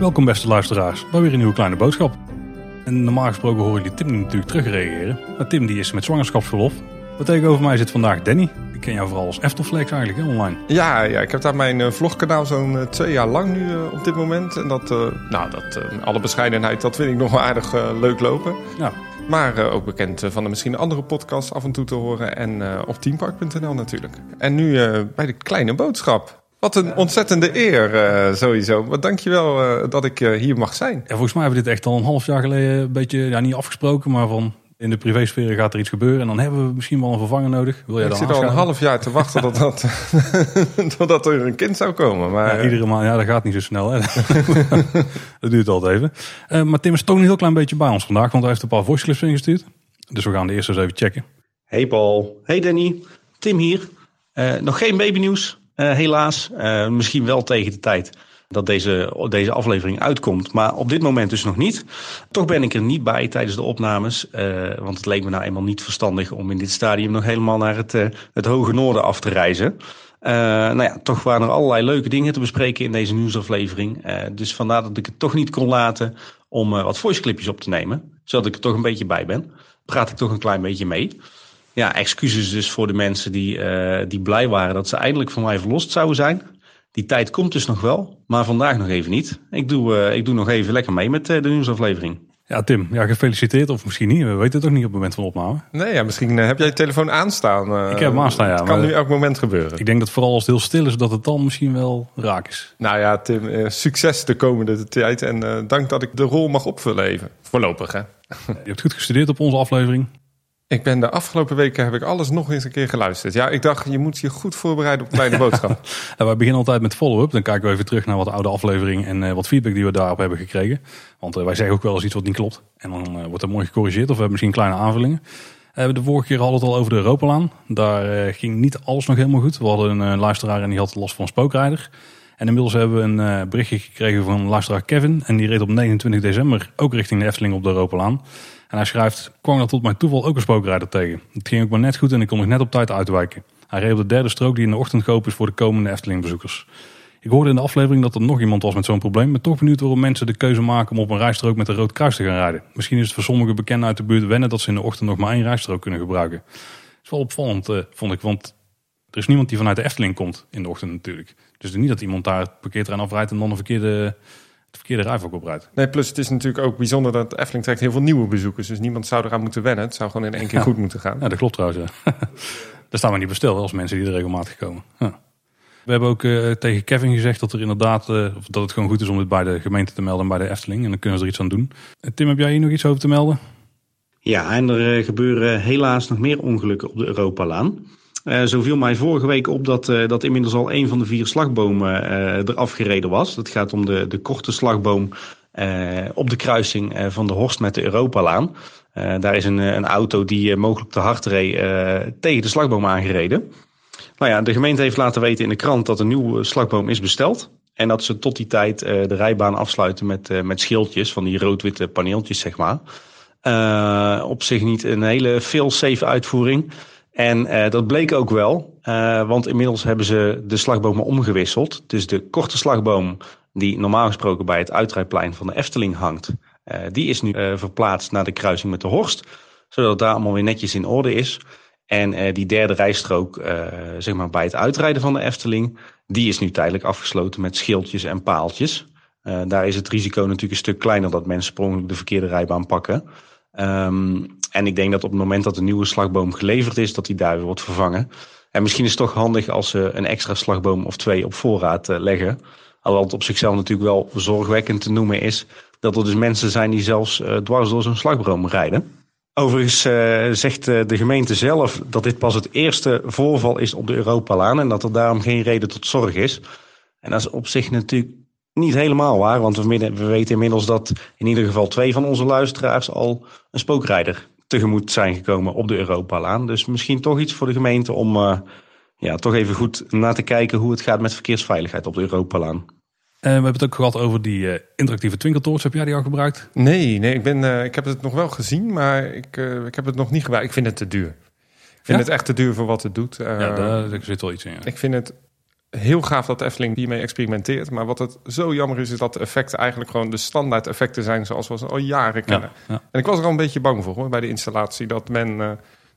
Welkom beste luisteraars bij weer een nieuwe kleine boodschap. En normaal gesproken horen jullie Tim natuurlijk terugreageren. Maar Tim die is met zwangerschapsverlof. Wat tegenover mij zit vandaag Danny. Ik ken jou vooral als Eftelflex eigenlijk hè, online. Ja, ja, ik heb daar mijn uh, vlogkanaal zo'n uh, twee jaar lang nu uh, op dit moment. En dat, nou, dat, alle bescheidenheid, dat vind ik nog wel aardig leuk lopen. Ja. Maar ook bekend van de misschien andere podcasts af en toe te horen. En op teampark.nl natuurlijk. En nu bij de kleine boodschap. Wat een ontzettende eer sowieso. Maar dankjewel uh, dat ik hier mag zijn. Ja, volgens mij hebben we dit echt al een half jaar geleden een beetje, ja, niet afgesproken, maar van in de privésfeer gaat er iets gebeuren en dan hebben we misschien wel een vervanger nodig. Wil jij ik dan zit al een half jaar te wachten tot dat, totdat er een kind zou komen. Maar, ja, iedere maand, ja, dat gaat niet zo snel. Hè? dat duurt altijd even. Uh, maar Tim is toch een heel klein beetje bij ons vandaag, want hij heeft een paar voice clips ingestuurd. Dus we gaan de eerste eens even checken. Hey Paul, hey Danny, Tim hier. Uh, nog geen babynieuws, uh, helaas. misschien wel tegen de tijd dat deze, deze aflevering uitkomt. Maar op dit moment dus nog niet. Toch ben ik er niet bij tijdens de opnames. Uh, want het leek me nou eenmaal niet verstandig om in dit stadium nog helemaal naar het, uh, het hoge noorden af te reizen. Uh, nou ja, toch waren er allerlei leuke dingen te bespreken in deze nieuwsaflevering. dus vandaar dat ik het toch niet kon laten om wat voice clipjes op te nemen. Zodat ik er toch een beetje bij ben. Praat ik toch een klein beetje mee. Ja, excuses dus voor de mensen die, die blij waren dat ze eindelijk van mij verlost zouden zijn. Die tijd komt dus nog wel, maar vandaag nog even niet. Ik doe, uh, ik doe nog even lekker mee met uh, de nieuwsaflevering. Ja, Tim, ja, gefeliciteerd. Of misschien niet, we weten het ook niet op het moment van opname. Nee, ja, misschien uh, heb jij je telefoon aanstaan. ik heb hem aanstaan, ja. Het kan nu elk moment gebeuren. Ik denk dat vooral als het heel stil is, dat het dan misschien wel raak is. Nou ja, Tim, succes de komende tijd. En dank dat ik de rol mag opvullen even. Voorlopig, hè. je hebt goed gestudeerd op onze aflevering. Ik ben de afgelopen weken heb ik alles nog eens een keer geluisterd. Ja, ik dacht, je moet je goed voorbereiden op kleine boodschap. ja, wij beginnen altijd met follow-up. Dan kijken we even terug naar wat oude aflevering en uh, wat feedback die we daarop hebben gekregen. Want uh, wij zeggen ook wel eens iets wat niet klopt. En dan uh, wordt er mooi gecorrigeerd of we hebben misschien kleine aanvullingen. de vorige keer hadden we het al over de Europalaan. Daar ging niet alles nog helemaal goed. We hadden een luisteraar en die had last van spookrijder. En inmiddels hebben we een berichtje gekregen van luisteraar Kevin. En die reed op 29 december ook richting de Efteling op de Europalaan. En hij schrijft, kwam er tot mijn toeval ook een spookrijder tegen. Het ging ook maar net goed en ik kon nog net op tijd uitwijken. Hij reed op de derde strook die in de ochtend geopend is voor de komende Efteling-bezoekers. Ik hoorde in de aflevering dat er nog iemand was met zo'n probleem, maar toch benieuwd waarom mensen de keuze maken om op een rijstrook met een rood kruis te gaan rijden. Misschien is het voor sommige bekenden uit de buurt wennen dat ze in de ochtend nog maar één rijstrook kunnen gebruiken. Dat is wel opvallend, uh, vond ik, want er is niemand die vanuit de Efteling komt in de ochtend natuurlijk. Dus niet dat iemand daar het parkeerterrein afrijdt en dan een verkeerde het verkeerde rijvak oprijdt. Nee, plus het is natuurlijk ook bijzonder dat Efteling trekt heel veel nieuwe bezoekers. Dus niemand zou eraan moeten wennen. Het zou gewoon in één keer goed moeten gaan. Ja, dat klopt trouwens. Ja. Daar staan we niet besteld als mensen die er regelmatig komen. Ja. We hebben ook uh, tegen Kevin gezegd dat er inderdaad uh, dat het gewoon goed is om dit bij de gemeente te melden en bij de Efteling. En dan kunnen ze er iets aan doen. Uh, Tim, heb jij hier nog iets over te melden? Ja, en er gebeuren helaas nog meer ongelukken op de Europalaan. Uh, zo viel mij vorige week op dat, uh, dat inmiddels al een van de vier slagbomen uh, eraf gereden was. Dat gaat om de, de korte slagboom op de kruising van de Horst met de Europalaan. daar is een, een auto die mogelijk te hard reed tegen de slagboom aangereden. Nou ja, de gemeente heeft laten weten in de krant dat een nieuwe slagboom is besteld. En dat ze tot die tijd de rijbaan afsluiten met, met schildjes van die rood-witte paneeltjes, zeg maar. op zich niet een hele veel-safe uitvoering. En uh, dat bleek ook wel, uh, want inmiddels hebben ze de slagbomen omgewisseld. Dus de korte slagboom die normaal gesproken bij het uitrijplein van de Efteling hangt, uh, die is nu verplaatst naar de kruising met de Horst. Zodat daar allemaal weer netjes in orde is. En die derde rijstrook, zeg maar bij het uitrijden van de Efteling, die is nu tijdelijk afgesloten met schildjes en paaltjes. daar is het risico natuurlijk een stuk kleiner dat mensen sprongelijk de verkeerde rijbaan pakken. Um, en ik denk dat op het moment dat de nieuwe slagboom geleverd is, dat die weer wordt vervangen. En misschien is het toch handig als ze een extra slagboom of twee op voorraad uh, leggen. Alhoewel het op zichzelf natuurlijk wel zorgwekkend te noemen is dat er dus mensen zijn die zelfs uh, dwars door zo'n slagboom rijden. Overigens uh, zegt de gemeente zelf dat dit pas het eerste voorval is op de Europalaan en dat er daarom geen reden tot zorg is. En dat is op zich natuurlijk niet helemaal waar, want we, we weten inmiddels dat in ieder geval twee van onze luisteraars al een spookrijder tegemoet zijn gekomen op de Europalaan. Dus misschien toch iets voor de gemeente om uh, ja, toch even goed na te kijken hoe het gaat met verkeersveiligheid op de Europalaan. Uh, we hebben het ook gehad over die uh, interactieve twinkeltoorts. Heb jij die al gebruikt? Nee, nee ik, ben, ik heb het nog wel gezien, maar ik, ik heb het nog niet gebruikt. Ik vind het te duur. Ik vind Ja? het echt te duur voor wat het doet. Eh, ja, daar, daar zit wel iets in. Ja. Ik vind het heel gaaf dat Efteling hiermee experimenteert. Maar wat het zo jammer is, is dat de effecten eigenlijk gewoon de standaard effecten zijn zoals we ze al jaren kennen. Ja, ja. En ik was er al een beetje bang voor hoor, bij de installatie. Dat men eh,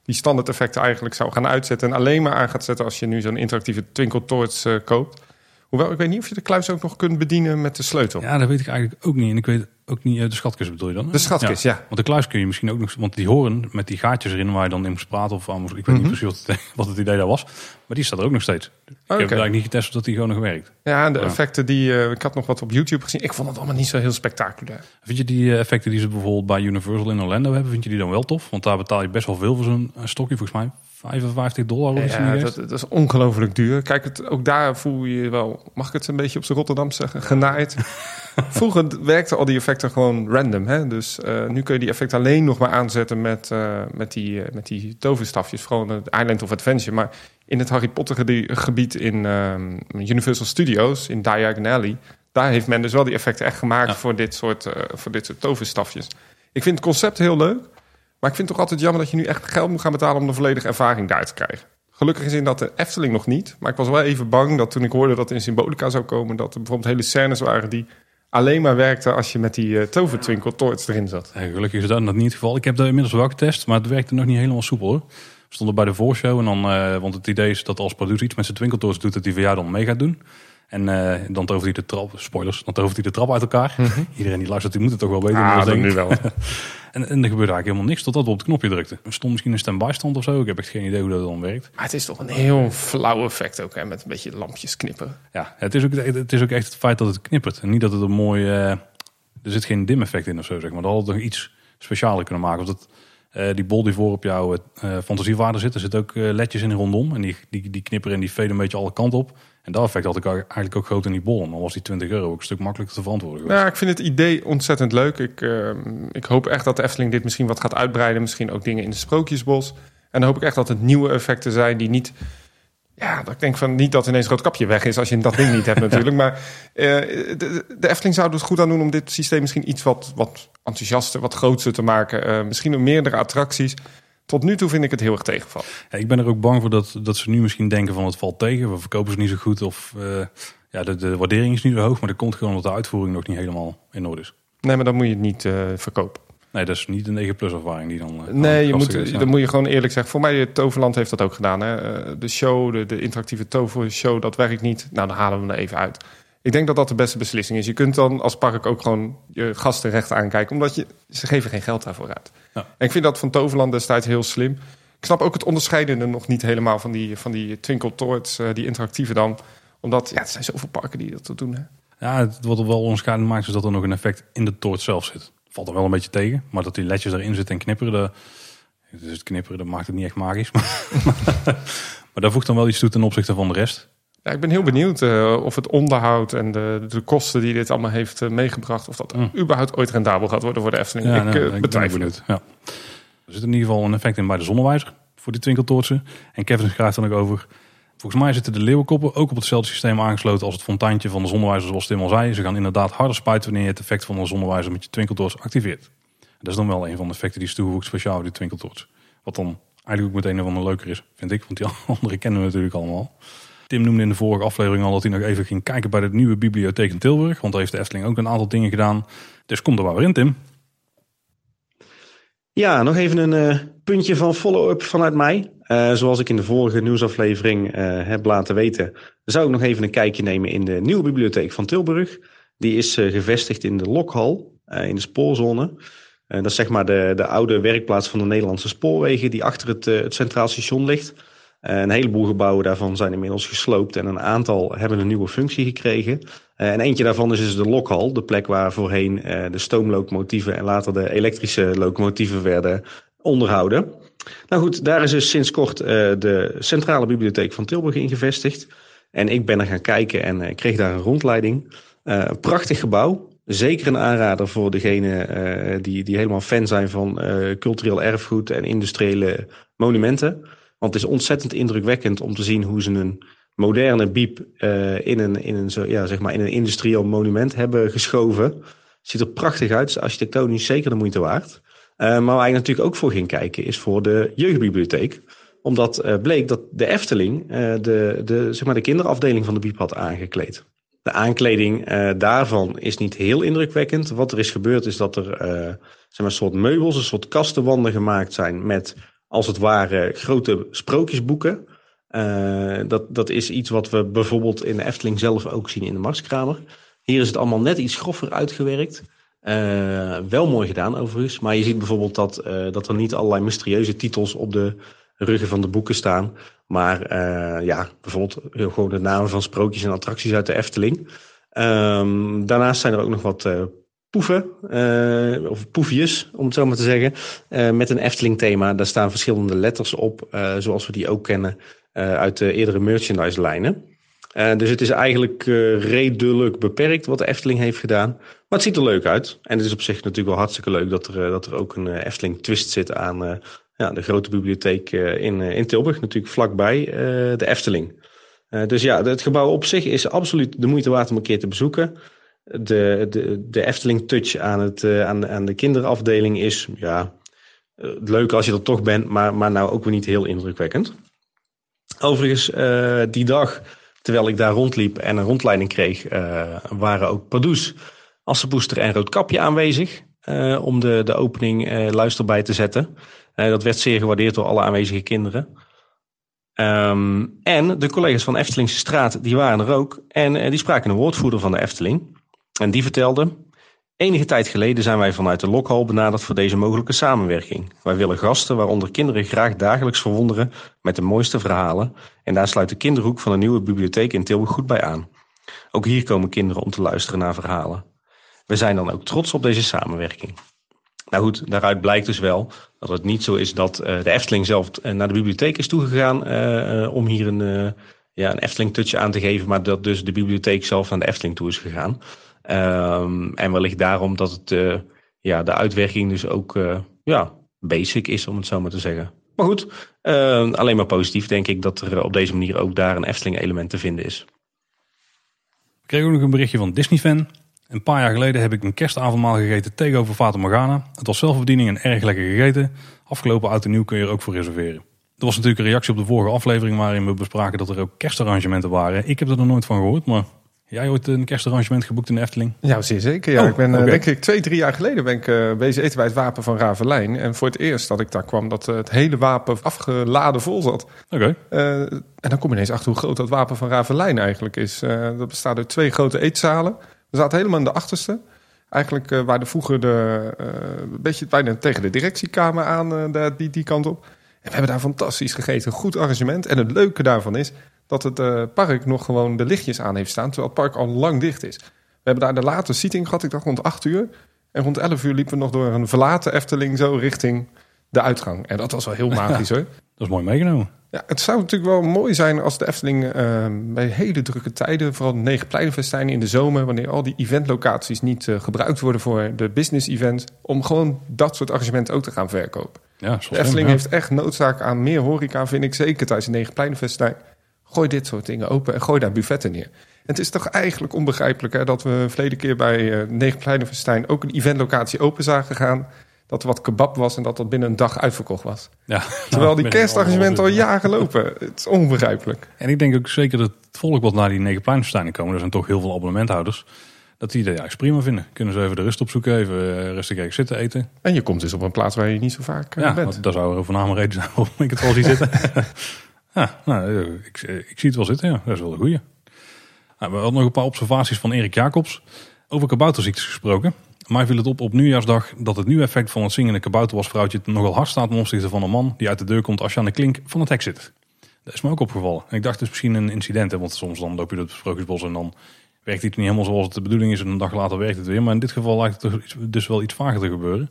die standaard effecten eigenlijk zou gaan uitzetten. En alleen maar aan gaat zetten als je nu zo'n interactieve Twinkle Torch eh, koopt. Hoewel, ik weet niet of je de kluis ook nog kunt bedienen met de sleutel. ja, dat weet ik eigenlijk ook niet. En ik weet ook niet, eh, de schatkist bedoel je dan? hè? De schatkist, ja. Want de kluis kun je misschien ook nog, want die horen met die gaatjes erin waar je dan in moest praten of aan moest- ik weet Mhm. niet precies wat het, wat het idee daar was. Maar die staat er ook nog steeds. Ik heb eigenlijk niet getest of die gewoon nog werkt. Ja, en de Ja. effecten die... eh, ik had nog wat op YouTube gezien. Ik vond het allemaal niet zo heel spectaculair. Vind je die eh, effecten die ze bijvoorbeeld bij Universal in Orlando hebben, vind je die dan wel tof? Want daar betaal je best wel veel voor zo'n stokje, volgens mij 55 dollar. Of Ja, dat, dat is ongelooflijk duur. Kijk, het, ook daar voel je je wel... Mag ik het een beetje op zijn Rotterdam zeggen? Genaaid. Vroeger werkten al die effecten gewoon random. Hè? Dus eh, nu kun je die effecten alleen nog maar aanzetten met, eh, met, die, eh, met die toverstafjes. Vooral het Island of Adventure. Maar in het Harry Potter gebied in ehm, Universal Studios, in Diagon Alley... daar heeft men dus wel die effecten echt gemaakt Ja. voor, dit soort, voor dit soort toverstafjes. Ik vind het concept heel leuk. Maar ik vind het toch altijd jammer dat je nu echt geld moet gaan betalen... om de volledige ervaring daar te krijgen. Gelukkig is in dat de Efteling nog niet. Maar ik was wel even bang dat toen ik hoorde dat in Symbolica zou komen... dat er bijvoorbeeld hele scènes waren die alleen maar werkten... als je met die uh, tovertwinkel torch erin zat. Ja, gelukkig is dat niet het geval. Ik heb dat inmiddels wel getest, maar het werkte nog niet helemaal soepel hoor. We stonden bij de voorshow en dan, eh, want het idee is dat als producer iets met zijn twinkeltoors doet, dat hij voor jou dan mee gaat doen. En eh, dan tovert hij de trap, spoilers, dan tovert hij de trap uit elkaar. Iedereen die luistert, die moet het toch wel weten. Ah, dat denk nu wel. En, en er gebeurde eigenlijk helemaal niks totdat we op het knopje drukten. Er stond misschien een stand-by stand of zo. Ik heb echt geen idee hoe dat dan werkt. Maar het is toch een heel flauw effect ook, hè? Met een beetje lampjes knippen. Ja, het is ook, het is ook echt het feit dat het knippert. En niet dat het een mooi... eh, er zit geen dim effect in of zo, zeg maar. Dat had nog iets specialer kunnen maken. Of dat, eh, die bol die voor op jouw eh fantasiewaarde zit, er zitten ook eh, ledjes in rondom. En die, die, die knipperen en die veden een beetje alle kanten op. En dat effect had ik eigenlijk ook groot in die bol. Dan was die 20 euro ook een stuk makkelijker te verantwoorden geweest. Ja, ik vind het idee ontzettend leuk. Ik, eh, ik hoop echt dat de Efteling dit misschien wat gaat uitbreiden. Misschien ook dingen in de Sprookjesbos. En dan hoop ik echt dat het nieuwe effecten zijn die niet... Ja, dat ik denk van niet dat ineens rood kapje weg is als je dat ding niet hebt natuurlijk. Maar eh, de, de Efteling zou er goed aan doen om dit systeem misschien iets wat, wat enthousiaster, wat groter te maken. Eh, misschien een meerdere attracties. Tot nu toe vind ik het heel erg tegenvallen. Ja, ik ben er ook bang voor dat, dat ze nu misschien denken van het valt tegen. We verkopen ze niet zo goed of eh, ja, de, de waardering is niet zo hoog. Maar dat komt gewoon omdat de uitvoering nog niet helemaal in orde is. Nee, maar dan moet je het niet eh, verkopen. Nee, dat is niet een 9 plus ervaring die dan... eh, Nee, je moet, is, ja. dan moet je gewoon eerlijk zeggen. Voor mij, het Toverland heeft dat ook gedaan. Hè? De show, de, de interactieve tovershow, dat werkt niet. Nou, dan halen we hem er even uit. Ik denk dat dat de beste beslissing is. Je kunt dan als park ook gewoon je gasten recht aankijken. Omdat je, ze geven geen geld daarvoor uit. Ja. En ik vind dat van Toverland destijds heel slim. Ik snap ook het onderscheidende nog niet helemaal van die, van die Twinkle Torch, eh, die interactieve dan. Omdat, ja, er zijn zoveel parken die dat doen. Hè? Ja, het, wat er wel onderscheidend maakt is dat er nog een effect in de toort zelf zit. Valt er wel een beetje tegen. Maar dat die ledjes erin zitten en knipperen, de, dus het knipperen dat maakt het niet echt magisch. Maar, maar dat voegt dan wel iets toe ten opzichte van de rest. Ja, ik ben heel benieuwd eh, of het onderhoud en de, de kosten die dit allemaal heeft eh, meegebracht, of dat Mm. überhaupt ooit rendabel gaat worden voor de Efteling. Ja, ik nou, eh, ik betwijfel het. Ja. Er zit in ieder geval een effect in bij de zonnewijzer voor die twinkeltoortsen. En Kevin schrijft dan ook over. Volgens mij zitten de leeuwenkoppen ook op hetzelfde systeem aangesloten als het fonteintje van de zonnewijzer, zoals Tim al zei. Ze gaan inderdaad harder spuiten wanneer je het effect van de zonnewijzer met je twinkeltoorts activeert. Dat is dan wel een van de effecten die is toegevoegd speciaal voor die twinkeltoorts. Wat dan eigenlijk ook meteen een van de leuker is, vind ik. Want die andere kennen we natuurlijk allemaal. Tim noemde in de vorige aflevering al dat hij nog even ging kijken bij de nieuwe bibliotheek in Tilburg. Want daar heeft de Efteling ook een aantal dingen gedaan. Dus kom er maar weer in, Tim. Ja, nog even een eh, puntje van follow-up vanuit mij. Eh, zoals ik in de vorige nieuwsaflevering eh, heb laten weten, zou ik nog even een kijkje nemen in de nieuwe bibliotheek van Tilburg. Die is gevestigd in de Lokhal, in de spoorzone. Dat is zeg maar de, de oude werkplaats van de Nederlandse spoorwegen, die achter het, het Centraal Station ligt. Eh, een heleboel gebouwen daarvan zijn inmiddels gesloopt en een aantal hebben een nieuwe functie gekregen. Eh, en eentje daarvan is dus de lokhal, de plek waar voorheen eh, de stoomlocomotieven en later de elektrische locomotieven werden onderhouden. Nou goed, daar is dus sinds kort de Centrale Bibliotheek van Tilburg in gevestigd. En ik ben er gaan kijken en kreeg daar een rondleiding. Een prachtig gebouw. Zeker een aanrader voor degenen eh, die, die helemaal fan zijn van cultureel erfgoed en industriële monumenten. Want het is ontzettend indrukwekkend om te zien hoe ze een moderne biep eh, in, een, in, een, ja, zeg maar in een industrieel monument hebben geschoven. Ziet er prachtig uit. Is architectonisch zeker de moeite waard. Eh, maar waar ik natuurlijk ook voor ging kijken is voor de jeugdbibliotheek. Omdat uh, bleek dat de Efteling de, de, zeg maar de kinderafdeling van de Biep had aangekleed. De aankleding daarvan is niet heel indrukwekkend. Wat er is gebeurd is dat er zeg maar, soort meubels, een soort kastenwanden gemaakt zijn met als het ware grote sprookjesboeken. dat, dat is iets wat we bijvoorbeeld in de Efteling zelf ook zien in de Marskramer. Hier is het allemaal net iets groffer uitgewerkt. Uh, wel mooi gedaan overigens. Maar je ziet bijvoorbeeld dat, uh, dat er niet allerlei mysterieuze titels op de ruggen van de boeken staan. Maar ja, bijvoorbeeld gewoon de namen van sprookjes en attracties uit de Efteling. Um, daarnaast zijn er ook nog wat poeven, of poefjes om het zo maar te zeggen. met een Efteling thema. Daar staan verschillende letters op, zoals we die ook kennen uit de eerdere merchandise lijnen. Dus het is eigenlijk redelijk beperkt wat de Efteling heeft gedaan. Maar het ziet er leuk uit. En het is op zich natuurlijk wel hartstikke leuk dat er, dat er ook een Efteling twist zit aan ja, de grote bibliotheek in, in Tilburg. Natuurlijk vlakbij de Efteling. dus ja, het gebouw op zich is absoluut de moeite waard om een keer te bezoeken. De, de, de Efteling touch aan, het, aan, aan de kinderafdeling is ja, leuk als je er toch bent, maar, maar nou ook weer niet heel indrukwekkend. Overigens, die dag Terwijl ik daar rondliep en een rondleiding kreeg, waren ook Pardoes, Assenpoester en Roodkapje aanwezig. Om de, de opening uh, luisterbij te zetten. dat werd zeer gewaardeerd door alle aanwezige kinderen. Um, en de collega's van Eftelingse Straat, die waren er ook. En die spraken een woordvoerder van de Efteling. En die vertelde, Enige tijd geleden zijn wij vanuit de Lokhal benaderd voor deze mogelijke samenwerking. Wij willen gasten, waaronder kinderen, graag dagelijks verwonderen met de mooiste verhalen. En daar sluit de kinderhoek van de nieuwe bibliotheek in Tilburg goed bij aan. Ook hier komen kinderen om te luisteren naar verhalen. We zijn dan ook trots op deze samenwerking. Nou goed, daaruit blijkt dus wel dat het niet zo is dat uh, de Efteling zelf eh, naar de bibliotheek is toegegaan uh, om hier een, ja, een Efteling-touch aan te geven, maar dat dus de bibliotheek zelf naar de Efteling toe is gegaan. Um, en wellicht daarom dat het, uh, ja, de uitwerking dus ook uh, ja, basic is, om het zo maar te zeggen. Maar goed, uh, alleen maar positief denk ik dat er op deze manier ook daar een Efteling-element te vinden is. We kregen ook nog een berichtje van Disney-fan. Een paar jaar geleden heb ik een kerstavondmaal gegeten tegenover Fata Morgana. Het was zelfbediening en erg lekker gegeten. Afgelopen oud en nieuw kun je er ook voor reserveren. Er was natuurlijk een reactie op de vorige aflevering waarin we bespraken dat er ook kerstarrangementen waren. Ik heb er nog nooit van gehoord, maar Jij ooit een kerstarrangement geboekt in de Efteling? Ja, zeer zeker. Ja. Oh, ik ben, okay. denk ik, twee, drie jaar geleden ben ik uh, bezig eten bij het wapen van Ravelijn. En voor het eerst dat ik daar kwam, dat uh, het hele wapen afgeladen vol zat. Oké. Okay. Uh, en dan kom je ineens achter hoe groot dat wapen van Ravelijn eigenlijk is. dat bestaat uit twee grote eetzalen. We zaten helemaal in de achterste. Eigenlijk waar de vroeger de, een beetje bijna tegen de directiekamer aan, die, die kant op. En we hebben daar fantastisch gegeten. Goed arrangement. En het leuke daarvan is, dat het uh, park nog gewoon de lichtjes aan heeft staan, terwijl het park al lang dicht is. We hebben daar de late seating gehad, ik dacht rond 8 uur. En rond 11 uur liepen we nog door een verlaten Efteling zo richting de uitgang. En dat was wel heel magisch hoor. Dat is mooi meegenomen. Ja, het zou natuurlijk wel mooi zijn als de Efteling uh, bij hele drukke tijden, vooral de negen pleinenfestijnen in de zomer, wanneer al die eventlocaties niet uh, gebruikt worden voor de business event, om gewoon dat soort arrangementen ook te gaan verkopen. Ja, de Efteling heeft echt noodzaak aan meer horeca, vind ik zeker tijdens de negen pleinenfestijn. Gooi dit soort dingen open en gooi daar buffetten neer. En het is toch eigenlijk onbegrijpelijk hè, dat we verleden keer bij uh, Negen ook een eventlocatie open zagen gaan. Dat er wat kebab was en dat dat binnen een dag uitverkocht was. Ja, Terwijl die kerstarrangementen al jaren lopen. Het is onbegrijpelijk. En ik denk ook zeker dat het volk wat naar die Negen Pleinenfestijnen komen, er zijn toch heel veel abonnementhouders, dat die dat juist prima vinden. Kunnen ze even de rust opzoeken, even uh, rustig even zitten eten. En je komt dus op een plaats waar je niet zo vaak uh, ja, bent. Dat zou er voornamelijk reden zijn waarom ik het wel zie zitten. Ja, nou, ik, ik, zie het wel zitten, ja. Dat is wel een goeie. Nou, we hadden nog een paar observaties van Erik Jacobs. Over kabouterziektes gesproken. Mij viel het op op nieuwjaarsdag dat het nieuwe effect van het zingende kabouterwasvrouwtje nogal hard staat ten opzichte van een man die uit de deur komt als je aan de klink van het hek zit. Dat is me ook opgevallen. En ik dacht, is misschien een incident, want soms dan loop je door het sprookjesbos en dan werkt het niet helemaal zoals het de bedoeling is en een dag later werkt het weer. Maar in dit geval lijkt het dus wel iets vaker te gebeuren.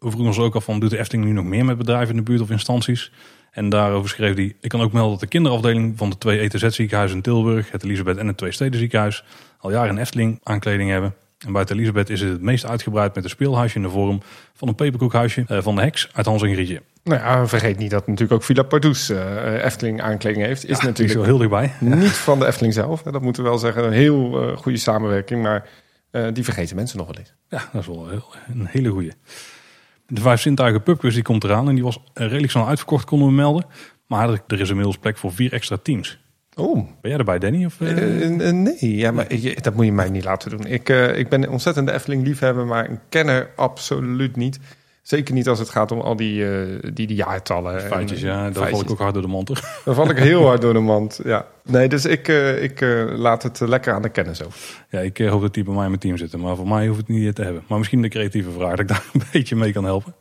We vroegen ons ook af van, doet de Efteling nu nog meer met bedrijven in de buurt of instanties? En daarover schreef hij, ik kan ook melden dat de kinderafdeling van de twee ETZ ziekenhuizen in Tilburg, het Elisabeth en het Twee Steden ziekenhuis, al jaren een Efteling aankleding hebben. En buiten Elisabeth is het het meest uitgebreid met een speelhuisje in de vorm van een peperkoekhuisje eh, van de Heks uit Hans en Grietje. Nou ja, vergeet niet dat natuurlijk ook Villa Pardoes uh, Efteling aankleding heeft. Is natuurlijk heel dichtbij. Niet van de Efteling zelf. Dat moeten we wel zeggen. Een heel uh, goede samenwerking. Maar uh, die vergeten mensen nog wel eens. Ja, dat is wel heel, een hele goede. De Vijf Zintuigen pubquiz die komt eraan en die was redelijk snel uitverkocht, konden we melden. Maar er is inmiddels plek voor vier extra teams. Oh, Ben jij erbij, Danny? Of, eh? Eh, eh, nee, ja, maar je- dat moet je mij niet laten doen. Ik, ik ben een ontzettende Efteling-liefhebber, maar een kenner absoluut niet. Zeker niet als het gaat om al die, die, die jaartallen. en Feitjes, ja. Daar val ik ook hard door de mond. hoor. Dan val ik heel hard door de mand. Ja. Nee, dus ik, ik laat het lekker aan de kennis over. Ja, ik hoop dat die bij mij in mijn team zitten. Maar voor mij hoeft het niet te hebben. Maar misschien de creatieve vraag, dat ik daar een beetje mee kan helpen.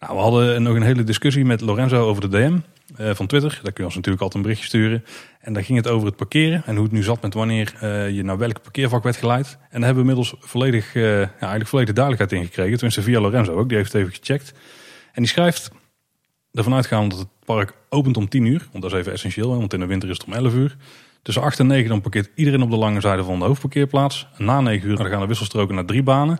Nou, we hadden nog een hele discussie met Lorenzo over de DM eh, van Twitter. Daar kun je ons natuurlijk altijd een berichtje sturen. En daar ging het over het parkeren. En hoe het nu zat met wanneer eh, je naar welk parkeervak werd geleid. En daar hebben we inmiddels volledig, eh, ja, eigenlijk volledig duidelijkheid in gekregen. Tenminste via Lorenzo ook. Die heeft het even gecheckt. En die schrijft ervan uitgaan dat het park opent om 10 uur. Want dat is even essentieel, want in de winter is het om 11 uur. Tussen 8 en 9 dan parkeert iedereen op de lange zijde van de hoofdparkeerplaats. Na 9 uur dan gaan de wisselstroken naar drie banen.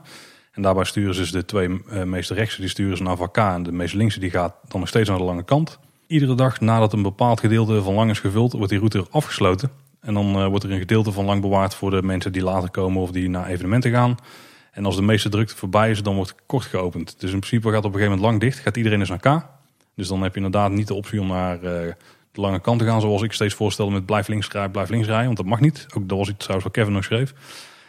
En daarbij sturen ze dus de twee eh, meest rechtse, die sturen ze naar vak K. En de meest linkse die gaat dan nog steeds naar de lange kant. Iedere dag nadat een bepaald gedeelte van lang is gevuld, wordt die route afgesloten. En dan eh, wordt er een gedeelte van lang bewaard voor de mensen die later komen of die naar evenementen gaan. En als de meeste drukte voorbij is, dan wordt kort geopend. Dus in principe gaat op een gegeven moment lang dicht. Gaat iedereen eens naar K. Dus dan heb je inderdaad niet de optie om naar eh, de lange kant te gaan. Zoals ik steeds voorstelde met blijf links rijden, blijf links rijden. Want dat mag niet. Ook dat was iets trouwens wat Kevin nog schreef.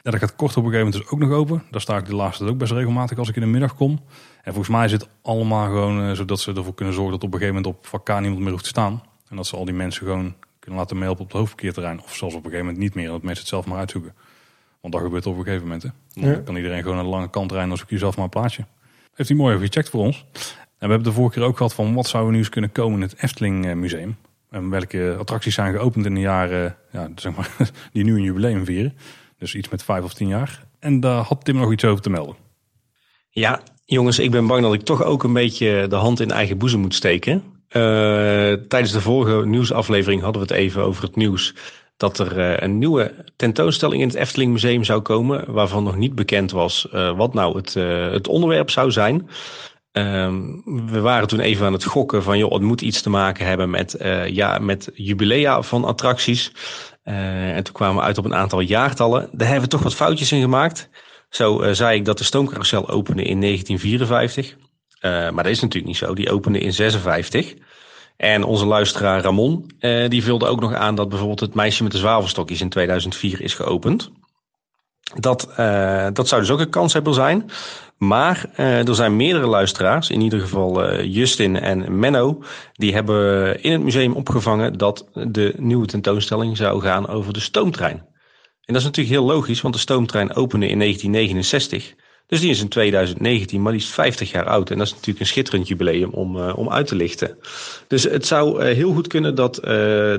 Ja, dat gaat kort op een gegeven moment dus ook nog open. Daar sta ik de laatste ook best regelmatig als ik in de middag kom. En volgens mij zit het allemaal gewoon eh, zodat ze ervoor kunnen zorgen dat op een gegeven moment op K niemand meer hoeft te staan. En dat ze al die mensen gewoon kunnen laten melden op het hoofdverkeerterrein. Of zelfs op een gegeven moment niet meer. Dat mensen het zelf maar uitzoeken. Want dat gebeurt op een gegeven moment. Hè. Dan Ja. kan iedereen gewoon naar de lange kant rijden. Dan zoek je zelf maar een plaatsje. Heeft hij mooi even gecheckt voor ons. En we hebben de vorige keer ook gehad van wat zou er nu eens kunnen komen in het Efteling eh, Museum. En welke attracties zijn geopend in de jaren ja, zeg maar, die nu een jubileum vieren. Dus iets met vijf of tien jaar. En daar had Tim nog iets over te melden. Ja, jongens, ik ben bang dat ik toch ook een beetje de hand in eigen boezem moet steken. Eh, tijdens de vorige nieuwsaflevering hadden we het even over het nieuws dat er eh, een nieuwe tentoonstelling in het Efteling Museum zou komen, waarvan nog niet bekend was eh, wat nou het, het onderwerp zou zijn. Ehm, we waren toen even aan het gokken van, joh, het moet iets te maken hebben met, eh, ja, met jubilea van attracties. Eh, en toen kwamen we uit op een aantal jaartallen. Daar hebben we toch wat foutjes in gemaakt. Zo eh, zei ik dat de stoomcarousel opende in 1954. Eh, maar dat is natuurlijk niet zo. Die opende in 56. En onze luisteraar Ramon, die vulde ook nog aan dat bijvoorbeeld het meisje met de zwavelstokjes in 2004 is geopend. Dat, eh, dat zou dus ook een kanshebber zijn. Maar eh, er zijn meerdere luisteraars, in ieder geval eh, Justin en Menno, die hebben in het museum opgevangen dat de nieuwe tentoonstelling zou gaan over de stoomtrein. En dat is natuurlijk heel logisch, want de stoomtrein opende in 1969. Dus die is in 2019, maar die is 50 jaar oud. En dat is natuurlijk een schitterend jubileum om, eh, om uit te lichten. Dus het zou heel goed kunnen dat eh,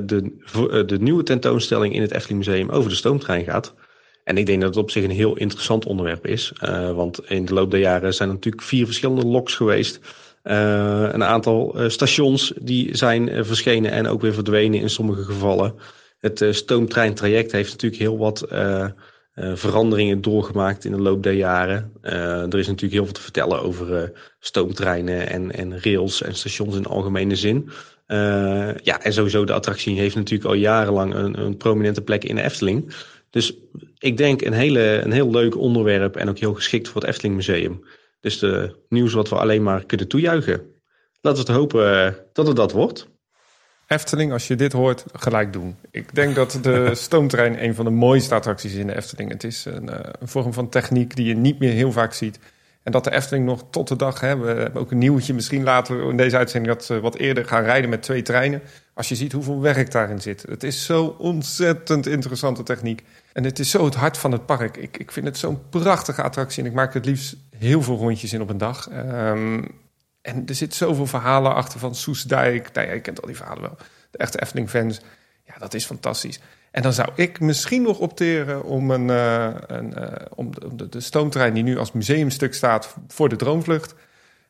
de, de nieuwe tentoonstelling in het Efteling Museum over de stoomtrein gaat. En ik denk dat het op zich een heel interessant onderwerp is. Eh, want in de loop der jaren zijn er natuurlijk vier verschillende loks geweest. Eh, een aantal eh, stations die zijn verschenen en ook weer verdwenen in sommige gevallen. Het stoomtreintraject heeft natuurlijk heel wat veranderingen doorgemaakt in de loop der jaren. Er is natuurlijk heel veel te vertellen over stoomtreinen en, en rails en stations in algemene zin. Ja, en sowieso de attractie heeft natuurlijk al jarenlang een, een prominente plek in de Efteling. Dus ik denk een, hele, een heel leuk onderwerp en ook heel geschikt voor het Efteling Museum. Dus de nieuws wat we alleen maar kunnen toejuichen. Laten we het hopen eh, dat het dat wordt. Efteling, als je dit hoort, gelijk doen. Ik denk dat de stoomtrein een van de mooiste attracties is in de Efteling. Het is een, eh, een vorm van techniek die je niet meer heel vaak ziet. En dat de Efteling nog tot de dag, hè, we hebben ook een nieuwtje misschien later in deze uitzending, dat ze wat eerder gaan rijden met twee treinen. Als je ziet hoeveel werk daarin zit. Het is zo ontzettend interessante techniek. En het is zo het hart van het park. Ik, ik vind het zo'n prachtige attractie en ik maak het liefst heel veel rondjes in op een dag. Ehm, en er zit zoveel verhalen achter van Soesdijk. Nou ja, je kent al die verhalen wel. De echte Efteling-fans. Ja, dat is fantastisch. En dan zou ik misschien nog opteren om, een, eh, een, eh, om, de, de stoomtrein die nu als museumstuk staat voor de Droomvlucht.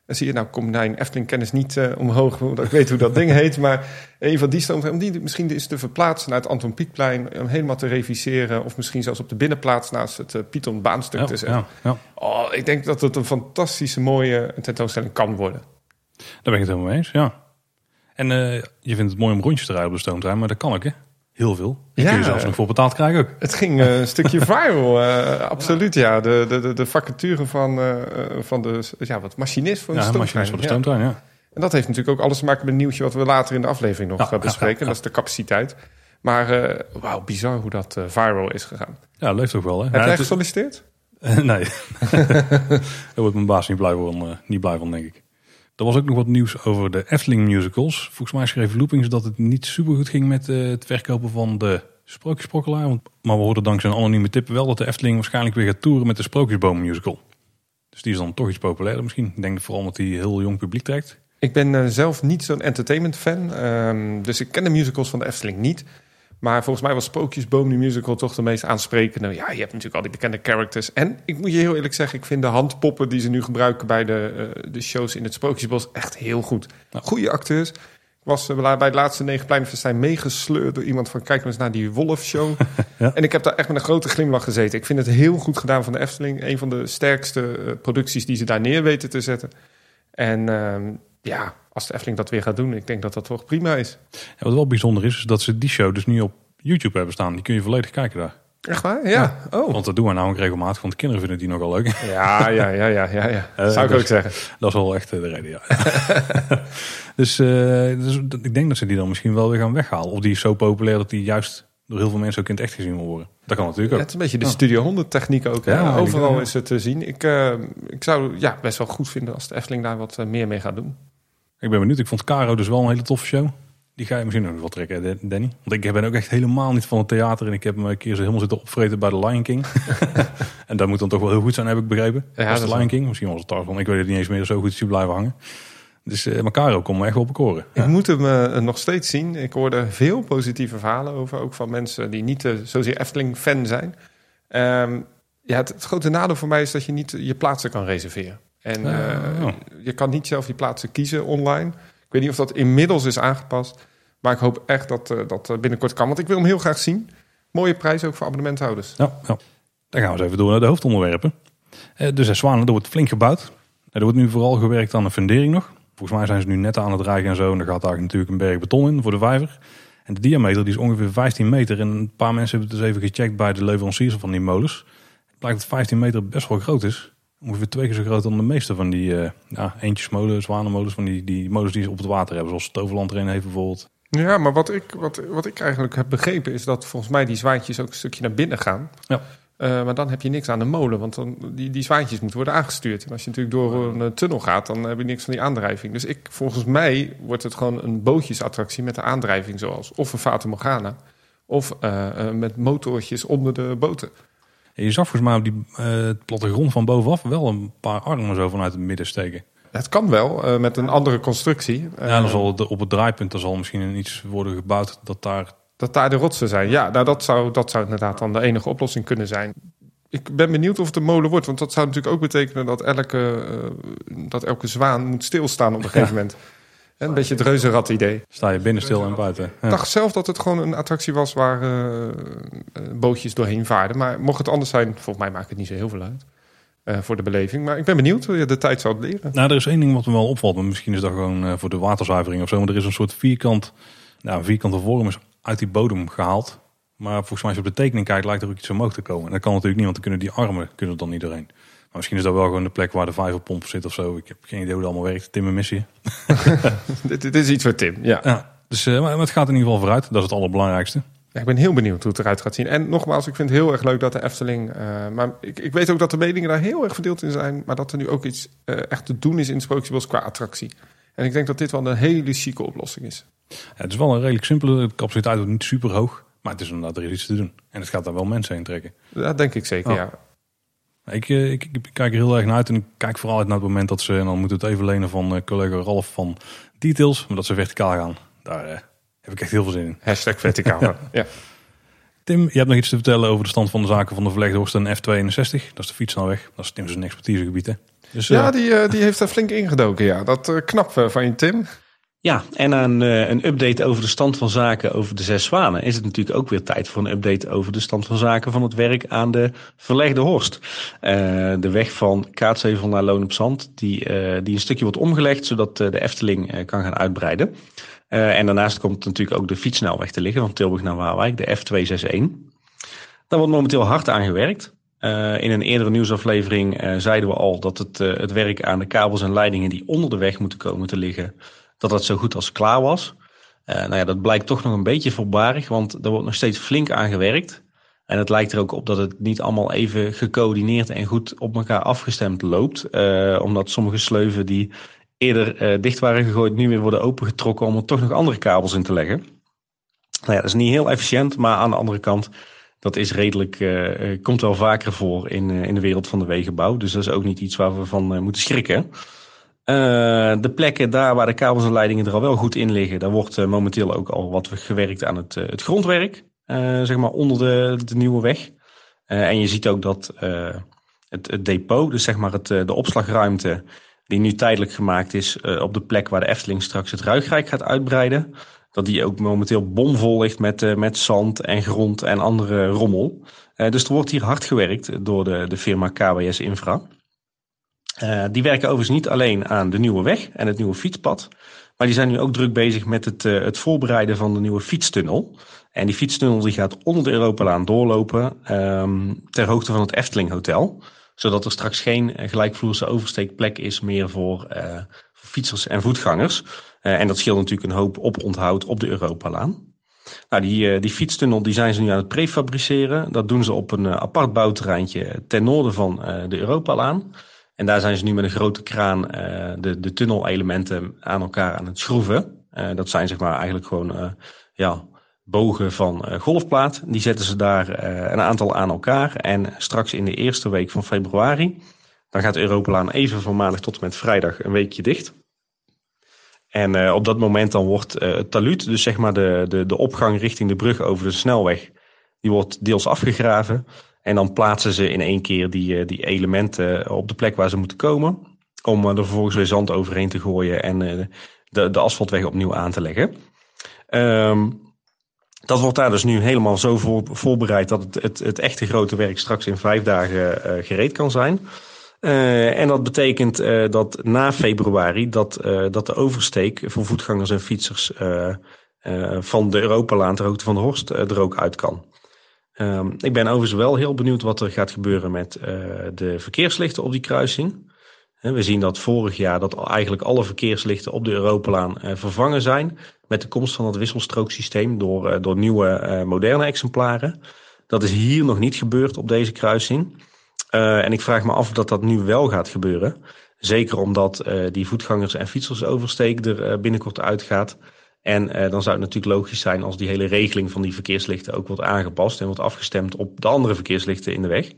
Dan zie je, nou komt mijn Efteling-kennis niet eh, omhoog, omdat ik weet hoe dat ding heet. Maar een van die stoomtreinen, om die misschien eens te verplaatsen naar het Anton Pieckplein. Om helemaal te reviseren. Of misschien zelfs op de binnenplaats naast het uh, Python baanstuk Ja, te zetten. ja, ja. Oh, ik denk dat het een fantastische mooie tentoonstelling kan worden. Daar ben ik het helemaal mee eens, ja. En eh, je vindt het mooi om rondjes te rijden op de stoomtrein, maar dat kan ik, hè? Heel veel. Die Ja. kun je zelfs nog voor betaald krijgen ook. Het ging eh, een stukje viral, eh, absoluut ja. De, de, de, de vacature van, eh, van de ja, wat machinist voor een Ja, stoomtrein. voor de stoomtrein, ja. En dat heeft natuurlijk ook alles te maken met een nieuwtje wat we later in de aflevering nog gaan bespreken. Dat is de capaciteit. Maar wauw, bizar hoe dat viral is gegaan. Ja, leeft ook wel. Hè? Heb jij het gesolliciteerd? Nee. Daar wordt mijn baas niet blij, van, niet blij van, denk ik. Er was ook nog wat nieuws over de Efteling musicals. Volgens mij schreef Loopings dat het niet super goed ging met eh, het verkopen van de Sprookjesprokkelaar. Maar we hoorden dankzij een anonieme tip wel dat de Efteling waarschijnlijk weer gaat toeren met de Sprookjesboom musical. Dus die is dan toch iets populairder misschien. Ik denk vooral omdat die heel jong publiek trekt. Ik ben eh, zelf niet zo'n entertainment fan. ehm, dus ik ken de musicals van de Efteling niet. Maar volgens mij was Sprookjesboom die musical toch de meest aansprekende. Ja, je hebt natuurlijk al die bekende characters. En ik moet je heel eerlijk zeggen, ik vind de handpoppen die ze nu gebruiken bij de, eh, de shows in het Sprookjesbos echt heel goed. Ja. Goede acteurs. Ik was eh, bij het laatste Negenpleinenfestijn meegesleurd door iemand van kijk maar eens naar die Wolf-show. Ja. En ik heb daar echt met een grote glimlach gezeten. Ik vind het heel goed gedaan van de Efteling. Een van de sterkste eh, producties die ze daar neer weten te zetten. En ehm, ja, als de Efteling dat weer gaat doen, ik denk dat dat toch prima is. En wat wel bijzonder is, is dat ze die show dus nu op YouTube hebben staan. Die kun je volledig kijken daar. Echt waar? Ja. Oh. Want dat doen we namelijk regelmatig, want de kinderen vinden die nogal leuk. Ja, ja, ja, ja, ja. ja. Eh, Zou ik dus- ook zeggen. Dat is wel echt eh, de reden, ja. dus, eh, dus ik denk dat ze die dan misschien wel weer gaan weghalen. Of die is zo populair dat die juist door heel veel mensen ook in het echt gezien worden. Dat kan natuurlijk Ja, ook. het is een beetje de Studio 100 techniek ook. Ja, Overal is het te zien. Ik, ik zou ja, best wel goed vinden als de Efteling daar wat meer mee gaat doen. Ik ben benieuwd. Ik vond Caro dus wel een hele toffe show. Die ga je misschien ook wel trekken, Danny. Want ik ben ook echt helemaal niet van het theater. En ik heb me een keer zo helemaal zitten opvreten bij de Lion King. en dat moet dan toch wel heel goed zijn, heb ik begrepen. Ja, dat Lion King. Misschien was het Tarzan. Ik weet het niet eens meer. Zo goed is hij blijven hangen. Dus eh maar Caro kon me echt wel bekoren. Ik moet hem eh, nog steeds zien. Ik hoorde veel positieve verhalen over. Ook van mensen die niet eh, zozeer Efteling-fan zijn. Ehm, ja, het, het grote nadeel voor mij is dat je niet je plaatsen kan reserveren. En Ah, eh, oh. je kan niet zelf je plaatsen kiezen online. Ik weet niet of dat inmiddels is aangepast. Maar ik hoop echt dat eh, dat eh, binnenkort kan. Want ik wil hem heel graag zien. Mooie prijs ook voor abonnementhouders. Ja, ja. Dan gaan we eens even door naar de hoofdonderwerpen. De zes zwanen, er wordt flink gebouwd. Er wordt nu vooral gewerkt aan de fundering nog. Volgens mij zijn ze nu net aan het rijgen en zo. En er gaat daar natuurlijk een berg beton in voor de vijver. En de diameter die is ongeveer 15 meter. En een paar mensen hebben het dus even gecheckt bij de leveranciers van die molens. Het blijkt dat 15 meter best wel groot is. Ongeveer twee keer zo groot dan de meeste van die eh ja, eentjesmolen, zwanenmolens. Van die, die molens die ze op het water hebben. Zoals Toverland er een heeft bijvoorbeeld. Ja, maar wat ik, wat, wat ik eigenlijk heb begrepen is dat volgens mij die zwaantjes ook een stukje naar binnen gaan. Ja. Eh, maar dan heb je niks aan de molen, want dan, die, die zwaantjes moeten worden aangestuurd. En als je natuurlijk door een eh, tunnel gaat, dan heb je niks van die aandrijving. Dus ik, volgens mij wordt het gewoon een bootjesattractie met de aandrijving zoals. Of een Fata Morgana, of met motortjes onder de boten. En je zag volgens mij op die eh, plattegrond van bovenaf wel een paar armen zo vanuit het midden steken. Het kan wel, eh, met een andere constructie. Eh, Ja, dan zal het, op het draaipunt er zal misschien iets worden gebouwd dat daar... Dat daar de rotsen zijn. Ja, nou, dat, zou, dat zou inderdaad dan de enige oplossing kunnen zijn. Ik ben benieuwd of het een molen wordt. Want dat zou natuurlijk ook betekenen dat elke, eh, dat elke zwaan moet stilstaan op een gegeven moment. Een beetje het reuzenrad idee. Sta je binnen stil en buiten. Ja. Ik dacht zelf dat het gewoon een attractie was waar eh, bootjes doorheen vaarden. Maar mocht het anders zijn, volgens mij maakt het niet zo heel veel uit. eh, voor de beleving. Maar ik ben benieuwd. Ja, De tijd het leren. Nou, er is één ding wat me wel opvalt. Maar misschien is dat gewoon voor de waterzuivering of zo. Maar er is een soort vierkant, nou, vierkante vorm is uit die bodem gehaald. Maar volgens mij als je op de tekening kijkt, lijkt er ook iets omhoog te komen. En dat kan natuurlijk niet, want dan kunnen die armen kunnen dan niet doorheen. Misschien is dat wel gewoon de plek waar de vijverpomp zit of zo. Ik heb geen idee hoe dat allemaal werkt. Tim en missie. dit, dit is iets voor Tim. Ja. Ja, dus, eh, maar het gaat in ieder geval vooruit. Dat is het allerbelangrijkste. Ja, ik ben heel benieuwd hoe het eruit gaat zien. En nogmaals, ik vind het heel erg leuk dat de Efteling... eh, maar ik, ik weet ook dat de meningen daar heel erg verdeeld in zijn... maar dat er nu ook iets eh, echt te doen is in het Sprookjesbos qua attractie. En ik denk dat dit wel een hele chique oplossing is. Ja, het is wel een redelijk simpele. De capaciteit wordt niet super hoog. Maar het is inderdaad, er is iets te doen. En het gaat daar wel mensen heen trekken. Dat denk ik zeker, Oh. ja. Ik, eh, ik, ik kijk er heel erg naar uit. En ik kijk vooral uit naar het moment dat ze... En dan moeten we het even lenen van eh, collega Ralf van Details. Maar dat ze verticaal gaan. Daar eh, heb ik echt heel veel zin in. Hashtag verticaal. ja. Tim, je hebt nog iets te vertellen over de stand van de zaken van de verlegde Horst en F62. Dat is de fietsnelweg. Dat is Tim's expertisegebied, hè? Dus, ja, die, die heeft er flink ingedoken, ja. Dat knap van je, Tim. Ja, en aan eh, een update over de stand van zaken over de zes zwanen is het natuurlijk ook weer tijd voor een update over de stand van zaken van het werk aan de verlegde Horst. Eh, de weg van Kaatsheuvel naar Loon op Zand, die, eh, die een stukje wordt omgelegd zodat de Efteling kan gaan uitbreiden. En daarnaast komt natuurlijk ook de fietsnelweg te liggen van Tilburg naar Waalwijk, de F261. Daar wordt momenteel hard aan gewerkt. In een eerdere nieuwsaflevering zeiden we al dat het, het werk aan de kabels en leidingen die onder de weg moeten komen te liggen, dat dat zo goed als klaar was. nou ja, dat blijkt toch nog een beetje voorbarig, want er wordt nog steeds flink aan gewerkt. En het lijkt er ook op dat het niet allemaal even gecoördineerd en goed op elkaar afgestemd loopt. omdat sommige sleuven die eerder dicht waren gegooid, nu weer worden opengetrokken om er toch nog andere kabels in te leggen. Nou ja, dat is niet heel efficiënt, maar aan de andere kant dat is redelijk, komt wel vaker voor in, in de wereld van de wegenbouw. Dus dat is ook niet iets waar we van moeten schrikken. De plekken daar waar de kabels en leidingen er al wel goed in liggen, daar wordt momenteel ook al wat gewerkt aan het, het grondwerk, zeg maar onder de, de nieuwe weg. en je ziet ook dat het, het, depot, dus zeg maar het, de opslagruimte, die nu tijdelijk gemaakt is op de plek waar de Efteling straks het Ruigrijk gaat uitbreiden dat die ook momenteel bomvol ligt met, met zand en grond en andere rommel. Dus er wordt hier hard gewerkt door de, de firma KWS Infra. Uh, die werken overigens niet alleen aan de nieuwe weg en het nieuwe fietspad. Maar die zijn nu ook druk bezig met het, het voorbereiden van de nieuwe fietstunnel. En die fietstunnel die gaat onder de Europalaan doorlopen um, ter hoogte van het Efteling Hotel. Zodat er straks geen gelijkvloerse oversteekplek is meer voor, fietsers en voetgangers. En dat scheelt natuurlijk een hoop oponthoud op de Europalaan. Nou, die, die fietstunnel die zijn ze nu aan het prefabriceren. Dat doen ze op een apart bouwterreintje ten noorden van de Europalaan. En daar zijn ze nu met een grote kraan de, de tunnelelementen aan elkaar aan het schroeven. dat zijn zeg maar eigenlijk gewoon ja, bogen van golfplaat. Die zetten ze daar een aantal aan elkaar. En straks in de eerste week van februari, dan gaat Europalaan even van maandag tot en met vrijdag een weekje dicht. En op dat moment dan wordt het taluut, dus zeg maar de, de, de opgang richting de brug over de snelweg, die wordt deels afgegraven. En dan plaatsen ze in één keer die, uh, die elementen op de plek waar ze moeten komen. Om er vervolgens weer zand overheen te gooien en de, de asfaltweg opnieuw aan te leggen. Um, dat wordt daar dus nu helemaal zo voor, voorbereid dat het, het, het echte grote werk straks in vijf dagen gereed kan zijn. En dat betekent dat na februari dat, dat de oversteek voor voetgangers en fietsers van de Europalaan ter hoogte van de Horst er ook uit kan. Um, ik ben overigens wel heel benieuwd wat er gaat gebeuren met de verkeerslichten op die kruising. We zien dat vorig jaar dat eigenlijk alle verkeerslichten op de Europalaan vervangen zijn met de komst van het wisselstrooksysteem door, door nieuwe moderne exemplaren. Dat is hier nog niet gebeurd op deze kruising. En ik vraag me af of dat dat nu wel gaat gebeuren. Zeker omdat die voetgangers- en fietsersoversteek er binnenkort uitgaat. En dan zou het natuurlijk logisch zijn als die hele regeling van die verkeerslichten ook wordt aangepast en wordt afgestemd op de andere verkeerslichten in de weg.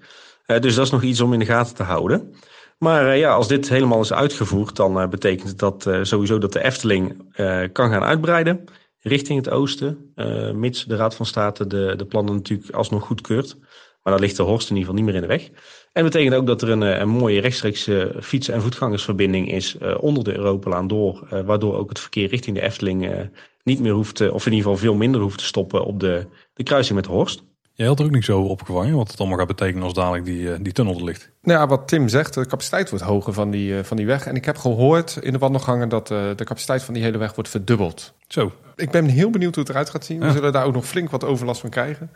dus dat is nog iets om in de gaten te houden. Maar ja, als dit helemaal is uitgevoerd, dan betekent het dat sowieso dat de Efteling kan gaan uitbreiden richting het oosten. mits de Raad van State de, de plannen natuurlijk alsnog goedkeurt. Maar dan ligt de Horst in ieder geval niet meer in de weg. En dat betekent ook dat er een, eh, een mooie rechtstreekse eh, fiets- en voetgangersverbinding is uh, onder de Europalaan door. Uh, waardoor ook het verkeer richting de Efteling uh, niet meer hoeft, of in ieder geval veel minder hoeft te stoppen op de, de kruising met de Horst. Jij had er ook niet zo opgevangen wat het allemaal gaat betekenen als dadelijk die, die tunnel er ligt. Nou ja, wat Tim zegt, de capaciteit wordt hoger van die, van die weg. En ik heb gehoord in de wandelgangen dat de capaciteit van die hele weg wordt verdubbeld. Zo. Ik ben heel benieuwd hoe het eruit gaat zien. We zullen daar ook nog flink wat overlast van krijgen.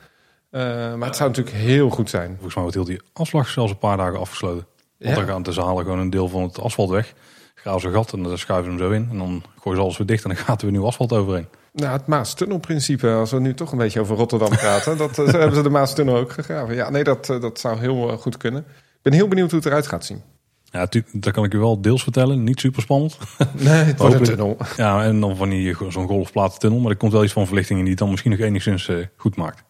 Uh, maar het zou natuurlijk heel goed zijn. Volgens mij wordt heel die afslag zelfs een paar dagen afgesloten. Want dan gaan ze halen gewoon een deel van het asfalt weg. Graven ze een gat en dan schuiven ze hem zo in. En dan gooien ze alles weer dicht en dan gaat er weer nieuw asfalt overheen. Nou, het Maastunnelprincipe, als we nu toch een beetje over Rotterdam praten. dat uh, hebben ze de Maastunnel ook gegraven. Ja, nee, dat, uh, dat zou heel goed kunnen. Ik ben heel benieuwd hoe het eruit gaat zien. Ja, dat kan ik u wel deels vertellen. Niet super spannend. Nee, het wordt een tunnel. Ja, en dan van die zo'n golfplatentunnel. Maar er komt wel iets van verlichting in die het dan misschien nog enigszins goed maakt.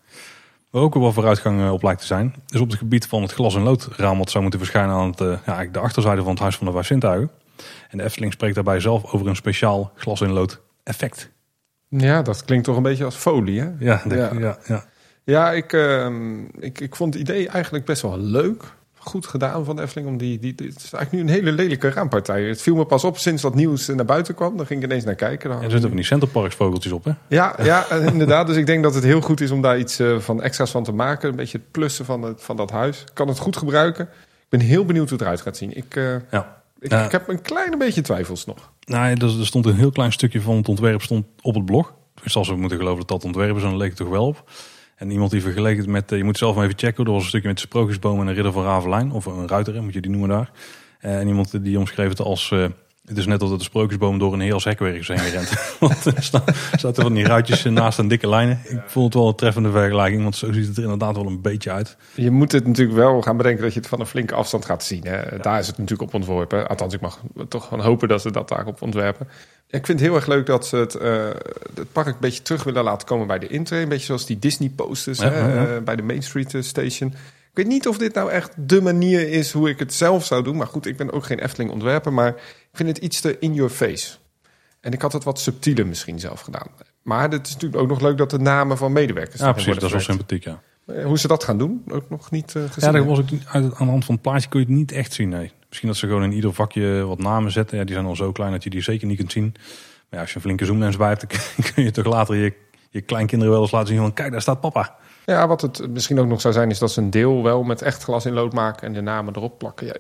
Waar ook wel vooruitgang eh, op lijkt te zijn, is op het gebied van het glas- en loodraam wat zou moeten verschijnen aan het, uh, ja, de achterzijde van het Huis van de Waarsintuigen. En de Efteling spreekt daarbij zelf over een speciaal glas- en lood effect. Ja, dat klinkt toch een beetje als folie, hè? Ja, ja. ja, ja. ja ik, uh, ik, ik vond het idee eigenlijk best wel leuk goed gedaan van de Efteling. Om die, die, het is eigenlijk nu een hele lelijke raampartij. Het viel me pas op sinds dat nieuws naar buiten kwam. Dan ging ik ineens naar kijken. Dan er zitten van die Centerparks vogeltjes op, hè? Ja, ja inderdaad. Dus ik denk dat het heel goed is om daar iets uh, van extra's van te maken. Een beetje het plussen van, het, van dat huis. Ik kan het goed gebruiken. Ik ben heel benieuwd hoe het eruit gaat zien. Ik, uh, ja. Ik, ik, heb een klein beetje twijfels nog. Nou, er, er stond een heel klein stukje van het ontwerp stond op het blog. Dus als we moeten geloven dat dat ontwerp is, dan leek het toch wel op. En iemand die vergeleken het met, eh, je moet zelf maar even checken, er was een stukje met de sprookjesboom en een ridder van Ravelijn, of een ruiter, moet je die noemen daar. Eh, en iemand die omschreef het als, eh, het is net dat de sprookjesboom door een heel hekwerk is heen gerend. want er zaten van die ruitjes naast een dikke lijnen. Ik vond het wel een treffende vergelijking, want zo ziet het er inderdaad wel een beetje uit. Je moet het natuurlijk wel gaan bedenken dat je het van een flinke afstand gaat zien. Hè. Daar is het natuurlijk op ontworpen. Althans, ik mag toch gewoon hopen dat ze dat daarop ontwerpen. Ik vind het heel erg leuk dat ze het, eh, het park een beetje terug willen laten komen bij de intree. Een beetje zoals die Disney posters Ja, hè, ja, ja. eh, bij de Main Street eh, Station. Ik weet niet of dit nou echt de manier is hoe ik het zelf zou doen. Maar goed, ik ben ook geen Efteling ontwerper. Maar ik vind het iets te in your face. En ik had het wat subtieler misschien zelf gedaan. Maar het is natuurlijk ook nog leuk dat de namen van medewerkers Ja, precies, dat is wel sympathiek, ja. Eh, Hoe ze dat gaan doen, ook nog niet eh, gezien. Ja, dat was ook niet- uit, aan de hand van het plaatje kun je het niet echt zien, nee. Misschien dat ze gewoon in ieder vakje wat namen zetten. Ja, die zijn al zo klein dat je die zeker niet kunt zien. Maar ja, als je een flinke zoomlens bij hebt, dan kun je toch later je, je kleinkinderen wel eens laten zien van... Kijk, daar staat papa. Ja, wat het misschien ook nog zou zijn, is dat ze een deel wel met echt glas in lood maken en de namen erop plakken. Ja,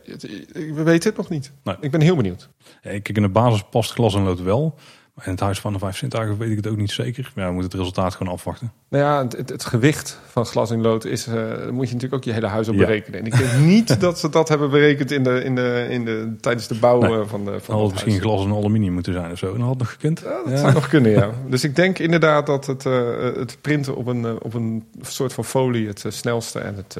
we weten het nog niet. Nee. Ik ben heel benieuwd. Ja, kijk, in de basis past glas en lood wel. In het Huis van de Vijf Zintuigen weet ik het ook niet zeker. Maar ja, we moeten het resultaat gewoon afwachten. Nou ja, het, het, het gewicht van glas in lood is, eh, moet je natuurlijk ook je hele huis op Ja. berekenen. En ik denk niet dat ze dat hebben berekend in de, in de, in de, tijdens de bouw Nee. eh, van de van Dan het had het misschien huis. glas en aluminium moeten zijn of zo. En dat had nog gekund. Ja, dat Ja. zou nog kunnen, ja. Dus ik denk inderdaad dat het, eh, het printen op een, op een soort van folie het snelste en het...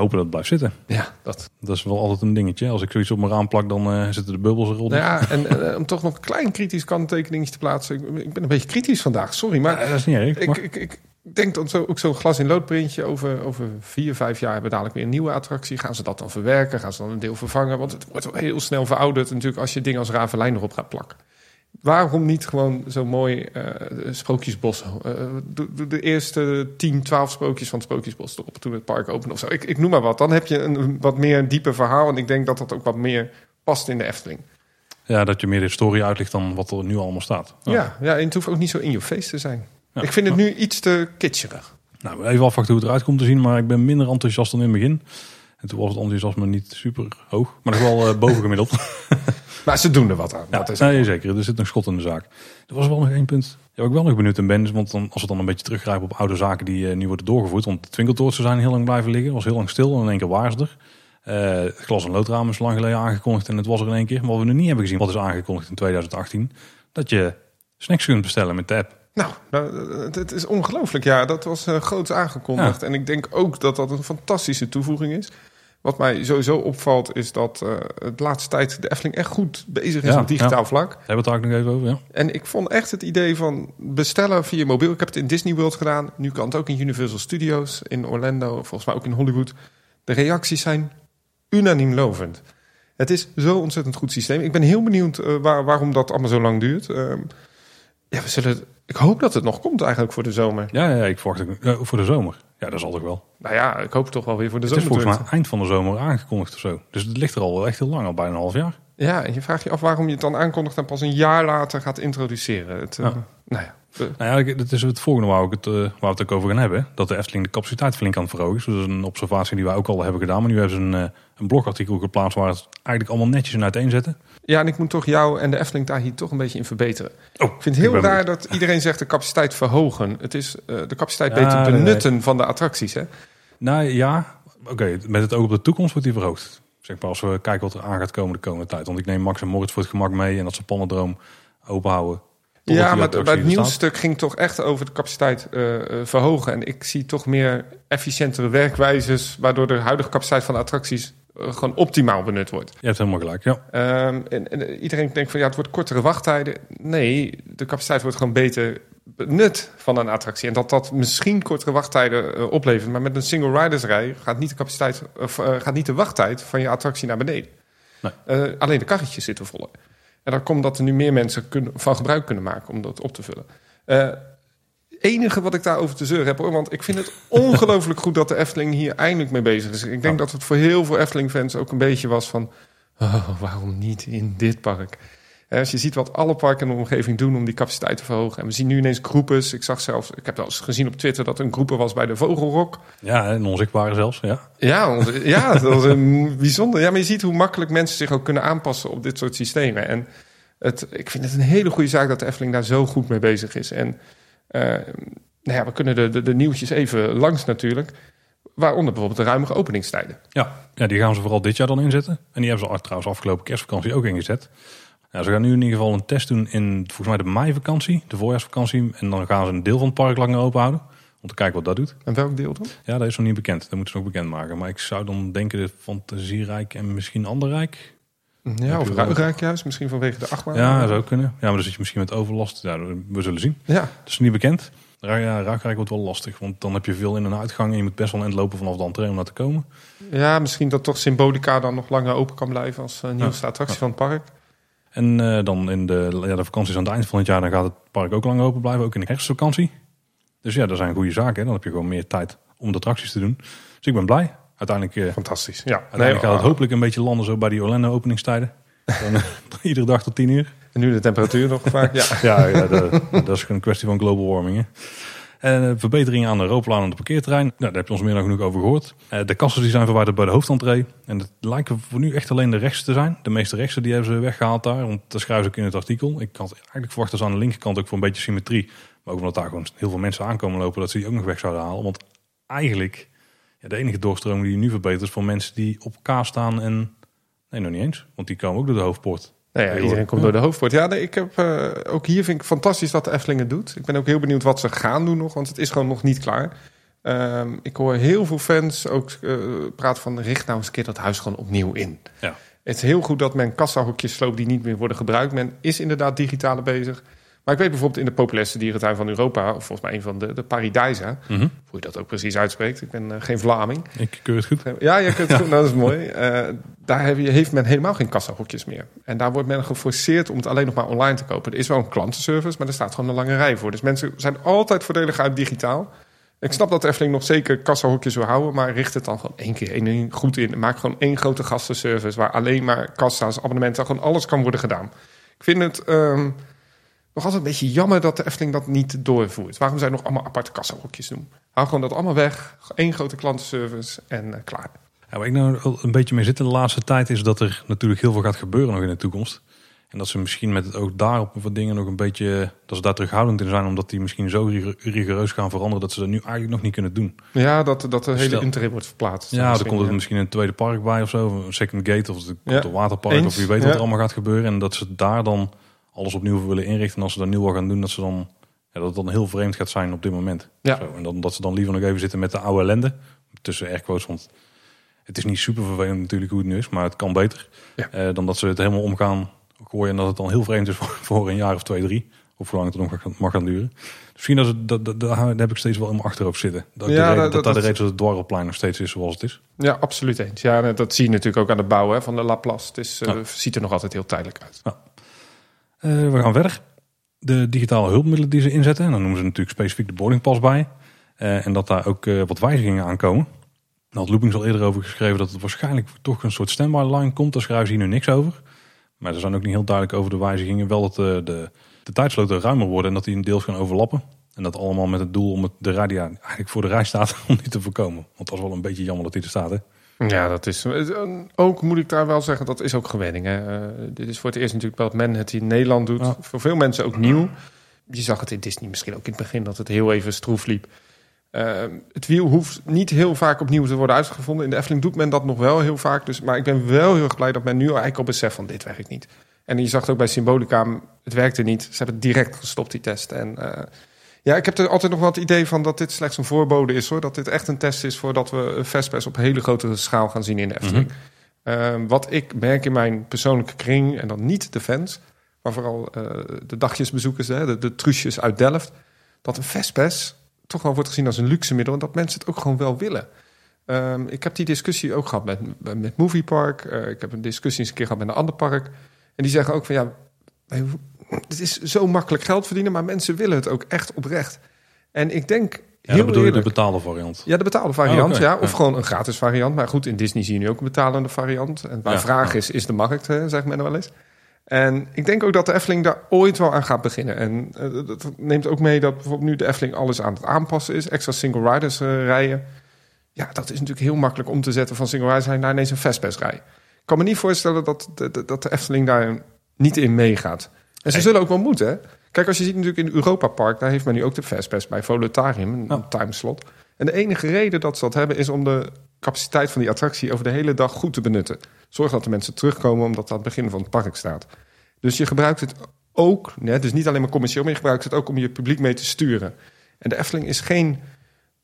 Hopen dat het blijft zitten. ja, dat. Dat is wel altijd een dingetje. Als ik zoiets op mijn raam plak, dan eh, zitten de bubbels eronder. Nou ja, en eh, om toch nog een klein kritisch kanttekeningetje te plaatsen. Ik, ik ben een beetje kritisch vandaag, sorry. Maar Ja, dat is niet erg. Ik, maar- ik, ik denk dat zo, ook zo'n glas in loodprintje over, over vier, vijf jaar hebben we dadelijk weer een nieuwe attractie. Gaan ze dat dan verwerken? Gaan ze dan een deel vervangen? Want het wordt heel snel verouderd natuurlijk als je dingen als Ravelijn erop gaat plakken. Waarom niet gewoon zo mooi eh sprookjesbos? eh, de eerste 10, 12 sprookjes van het sprookjesbos erop toen het park opende of zo. Ik, ik noem maar wat. Dan heb je een wat meer een dieper verhaal. En ik denk dat dat ook wat meer past in de Efteling. Ja, dat je meer de story uitlegt dan wat er nu allemaal staat. Ja, ja, en het hoeft ook niet zo in je face te zijn. Ja. Ik vind het nu iets te kitscherig. Nou, even afwachten hoe het eruit komt te zien. Maar ik ben minder enthousiast dan in het begin. En toen was het enthousiasme niet super hoog. Maar nog wel eh, bovengemiddeld. Maar ze doen er wat aan. Ja, dat is nee, zeker. Er zit een schot in de zaak. Er was wel nog één punt. Ja, ik wel nog benieuwd in ben. Want dan, als we dan een beetje teruggrijpen op oude zaken die eh, nu worden doorgevoerd. Want de twinkeltoortsen zijn heel lang blijven liggen. was heel lang stil en in één keer waren ze er. Eh, het glas- en loodraam is lang geleden aangekondigd. En het was er in één keer. Maar wat we nu niet hebben gezien, wat is aangekondigd in 2018. Dat je snacks kunt bestellen met de app. Nou, nou, het, het is ongelooflijk. Ja, dat was uh, groots aangekondigd. Ja. En ik denk ook dat dat een fantastische toevoeging is. Wat mij sowieso opvalt is dat uh, de laatste tijd de Efteling echt goed bezig is Ja, op digitaal ja. vlak. Hebben we het daar ook nog even over, ja. En ik vond echt het idee van bestellen via mobiel. Ik heb het in Disney World gedaan. Nu kan het ook in Universal Studios, in Orlando, volgens mij ook in Hollywood. De reacties zijn unaniem lovend. Het is zo'n ontzettend goed systeem. Ik ben heel benieuwd uh, waar, waarom dat allemaal zo lang duurt. Uh, ja, we zullen, ik hoop dat het nog komt eigenlijk voor de zomer. Ja, ja ik verwacht het uh, voor de zomer. Ja, dat zal toch wel. Nou ja, ik hoop toch wel weer voor de het zomer. Het is volgens mij eind van de zomer aangekondigd of zo. Dus het ligt er al wel echt heel lang, al bijna een half jaar. Ja, en je vraagt je af waarom je het dan aankondigt en pas een jaar later gaat introduceren. Het, Ja. uh, nou ja. Nou ja, dat is het volgende waar, ik het, uh, waar we het ook over gaan hebben. Dat de Efteling de capaciteit flink aan het verhogen is. Dus dat is een observatie die wij ook al hebben gedaan. Maar nu hebben ze een, uh, een blogartikel geplaatst waar het eigenlijk allemaal netjes in uiteenzetten. Ja, en ik moet toch jou en de Efteling daar hier toch een beetje in verbeteren. Oh, ik vind het heel raar dat iedereen zegt de capaciteit verhogen. Het is uh, de capaciteit Ja, beter benutten nee. van de attracties, hè? Nou ja, oké. Okay, met het oog op de toekomst wordt die verhoogd. Zeg maar als we kijken wat er aan gaat komen de komende tijd. Want ik neem Max en Moritz voor het gemak mee en dat ze Pannendroom open houden. Ja, maar bij het nieuwsstuk ging toch echt over de capaciteit uh, verhogen. En ik zie toch meer efficiëntere werkwijzes, waardoor de huidige capaciteit van de attracties uh, gewoon optimaal benut wordt. Je hebt helemaal gelijk, ja. Um, en, en, iedereen denkt van ja, het wordt kortere wachttijden. Nee, de capaciteit wordt gewoon beter benut van een attractie. En dat dat misschien kortere wachttijden uh, oplevert. Maar met een single riders rij gaat niet de capaciteit, of, gaat niet de wachttijd van je attractie naar beneden. Nee. alleen de karretjes zitten voller. En dan komt dat er nu meer mensen kunnen, van gebruik kunnen maken om dat op te vullen. Uh, enige wat ik daarover te zeuren heb, hoor, want ik vind het ongelooflijk goed dat de Efteling hier eindelijk mee bezig is. Ik denk ja. dat het voor heel veel Efteling-fans ook een beetje was van, oh, waarom niet in dit park? Als je ziet wat alle parken in de omgeving doen om die capaciteit te verhogen. En we zien nu ineens groepes. Ik zag zelfs, ik heb wel eens gezien op Twitter dat er een groepen was bij de Vogelrok. Ja, en onzichtbare zelfs, ja. Ja, ja dat was een bijzonder. Ja, maar je ziet hoe makkelijk mensen zich ook kunnen aanpassen op dit soort systemen. En het, ik vind het een hele goede zaak dat de Efteling daar zo goed mee bezig is. En uh, nou ja, we kunnen de, de, de nieuwtjes even langs natuurlijk. Waaronder bijvoorbeeld de ruimere openingstijden. Ja, ja, die gaan ze vooral dit jaar dan inzetten. En die hebben ze al- trouwens afgelopen kerstvakantie ook ingezet. Ja, ze gaan nu in ieder geval een test doen in volgens mij de meivakantie, de voorjaarsvakantie. En dan gaan ze een deel van het park langer open houden. Om te kijken wat dat doet. En welk deel dan? Ja, dat is nog niet bekend. Dat moeten ze nog bekendmaken. Maar ik zou dan denken de Fantasierijk en misschien Anderrijk. Ja, of Ruigrijk juist, misschien vanwege de achtbaan. Ja, dat zou kunnen. Ja, maar dan zit je misschien met overlast. Ja, we zullen zien. Ja, Dat is niet bekend. Ja, Ruigrijk wordt wel lastig. Want dan heb je veel in- en uitgang. En je moet best wel een eind lopen vanaf de entree om naar te komen. ja, misschien dat toch Symbolica dan nog langer open kan blijven als eh, nieuwste attractie van het park. En eh, dan in de, ja, de vakanties aan het eind van het jaar, dan gaat het park ook lang open blijven, ook in de herfstvakantie. Dus ja, dat zijn goede zaken. Hè? Dan heb je gewoon meer tijd om de attracties te doen. Dus ik ben blij. Uiteindelijk, eh, Fantastisch. Ja, uiteindelijk gaat het ah, hopelijk een beetje landen zo bij die Orlando openingstijden. Dan, eh, iedere dag tot 10 uur. En nu de temperatuur nog vaak. Ja. Ja, ja dat, dat is een kwestie van global warming. Hè? Eh, verbeteringen aan de Europlaan en het parkeerterrein. Nou, daar heb je ons meer dan genoeg over gehoord. Eh, de kassen die zijn verwijderd bij de hoofdentree. En het lijken voor nu echt alleen de rechtste te zijn. De meeste rechtste die hebben ze weggehaald daar. Want dat schrijven ze ook in het artikel. Ik had eigenlijk verwacht dat ze aan de linkerkant ook voor een beetje symmetrie. Maar ook omdat daar gewoon heel veel mensen aankomen lopen. Dat ze die ook nog weg zouden halen. Want eigenlijk, ja, de enige doorstroming die nu verbetert is voor mensen die op elkaar staan. En nee, nog niet eens. Want die komen ook door de hoofdpoort. Nou ja, iedereen komt door de hoofdpoort. Ja, nee, ik heb, eh, ook hier vind ik fantastisch wat de Efteling het doet. Ik ben ook heel benieuwd wat ze gaan doen nog, want het is gewoon nog niet klaar. Ehm, ik hoor heel veel fans ook eh, praten van richt nou eens een keer dat huis gewoon opnieuw in. Ja. Het is heel goed dat men kassahokjes sloopt die niet meer worden gebruikt. Men is inderdaad digitale bezig. Maar ik weet bijvoorbeeld in de populairste dierentuin van Europa, of volgens mij een van de, de Paradijsa, Mhm. hoe je dat ook precies uitspreekt. Ik ben eh, geen Vlaming. Ik keur het goed. Ja, je kunt het goed, nou, dat is mooi. Eh, daar heb je, heeft men helemaal geen kassahokjes meer. En daar wordt men geforceerd om het alleen nog maar online te kopen. Er is wel een klantenservice, maar er staat gewoon een lange rij voor. Dus mensen zijn altijd voordelig uit digitaal. Ik snap dat de Efteling nog zeker kassahokjes wil houden, maar richt het dan gewoon één keer één ding goed in. Maak gewoon één grote gastenservice waar alleen maar kassa's, abonnementen, gewoon alles kan worden gedaan. Ik vind het ehm, nog altijd een beetje jammer dat de Efteling dat niet doorvoert. Waarom zij nog allemaal aparte kassahokjes doen? Hou gewoon dat allemaal weg, één grote klantenservice en eh, klaar. Ja, waar ik nou een beetje mee zit in de laatste tijd is dat er natuurlijk heel veel gaat gebeuren nog in de toekomst. En dat ze misschien met het oog daarop wat dingen nog een beetje, dat ze daar terughoudend in zijn, omdat die misschien zo rig- rigoureus gaan veranderen dat ze dat nu eigenlijk nog niet kunnen doen. Ja, dat, dat de hele Stel. interim wordt verplaatst. Ja, dan Misschien, komt er misschien een tweede park bij of zo, of een second gate of het komt Ja, een waterpark eens, of wie weet ja. wat er allemaal gaat gebeuren. En dat ze daar dan alles opnieuw willen inrichten. En als ze dat nieuw gaan doen, dat ze dan ja, dat het dan heel vreemd gaat zijn op dit moment. Ja. Zo, en dan, dat ze dan liever nog even zitten met de oude ellende. Tussen airquotes, want het is niet super vervelend natuurlijk hoe het nu is, maar het kan beter. Ja. Eh, dan dat ze het helemaal omgaan gooien en dat het dan heel vreemd is voor, voor een jaar of twee, drie. Of hoe lang het nog mag- mag gaan duren. Dus misschien dat, het, dat, dat, daar heb ik steeds wel in mijn achterhoofd zitten. Dat, Ja, de reden, dat- dat, de reden dat het dwarrelplein nog steeds is zoals het is. Ja, absoluut eens. Ja, dat zie je natuurlijk ook aan de bouw hè, van de Laplace. Het is, Ja. ziet er nog altijd heel tijdelijk uit. Eh, we gaan verder. De digitale hulpmiddelen die ze inzetten. En dan noemen ze natuurlijk specifiek de boardingpas bij. Eh, en dat daar ook eh, wat wijzigingen aankomen. Daar had Loopings al eerder over geschreven dat het waarschijnlijk toch een soort standby line komt. Daar schrijven ze hier nu niks over. Maar ze zijn ook niet heel duidelijk over de wijzigingen. Wel dat de, de, de tijdsloten ruimer worden en dat die een deels gaan overlappen. En dat allemaal met het doel om de rij die eigenlijk voor de rij staat, om die te voorkomen. Want dat is wel een beetje jammer dat die er staat. Hè? Ja, dat is. eh, Ook moet ik daar wel zeggen, dat is ook gewenning. Hè. Eh, dit is voor het eerst natuurlijk dat men het in Nederland doet. Ja. Voor veel mensen ook nieuw. Je zag het in Disney misschien ook in het begin dat het heel even stroef liep. Eh, het wiel hoeft niet heel vaak opnieuw te worden uitgevonden. In de Efteling doet men dat nog wel heel vaak. Dus, maar ik ben wel heel erg blij dat men nu eigenlijk al beseft van dit werkt niet. En je zag het ook bij Symbolica, het werkte niet. Ze hebben het direct gestopt, die test. En ja, ik heb er altijd nog wel het idee van dat dit slechts een voorbode is hoor. Dat dit echt een test is voordat we Vespers op hele grote schaal gaan zien in de Efteling. Ehm, wat ik merk in mijn persoonlijke kring, en dan niet de fans, maar vooral eh, de dagjesbezoekers, hè, de, de truusjes uit Delft, dat een Vespers toch wel wordt gezien als een luxe middel en dat mensen het ook gewoon wel willen. Ehm, ik heb die discussie ook gehad met, met Moviepark. Eh, ik heb een discussie eens een keer gehad met een ander park. En die zeggen ook van ja, wij- het is zo makkelijk geld verdienen, maar mensen willen het ook echt oprecht. En ik denk Ja, heel dat bedoel je de eerlijk, betaalde variant. ja, de betaalde variant, Oh, ja. Of Ja. gewoon een gratis variant. Maar goed, in Disney zie je nu ook een betalende variant. En waar Ja, vraag is, is de markt, hè, zegt men wel eens. En ik denk ook dat de Efteling daar ooit wel aan gaat beginnen. En eh, dat neemt ook mee dat bijvoorbeeld nu de Efteling alles aan het aanpassen is. Extra single riders eh, rijden. Ja, dat is natuurlijk heel makkelijk om te zetten van single riders naar ineens een fastpass rij. Ik kan me niet voorstellen dat de- dat de Efteling daar niet in meegaat. En ze Nee. zullen ook wel moeten. hè. Kijk, als je ziet natuurlijk in Europa Park, daar heeft men nu ook de Fastpass bij Volutarium, een timeslot. En de enige reden dat ze dat hebben is om de capaciteit van die attractie over de hele dag goed te benutten. Zorg dat de mensen terugkomen omdat dat het begin van het park staat. Dus je gebruikt het ook, hè, dus niet alleen maar commercieel, maar je gebruikt het ook om je publiek mee te sturen. En de Efteling is geen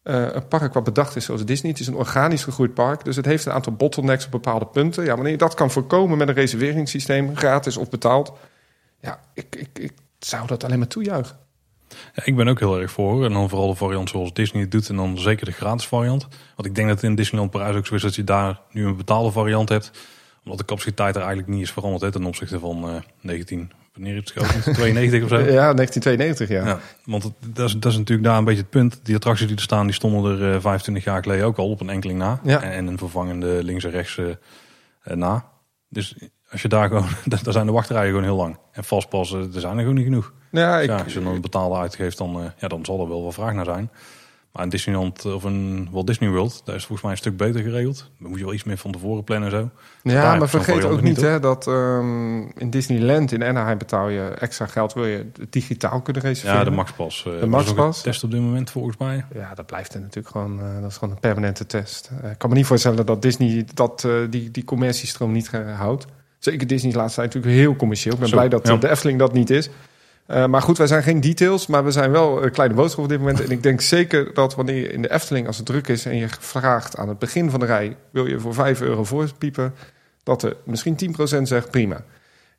eh, een park wat bedacht is zoals Disney. Het is een organisch gegroeid park, dus het heeft een aantal bottlenecks op bepaalde punten. Ja, wanneer je dat kan voorkomen met een reserveringssysteem, gratis of betaald, ja, ik, ik, ik zou dat alleen maar toejuichen. Ja, ik ben ook heel erg voor. En dan vooral de variant zoals Disney het doet. En dan zeker de gratis variant. Want ik denk dat in Disneyland Parijs ook zo is dat je daar nu een betaalde variant hebt. Omdat de capaciteit er eigenlijk niet is veranderd hè, ten opzichte van eh 19... Wanneer is het geopend? 92 of zo? Ja, 1992, ja. Ja, want het, dat, is, dat is natuurlijk daar een beetje het punt. Die attracties die er staan, die stonden er eh, 25 jaar geleden ook al op een enkeling na. Ja. En, en een vervangende links en rechts eh, eh, na. Dus als je daar gewoon, daar zijn de wachtrijen gewoon heel lang. En vastpassen, er zijn er gewoon niet genoeg. Ja, ik, ja, als je dan een betaalde uitgeeft, dan, eh, ja, dan zal er wel wat vraag naar zijn. Maar in Disneyland of een Walt Disney World, daar is volgens mij een stuk beter geregeld. Dan moet je wel iets meer van tevoren plannen en zo. Ja, maar vergeet ook niet hè, dat ehm, in Disneyland in Anaheim betaal je extra geld. Wil je digitaal kunnen reserveren? Ja, de Maxpas. eh, De Maxpas. een test op dit moment volgens mij. Ja, dat blijft er natuurlijk gewoon. eh, dat is gewoon een permanente test. Ik kan me niet voorstellen dat Disney dat, die, die commerciestroom niet houdt. Zeker Disney is laatst tijd natuurlijk heel commercieel. Ik ben Zo, blij dat ja. eh, de Efteling dat niet is. Eh, maar goed, wij zijn geen details, maar we zijn wel een kleine boodschap op dit moment. En ik denk zeker dat wanneer je in de Efteling, als het druk is en je vraagt aan het begin van de rij, wil je voor 5 euro voorpiepen, dat er misschien 10% zegt prima.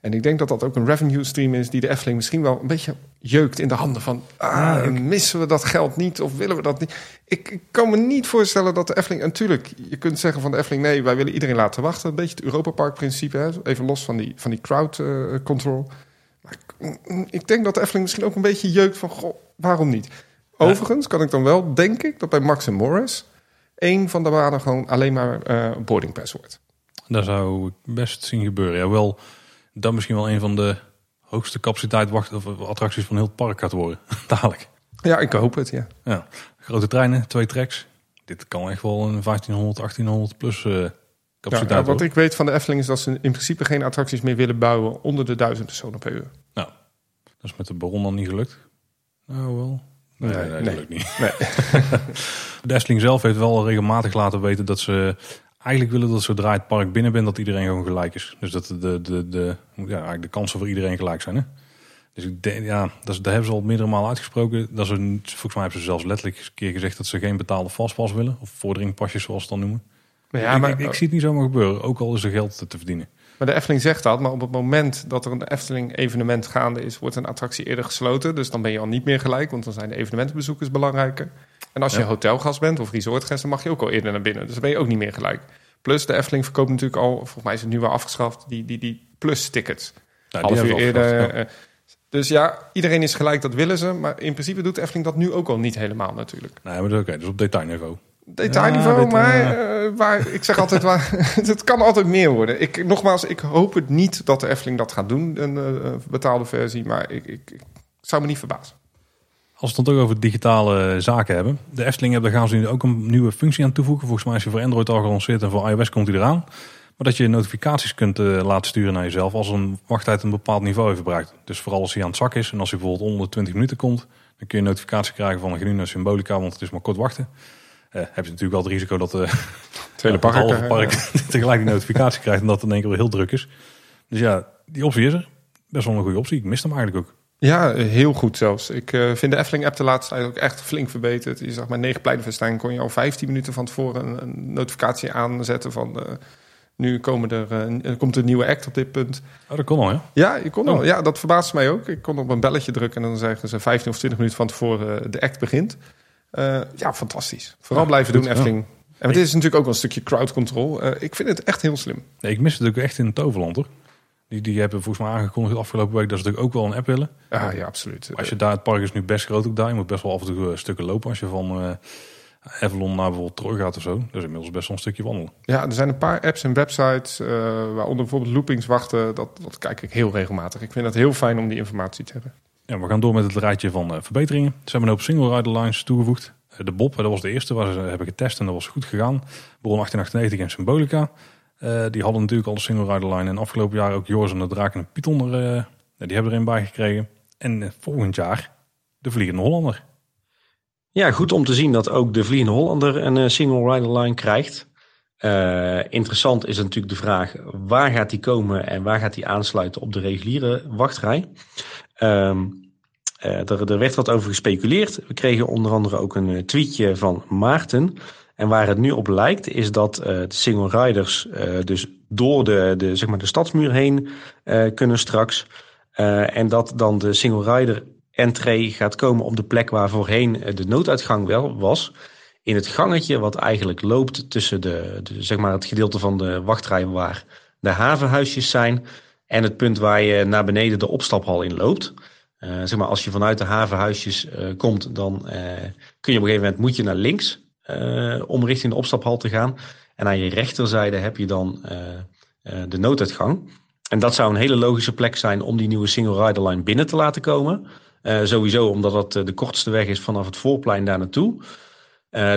En ik denk dat dat ook een revenue stream is die de Efteling misschien wel een beetje jeukt in de handen van, ah, missen we dat geld niet of willen we dat niet? Ik, ik kan me niet voorstellen dat de Efteling, en natuurlijk, je kunt zeggen van de Efteling, nee, wij willen iedereen laten wachten. Een beetje het Europa Park principe, hè? even los van die, van die crowd eh, control. Maar ik, ik denk dat de Efteling misschien ook een beetje jeukt van, goh, waarom niet? Overigens kan ik dan wel, denk ik, dat bij Max en Morris één van de banen gewoon alleen maar eh boarding pass wordt. Dat zou ik best zien gebeuren. Ja, wel, dat misschien wel een van de hoogste capaciteit wacht, of attracties van heel het park gaat worden. Dadelijk. Ja, ik hoop het, ja. Ja. Grote treinen, twee tracks. Dit kan echt wel een 1500, 1800 plus Ja, capaciteit nou, wat ik weet van de Efteling is dat ze in principe geen attracties meer willen bouwen onder de duizend personen per uur. Nou, dat is met de Baron dan niet gelukt. Nou wel. Nee, Nee, nee, dat nee. lukt niet. Nee. De Efteling zelf heeft wel regelmatig laten weten dat ze eigenlijk willen dat zodra je het park binnen bent, dat iedereen gewoon gelijk is. Dus dat de, de, de, de, ja, eigenlijk de kansen voor iedereen gelijk zijn. Hè? Dus ik denk, ja, dat, is, dat hebben ze al meerdere malen uitgesproken. Dat ze, volgens mij hebben ze zelfs letterlijk een keer gezegd dat ze geen betaalde vastpas willen. Of vordringpasjes zoals ze dan noemen. Ja, ik, maar, ik, ik zie het niet zomaar gebeuren, ook al is er geld te verdienen. maar de Efteling zegt dat, maar op het moment dat er een Efteling evenement gaande is, wordt een attractie eerder gesloten. Dus dan ben je al niet meer gelijk, want dan zijn de evenementenbezoekers belangrijker. En als je Ja. hotelgast bent of resortgast, dan mag je ook al eerder naar binnen. Dus dan ben je ook niet meer gelijk. Plus de Efteling verkoopt natuurlijk al, volgens mij is het nu wel afgeschaft, die, die, die plus-tickets. Nou, half uur eerder. ja. eh, dus ja, iedereen is gelijk, dat willen ze. Maar in principe doet de Efteling dat nu ook al niet helemaal natuurlijk. Nee, maar dat is oké. Dus op detailniveau. Detailniveau, Ja, maar eh, eh, waar, ik zeg altijd, waar, het kan altijd meer worden. Ik, nogmaals, ik hoop het niet dat de Efteling dat gaat doen, een eh, betaalde versie. Maar ik, ik, ik zou me niet verbazen. Als we het dan toch over digitale zaken hebben. De Efteling hebben, daar gaan ze nu ook een nieuwe functie aan toevoegen. Volgens mij is die voor Android al gelanceerd en voor iOS komt die eraan. Maar dat je notificaties kunt eh, laten sturen naar jezelf als een wachttijd een bepaald niveau heeft bereikt. Dus vooral als hij aan het zak is en als hij bijvoorbeeld onder de 20 minuten komt. Dan kun je een notificatie krijgen van een naar symbolica, want het is maar kort wachten. Eh, heb je natuurlijk wel het risico dat eh Tweede park. tegelijk die notificatie krijgt en dat het in één keer weer heel druk is. Dus ja, die optie is er. Best wel een goede optie. Ik mis hem eigenlijk ook. Ja, heel goed zelfs. Ik eh, vind de Efteling-app de laatste tijd ook echt flink verbeterd. Je zag maar negen pleinenfestijn kon je al 15 minuten van tevoren een, een notificatie aanzetten van... eh, nu komen er, eh, er komt een nieuwe act op dit punt. Oh, dat kon al, ja. Ja, je kon al. Oh. Ja, dat verbaasde mij ook. Ik kon op een belletje drukken en dan zeggen ze 15 of 20 minuten van tevoren de act begint. Ja, fantastisch. Vooral Ja, blijven goed, doen, Efteling. En het is natuurlijk ook wel een stukje crowd control. Ik vind het echt heel slim. Nee, ik mis het ook echt in Toverland hoor. Die, die hebben volgens mij aangekondigd afgelopen week dat ze natuurlijk ook wel een app willen. Ja, ja, absoluut. Als je daar, het park is nu best groot ook daar. Je moet best wel af en toe eh, stukken lopen als je van Avalon naar bijvoorbeeld Troy gaat of zo. Dat is inmiddels best wel een stukje wandelen. Ja, er zijn een paar apps en websites, eh, waaronder bijvoorbeeld loopings wachten. Dat, dat kijk ik heel regelmatig. Ik vind het heel fijn om die informatie te hebben. Ja, we gaan door met het rijtje van verbeteringen. Ze hebben een hoop single rider lines toegevoegd. De Bob, dat was de eerste waar ze hebben getest en dat was goed gegaan. Bron 1898 en Symbolica. Eh, die hadden natuurlijk al de single rider line. En afgelopen jaar ook Joris en de Draak en de Python eh, die hebben erin bij gekregen. En eh, volgend jaar de Vliegende Hollander. Ja, goed om te zien dat ook de Vliegende Hollander een single rider line krijgt. Interessant is natuurlijk de vraag waar gaat die komen en waar gaat die aansluiten op de reguliere wachtrij. Uh, er, er, werd wat over gespeculeerd. We kregen onder andere ook een tweetje van Maarten. En waar het nu op lijkt is dat uh, de single riders dus door de, de, zeg maar de stadsmuur heen kunnen straks. en dat dan de single rider entree gaat komen op de plek waar voorheen de nooduitgang wel was in het gangetje wat eigenlijk loopt tussen de, de, zeg maar het gedeelte van de wachtrij waar de havenhuisjes zijn en het punt waar je naar beneden de opstaphal in loopt. Zeg maar, als je vanuit de havenhuisjes komt, dan kun je op een gegeven moment moet je naar links om richting de opstaphal te gaan. En aan je rechterzijde heb je dan de nooduitgang. En dat zou een hele logische plek zijn om die nieuwe single rider line binnen te laten komen. sowieso omdat dat de kortste weg is vanaf het voorplein daar naartoe.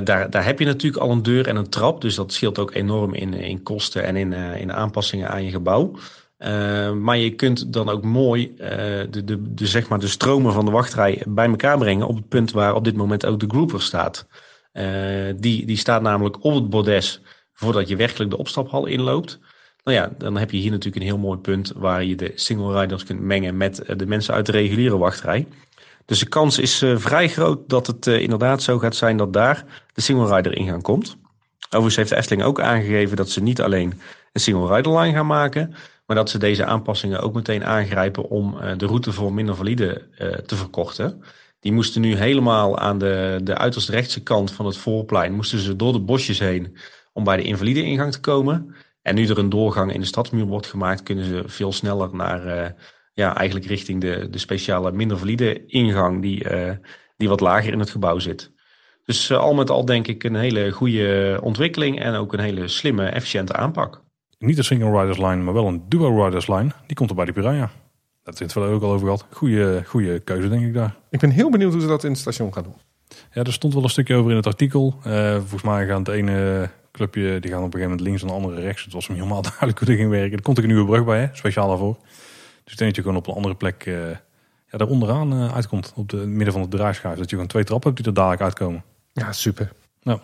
Daar, daar heb je natuurlijk al een deur en een trap. Dus dat scheelt ook enorm in, in kosten en in, in aanpassingen aan je gebouw. Maar je kunt dan ook mooi de, de, de, zeg maar de stromen van de wachtrij bij elkaar brengen. Op het punt waar op dit moment ook de grouper staat. Die, die staat namelijk op het bordes voordat je werkelijk de opstaphal inloopt. Nou ja, dan heb je hier natuurlijk een heel mooi punt waar je de single riders kunt mengen met de mensen uit de reguliere wachtrij. Dus de kans is uh, vrij groot dat het inderdaad zo gaat zijn dat daar de single rider ingang komt. Overigens heeft de Efteling ook aangegeven dat ze niet alleen een single rider line gaan maken, maar dat ze deze aanpassingen ook meteen aangrijpen om de route voor minder valide te verkorten. Die moesten nu helemaal aan de, de uiterst rechtse kant van het voorplein, moesten ze door de bosjes heen om bij de invalide ingang te komen. En nu er een doorgang in de stadsmuur wordt gemaakt, kunnen ze veel sneller naar ja, eigenlijk richting de, de speciale minder valide ingang die, uh, die wat lager in het gebouw zit. Dus uh, al met al denk ik een hele goede ontwikkeling en ook een hele slimme, efficiënte aanpak. Niet een single riders line, maar wel een duo riders line. Die komt er bij de Piranha. Dat heeft het ook al over gehad. Goede, goede keuze denk ik daar. Ik ben heel benieuwd hoe ze dat in het station gaan doen. Ja, er stond wel een stukje over in het artikel. Uh, volgens mij gaan het ene clubje die gaan op een gegeven moment links en de andere rechts. Het was hem helemaal duidelijk hoe dit ging werken. Er komt ook een nieuwe brug bij, hè? speciaal daarvoor. Dus ik denk dat je gewoon op een andere plek uh, ja, daar onderaan uh, uitkomt. Op het midden van de draaischijf. Dat je gewoon twee trappen hebt die er dadelijk uitkomen. Ja, super. Nou.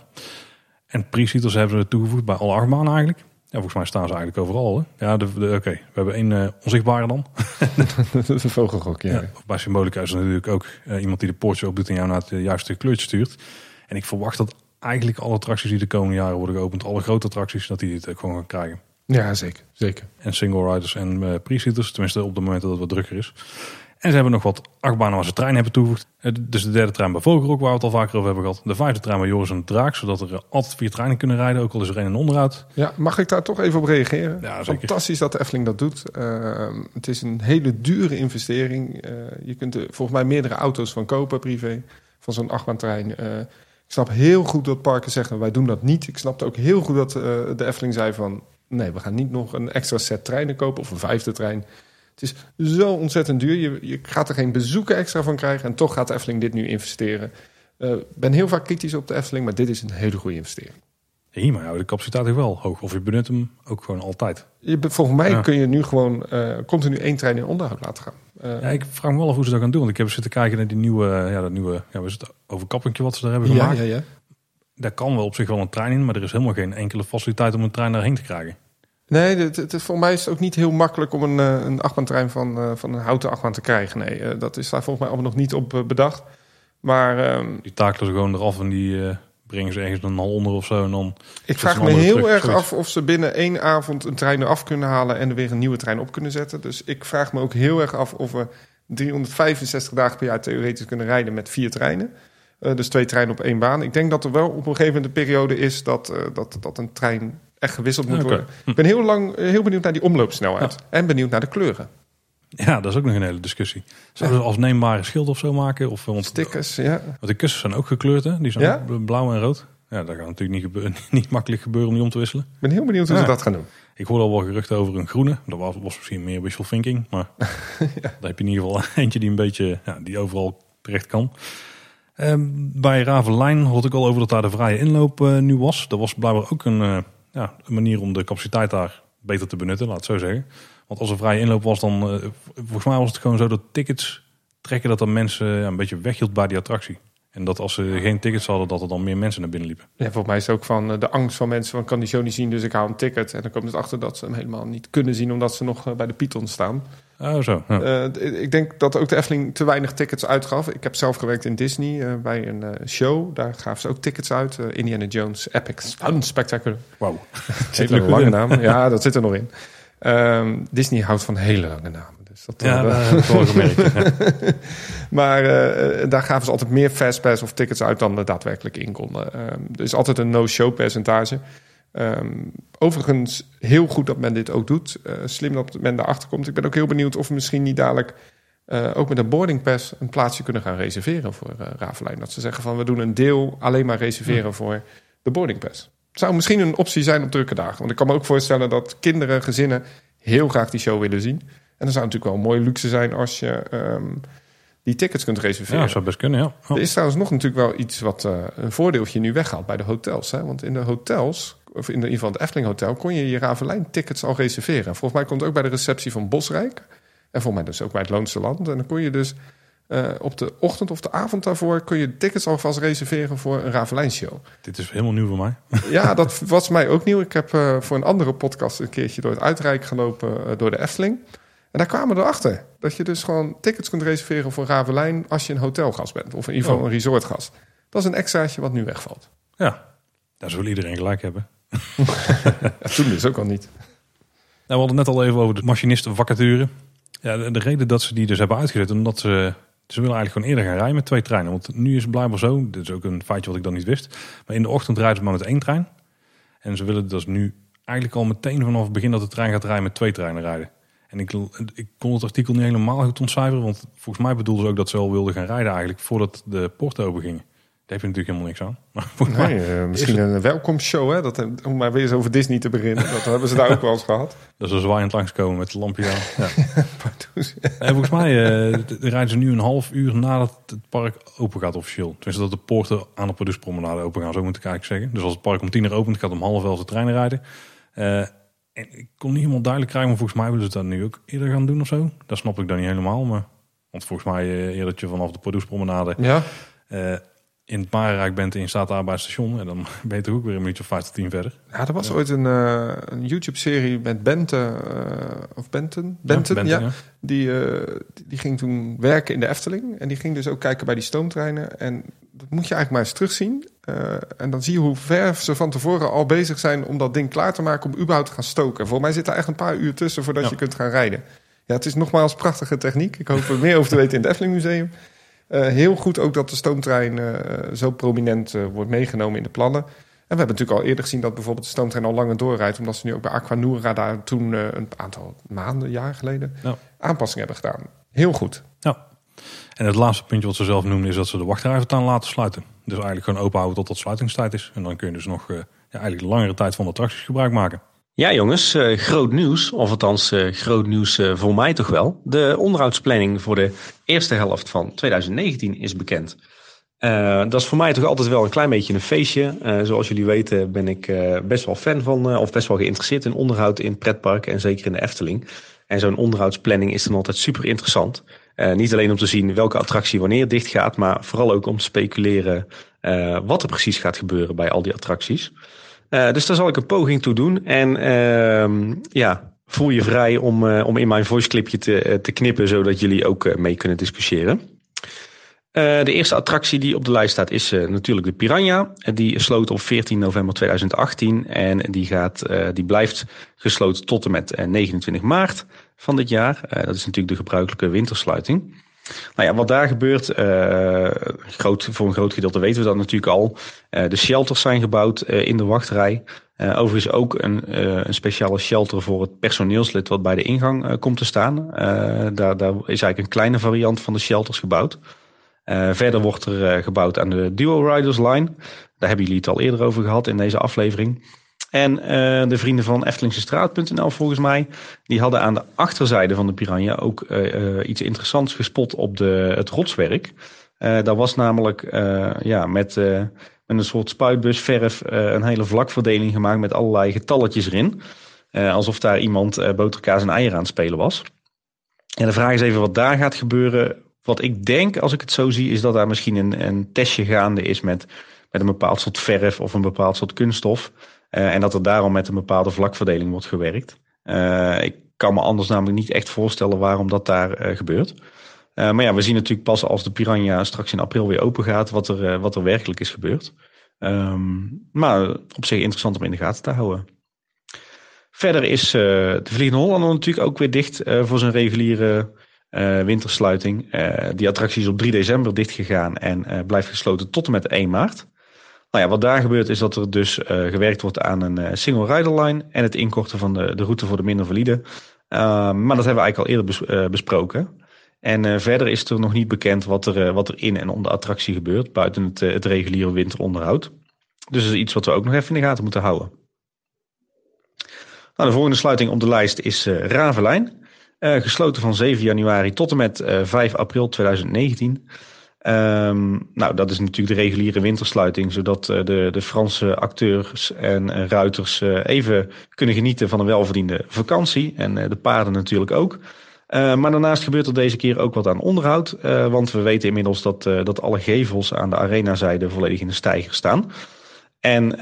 En pre-seaters hebben ze toegevoegd bij alle achtbanen eigenlijk. Volgens mij staan ze eigenlijk overal. Hè? Ja, de, de, oké. We hebben één uh, onzichtbare dan. de vogelgok, ja. ja. Bij Symbolica is er natuurlijk ook iemand die de poortje opdoet en jou naar het juiste kleurtje stuurt. En ik verwacht dat eigenlijk alle attracties die de komende jaren worden geopend, alle grote attracties, dat die dit ook gewoon gaan krijgen. Ja, zeker. zeker. En single riders en uh, pre-seaters. Tenminste op de moment dat het wat drukker is. En ze hebben nog wat achtbanen waar ze trein hebben toegevoegd. Eh, dus de derde trein bij Vogelrok, waar we het al vaker over hebben gehad. De vijfde trein bij Joris en de Draak. Zodat er altijd vier treinen kunnen rijden, ook al is er een en onderhoud. Ja, mag ik daar toch even op reageren? Ja, Fantastisch dat de Efteling dat doet. Uh, het is een hele dure investering. Uh, je kunt er volgens mij meerdere auto's van kopen, privé. Van zo'n achtbaantrein. Uh, ik snap heel goed dat parken zeggen, wij doen dat niet. Ik snapte ook heel goed dat de Efteling zei van... Nee, we gaan niet nog een extra set treinen kopen of een vijfde trein. Het is zo ontzettend duur. Je, je gaat er geen bezoeken extra van krijgen. En toch gaat de Efteling dit nu investeren. Ik uh, ben heel vaak kritisch op de Efteling, maar dit is een hele goede investering. Ja, maar de capaciteit is wel hoog. Of je benut hem ook gewoon altijd. Je, volgens mij kun je nu gewoon uh, continu één trein in onderhoud laten gaan. Uh, ja, ik vraag me wel af hoe ze dat gaan doen. Want ik heb zitten kijken naar die nieuwe, ja, dat nieuwe ja, we het overkappingje wat ze daar hebben gemaakt. Ja, ja, ja daar kan wel op zich wel een trein in, maar er is helemaal geen enkele faciliteit om een trein daarheen te krijgen. Nee, het, het, voor mij is het ook niet heel makkelijk om een, eh, een achtbaantrein van, uh, van een houten achtbaan te krijgen. Nee, uh, dat is daar volgens mij allemaal nog niet op bedacht. Maar, um, die takelen ze gewoon eraf en die uh, brengen ze ergens dan al onder of zo. En dan ik vraag me heel erg af of ze binnen één avond een trein eraf kunnen halen en er weer een nieuwe trein op kunnen zetten. Dus ik vraag me ook heel erg af of we 365 dagen per jaar theoretisch kunnen rijden met vier treinen. Uh, dus twee treinen op één baan. Ik denk dat er wel op een gegeven moment een periode is dat, uh, dat, dat een trein echt gewisseld moet okay. worden. Ik ben heel, lang, heel benieuwd naar die omloopsnelheid. Ja. En benieuwd naar de kleuren. Ja, dat is ook nog een hele discussie. Zouden ze als neembare schild of zo maken? Of, want, Stickers, ja. Want de kussens zijn ook gekleurd, hè? Die zijn ja? blauw en rood. Ja, dat gaat natuurlijk niet, gebeuren, niet makkelijk gebeuren om die om te wisselen. Ik ben heel benieuwd hoe ja. ze dat gaan doen. Ik hoorde al wel geruchten over een groene. Dat was, was misschien meer wishful thinking. Maar ja. daar heb je in ieder geval eentje die een beetje, ja, die overal terecht kan. Um, bij Ravelijn hoorde ik al over dat daar de vrije inloop uh, nu was. Dat was blijkbaar ook een, uh, ja, een manier om de capaciteit daar beter te benutten, laat het zo zeggen. Want als er vrije inloop was, dan uh, volgens mij was het gewoon zo dat tickets trekken dat dan mensen een beetje weghield bij die attractie. En dat als ze geen tickets hadden, dat er dan meer mensen naar binnen liepen. Ja, volgens mij is het ook van eh, de angst van mensen van kan die show niet zien, dus ik haal een ticket. En dan komt het achter dat ze hem helemaal niet kunnen zien omdat ze nog eh, bij de Python staan. Oh, zo. Ja. Eh, ik denk dat ook de Efteling te weinig tickets uitgaf. Ik heb zelf gewerkt in Disney bij een show. Daar gaven ze ook tickets uit. Indiana Jones Epic Fun Spectacular. Wauw. Zit een lange naam? Ja, dat zit er nog in. Ehm, Disney houdt van hele lange namen. Dus dat, Ja, dat maar eh, daar gaven ze altijd meer fastpass of tickets uit dan er daadwerkelijk in konden. Ehm, er is altijd een no-show percentage. Ehm, overigens, heel goed dat men dit ook doet. Eh, slim dat men daarachter komt. Ik ben ook heel benieuwd of we misschien niet dadelijk eh, ook met een boarding pass een plaatsje kunnen gaan reserveren voor uh, Ravelijn. Dat ze zeggen van we doen een deel alleen maar reserveren voor de boarding pass. Zou misschien een optie zijn op drukke dagen. Want ik kan me ook voorstellen dat kinderen, gezinnen heel graag die show willen zien. En dan zou het natuurlijk wel een mooie luxe zijn als je ehm, die tickets kunt reserveren. ja, dat zou best kunnen, ja. Oh. Er is trouwens nog natuurlijk wel iets wat eh, een voordeeltje nu weghaalt bij de hotels. Hè? Want in de hotels, of in, de, in ieder geval het Efteling Hotel, kon je je Ravelijn tickets al reserveren. Volgens mij komt het ook bij de receptie van Bosrijk. En volgens mij dus ook bij het Loonse Land. En dan kon je dus uh, op de ochtend of de avond daarvoor... kun je tickets alvast reserveren voor een Ravelijn show. Dit is helemaal nieuw voor mij. ja, dat was mij ook nieuw. Ik heb uh, voor een andere podcast een keertje door het uitrijk gelopen uh, door de Efteling. En daar kwamen we erachter. Dat je dus gewoon tickets kunt reserveren voor Ravelijn... als je een hotelgast bent. Of in ieder geval oh. een resortgast. Dat is een extraatje wat nu wegvalt. Ja, daar zal iedereen gelijk hebben. ja, toen dus ook al niet. Nou, we hadden net al even over de machinistenvacature. Ja, de, de, reden dat ze die dus hebben uitgezet, omdat ze, ze willen eigenlijk gewoon eerder gaan rijden met twee treinen. Want nu is het blijkbaar zo, dit is ook een feitje wat ik dan niet wist. Maar in de ochtend rijden ze maar met één trein. En ze willen dus nu eigenlijk al meteen vanaf het begin dat de trein gaat rijden met twee treinen rijden. En ik, ik kon het artikel niet helemaal goed ontcijferen, want volgens mij bedoelden ze ook dat ze al wilden gaan rijden eigenlijk voordat de poorten open gingen. Daar heb je natuurlijk helemaal niks aan. Maar nee, uh, misschien een welkomstshow, hè? Dat, om maar weer eens over Disney te beginnen. Dat hebben ze daar ook wel eens gehad. Dat ze zwaaiend langskomen met het lampje aan. Ja. en volgens mij uh, rijden ze nu een half uur nadat het park open gaat officieel. Tenminste dat de poorten aan de Productpromenade open gaan, zo moet ik eigenlijk zeggen. Dus als het park om tien uur opent, gaat om half elf de trein rijden. Uh, en ik kon niet helemaal duidelijk krijgen, maar volgens mij willen ze dat nu ook eerder gaan doen of zo. Dat snap ik dan niet helemaal, maar... Want volgens mij uh, eerder dat je vanaf de Productpromenade... Ja in het Marenrijk bent en je staat daar bij het station. En dan ben je toch ook weer een minuutje of vijf tot tien verder. Ja, er was ja. ooit een, uh, een YouTube-serie met Bente, uh, of Benten? Benten, ja. Benten, ja. Die, die ging toen werken in de Efteling. En die ging dus ook kijken bij die stoomtreinen. En dat moet je eigenlijk maar eens terugzien. en dan zie je hoe ver ze van tevoren al bezig zijn om dat ding klaar te maken om überhaupt te gaan stoken. Voor mij zit daar echt een paar uur tussen voordat ja. je kunt gaan rijden. Ja, het is nogmaals prachtige techniek. Ik hoop er meer over te weten in het Efteling Museum. Uh, heel goed ook dat de stoomtrein uh, zo prominent wordt meegenomen in de plannen. En we hebben natuurlijk al eerder gezien dat bijvoorbeeld de stoomtrein al langer doorrijdt. Omdat ze nu ook bij Aquanura daar toen een aantal maanden, jaar geleden, ja. aanpassingen hebben gedaan. Heel goed. En het laatste puntje wat ze zelf noemen is dat ze de wachtrij voortaan laten sluiten. Dus eigenlijk gewoon open houden tot het sluitingstijd is. En dan kun je dus nog ja, eigenlijk langere tijd van de attracties gebruik maken. Ja jongens, uh, groot nieuws. Of althans uh, groot nieuws voor mij toch wel. De onderhoudsplanning voor de eerste helft van 2019 is bekend. dat is voor mij toch altijd wel een klein beetje een feestje. zoals jullie weten ben ik best wel fan van, of best wel geïnteresseerd in onderhoud in pretparken en zeker in de Efteling. En zo'n onderhoudsplanning is dan altijd super interessant. Niet alleen om te zien welke attractie wanneer dicht gaat, maar vooral ook om te speculeren wat er precies gaat gebeuren bij al die attracties. Uh, dus daar zal ik een poging toe doen. En uh, ja, voel je vrij om, om in mijn voiceclipje te, te knippen, zodat jullie ook mee kunnen discussiëren. De eerste attractie die op de lijst staat is natuurlijk de Piranha. Die sloot op 14 november 2018 en die, gaat, die blijft gesloten tot en met 29 maart van dit jaar. dat is natuurlijk de gebruikelijke wintersluiting. Nou ja, wat daar gebeurt, groot, voor een groot gedeelte weten we dat natuurlijk al. De shelters zijn gebouwd in de wachtrij. overigens ook een, een speciale shelter voor het personeelslid wat bij de ingang komt te staan. daar, daar is eigenlijk een kleine variant van de shelters gebouwd. Verder wordt er gebouwd aan de Duo Riders Line. Daar hebben jullie het al eerder over gehad in deze aflevering. En uh, de vrienden van Eftelingsestraat.nl volgens mij, die hadden aan de achterzijde van de Piranha ook iets interessants gespot op de, het rotswerk. Daar was namelijk ja, met, met een soort spuitbusverf een hele vlakverdeling gemaakt met allerlei getalletjes erin. alsof daar iemand boterkaas en eieren aan het spelen was. En de vraag is even wat daar gaat gebeuren. Wat ik denk, als ik het zo zie, is dat daar misschien een, een testje gaande is met, met een bepaald soort verf of een bepaald soort kunststof. en dat er daarom met een bepaalde vlakverdeling wordt gewerkt. ik kan me anders namelijk niet echt voorstellen waarom dat daar gebeurt. maar ja, we zien natuurlijk pas als de Piranha straks in april weer open gaat, wat er, wat er werkelijk is gebeurd. Ehm, maar op zich interessant om in de gaten te houden. Verder is de Vliegende Hollander natuurlijk ook weer dicht voor zijn reguliere uh, wintersluiting. die attractie is op 3 december dicht gegaan en blijft gesloten tot en met 1 maart. Nou ja, wat daar gebeurt is dat er dus gewerkt wordt aan een single rider line en het inkorten van de, de route voor de minder valide. Maar dat hebben we eigenlijk al eerder bes besproken. En verder is er nog niet bekend wat er, wat er in en om de attractie gebeurt, buiten het, het reguliere winteronderhoud. Dus dat is iets wat we ook nog even in de gaten moeten houden. Nou, de volgende sluiting op de lijst is Ravelijn. Uh, gesloten van 7 januari tot en met uh, eh, 5 april 2019. Um, ehm, nou, dat is natuurlijk de reguliere wintersluiting, zodat de, de Franse acteurs en ruiters even kunnen genieten van een welverdiende vakantie. En de paarden natuurlijk ook. maar daarnaast gebeurt er deze keer ook wat aan onderhoud. want we weten inmiddels dat, dat alle gevels aan de arenazijde volledig in de stijger staan. En uh,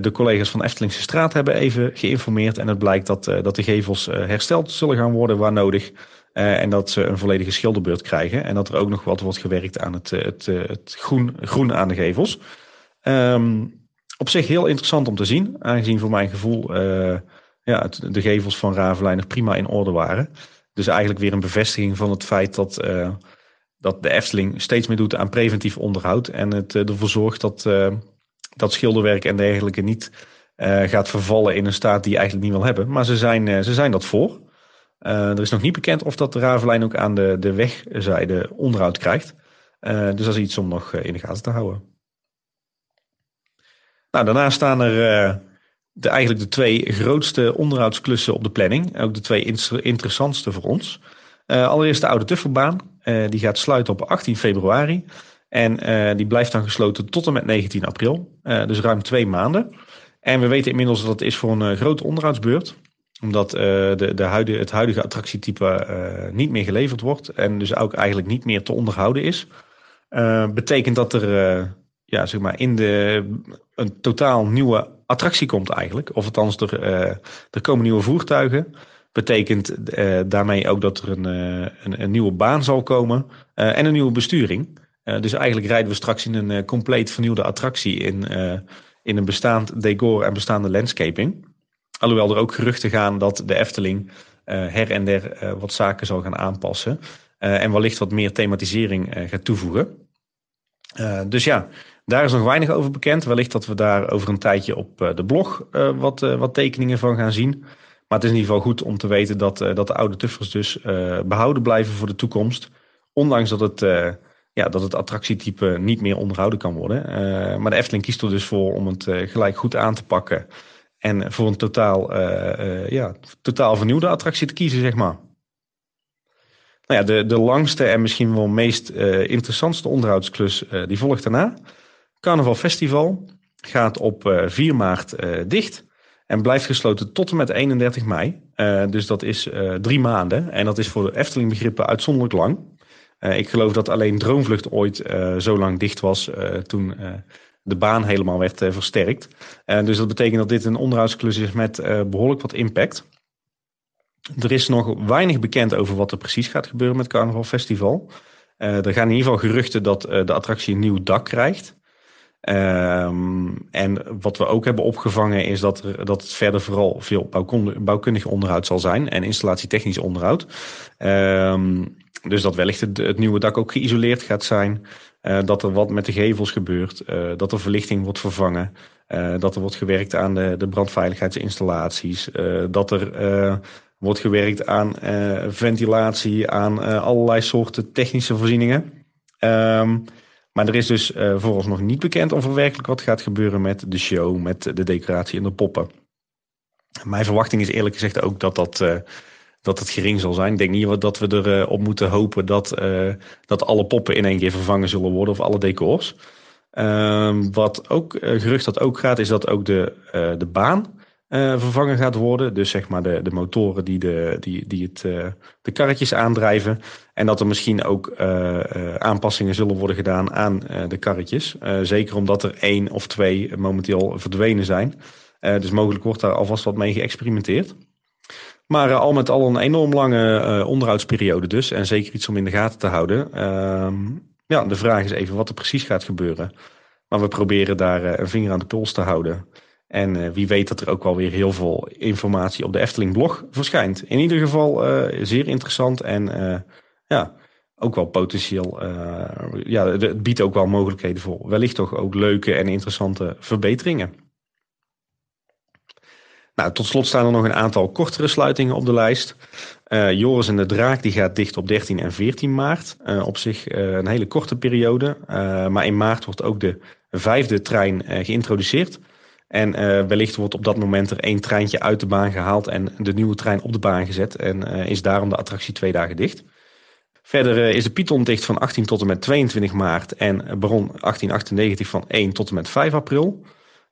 de collega's van Eftelingse Straat hebben even geïnformeerd. En het blijkt dat, uh, dat de gevels uh, hersteld zullen gaan worden waar nodig. en dat ze een volledige schilderbeurt krijgen. En dat er ook nog wat wordt gewerkt aan het, het, het groen, groen aan de gevels. Um, op zich heel interessant om te zien. Aangezien voor mijn gevoel ja, de gevels van Ravelijn prima in orde waren. Dus eigenlijk weer een bevestiging van het feit dat, dat de Efteling steeds meer doet aan preventief onderhoud. En het ervoor zorgt dat dat schilderwerk en dergelijke niet uh, gaat vervallen in een staat die je eigenlijk niet wil hebben. Maar ze zijn, uh, ze zijn dat voor. Uh, er is nog niet bekend of dat de Ravelijn ook aan de, de wegzijde onderhoud krijgt. dus dat is iets om nog in de gaten te houden. Nou, daarna staan er de, eigenlijk de twee grootste onderhoudsklussen op de planning. Ook de twee interessantste voor ons. allereerst de Oude Tuffelbaan. die gaat sluiten op 18 februari. En uh, die blijft dan gesloten tot en met 19 april. Uh, dus ruim twee maanden. En we weten inmiddels dat het is voor een uh, grote onderhoudsbeurt. Omdat de, de huidige, het huidige attractietype niet meer geleverd wordt. En dus ook eigenlijk niet meer te onderhouden is. betekent dat er ja, zeg maar in de, een totaal nieuwe attractie komt eigenlijk. Of althans, er, er komen nieuwe voertuigen. Betekent daarmee ook dat er een, een nieuwe baan zal komen. en een nieuwe besturing. Uh, dus eigenlijk rijden we straks in een uh, compleet vernieuwde attractie in, uh, in een bestaand decor en bestaande landscaping. Alhoewel er ook geruchten gaan dat de Efteling her en der wat zaken zal gaan aanpassen. en wellicht wat meer thematisering gaat toevoegen. dus ja, daar is nog weinig over bekend. Wellicht dat we daar over een tijdje op de blog wat, wat tekeningen van gaan zien. Maar het is in ieder geval goed om te weten dat, dat de oude tuffers dus behouden blijven voor de toekomst. Ondanks dat het ja, dat het attractietype niet meer onderhouden kan worden. Uh, maar de Efteling kiest er dus voor om het uh, gelijk goed aan te pakken. En voor een totaal, uh, ja, totaal vernieuwde attractie te kiezen, zeg maar. Nou ja, de, de langste en misschien wel meest interessantste onderhoudsklus die volgt daarna. Carnaval Festival gaat op 4 maart dicht. En blijft gesloten tot en met 31 mei. dus dat is drie maanden. En dat is voor de Efteling begrippen uitzonderlijk lang. Uh, ik geloof dat alleen Droomvlucht ooit uh, zo lang dicht was uh, toen de baan helemaal werd versterkt. dus dat betekent dat dit een onderhoudsklus is met behoorlijk wat impact. Er is nog weinig bekend over wat er precies gaat gebeuren met Carnaval Festival. er gaan in ieder geval geruchten dat de attractie een nieuw dak krijgt. Um, en wat we ook hebben opgevangen is dat, er, dat het verder vooral veel bouwkundig onderhoud zal zijn en installatietechnisch onderhoud. Um, dus dat wellicht het, nieuwe dak ook geïsoleerd gaat zijn. Uh, dat er wat met de gevels gebeurt. Uh, dat er verlichting wordt vervangen. Uh, dat er wordt gewerkt aan de, de brandveiligheidsinstallaties. dat er wordt gewerkt aan ventilatie, aan allerlei soorten technische voorzieningen. Um, maar er is dus uh, nog niet bekend of er werkelijk wat gaat gebeuren met de show, met de decoratie en de poppen. Mijn verwachting is eerlijk gezegd ook dat dat, dat het gering zal zijn. Ik denk niet dat we erop op moeten hopen dat, uh, dat alle poppen in één keer vervangen zullen worden of alle decors. Ehm, wat ook gerucht dat ook gaat, is dat ook de, de baan eh, vervangen gaat worden. Dus zeg maar de, de motoren die, de, die, die het, eh, de karretjes aandrijven. En dat er misschien ook eh, aanpassingen zullen worden gedaan aan de karretjes. zeker omdat er één of twee momenteel verdwenen zijn. dus mogelijk wordt daar alvast wat mee geëxperimenteerd. Maar al met al een enorm lange onderhoudsperiode dus. En zeker iets om in de gaten te houden. Ehm, ja, de vraag is even wat er precies gaat gebeuren. Maar we proberen daar een vinger aan de puls te houden. En wie weet dat er ook wel weer heel veel informatie op de Efteling blog verschijnt. In ieder geval zeer interessant en ja, ook wel potentieel. ja, het biedt ook wel mogelijkheden voor wellicht toch ook leuke en interessante verbeteringen. Nou, tot slot staan er nog een aantal kortere sluitingen op de lijst. Joris en de Draak die gaat dicht op 13 en 14 maart. op zich een hele korte periode. maar in maart wordt ook de vijfde trein geïntroduceerd. En wellicht wordt op dat moment er één treintje uit de baan gehaald en de nieuwe trein op de baan gezet. En is daarom de attractie twee dagen dicht. Verder is de Python dicht van 18 tot en met 22 maart en Baron 1898 van 1 tot en met 5 april.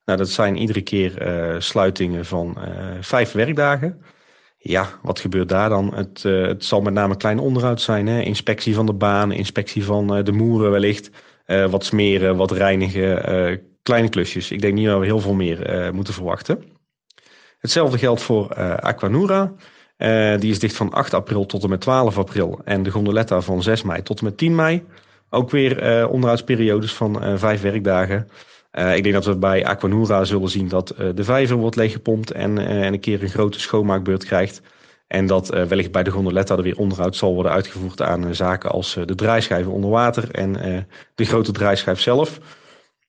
Nou, dat zijn iedere keer sluitingen van vijf werkdagen. Ja, wat gebeurt daar dan? Het, het zal met name klein onderhoud zijn. Hè? Inspectie van de baan, inspectie van de moeren wellicht. wat smeren, wat reinigen, kleine klusjes. Ik denk niet dat we heel veel meer moeten verwachten. Hetzelfde geldt voor Aquanura. Die is dicht van 8 april tot en met 12 april. En de Gondoletta van 6 mei tot en met 10 mei. Ook weer onderhoudsperiodes van vijf werkdagen. Ik denk dat we bij Aquanura zullen zien dat de vijver wordt leeggepompt en, en een keer een grote schoonmaakbeurt krijgt. En dat wellicht bij de gondoletta er weer onderhoud zal worden uitgevoerd aan zaken als de draaischijven onder water en de grote draaischijf zelf.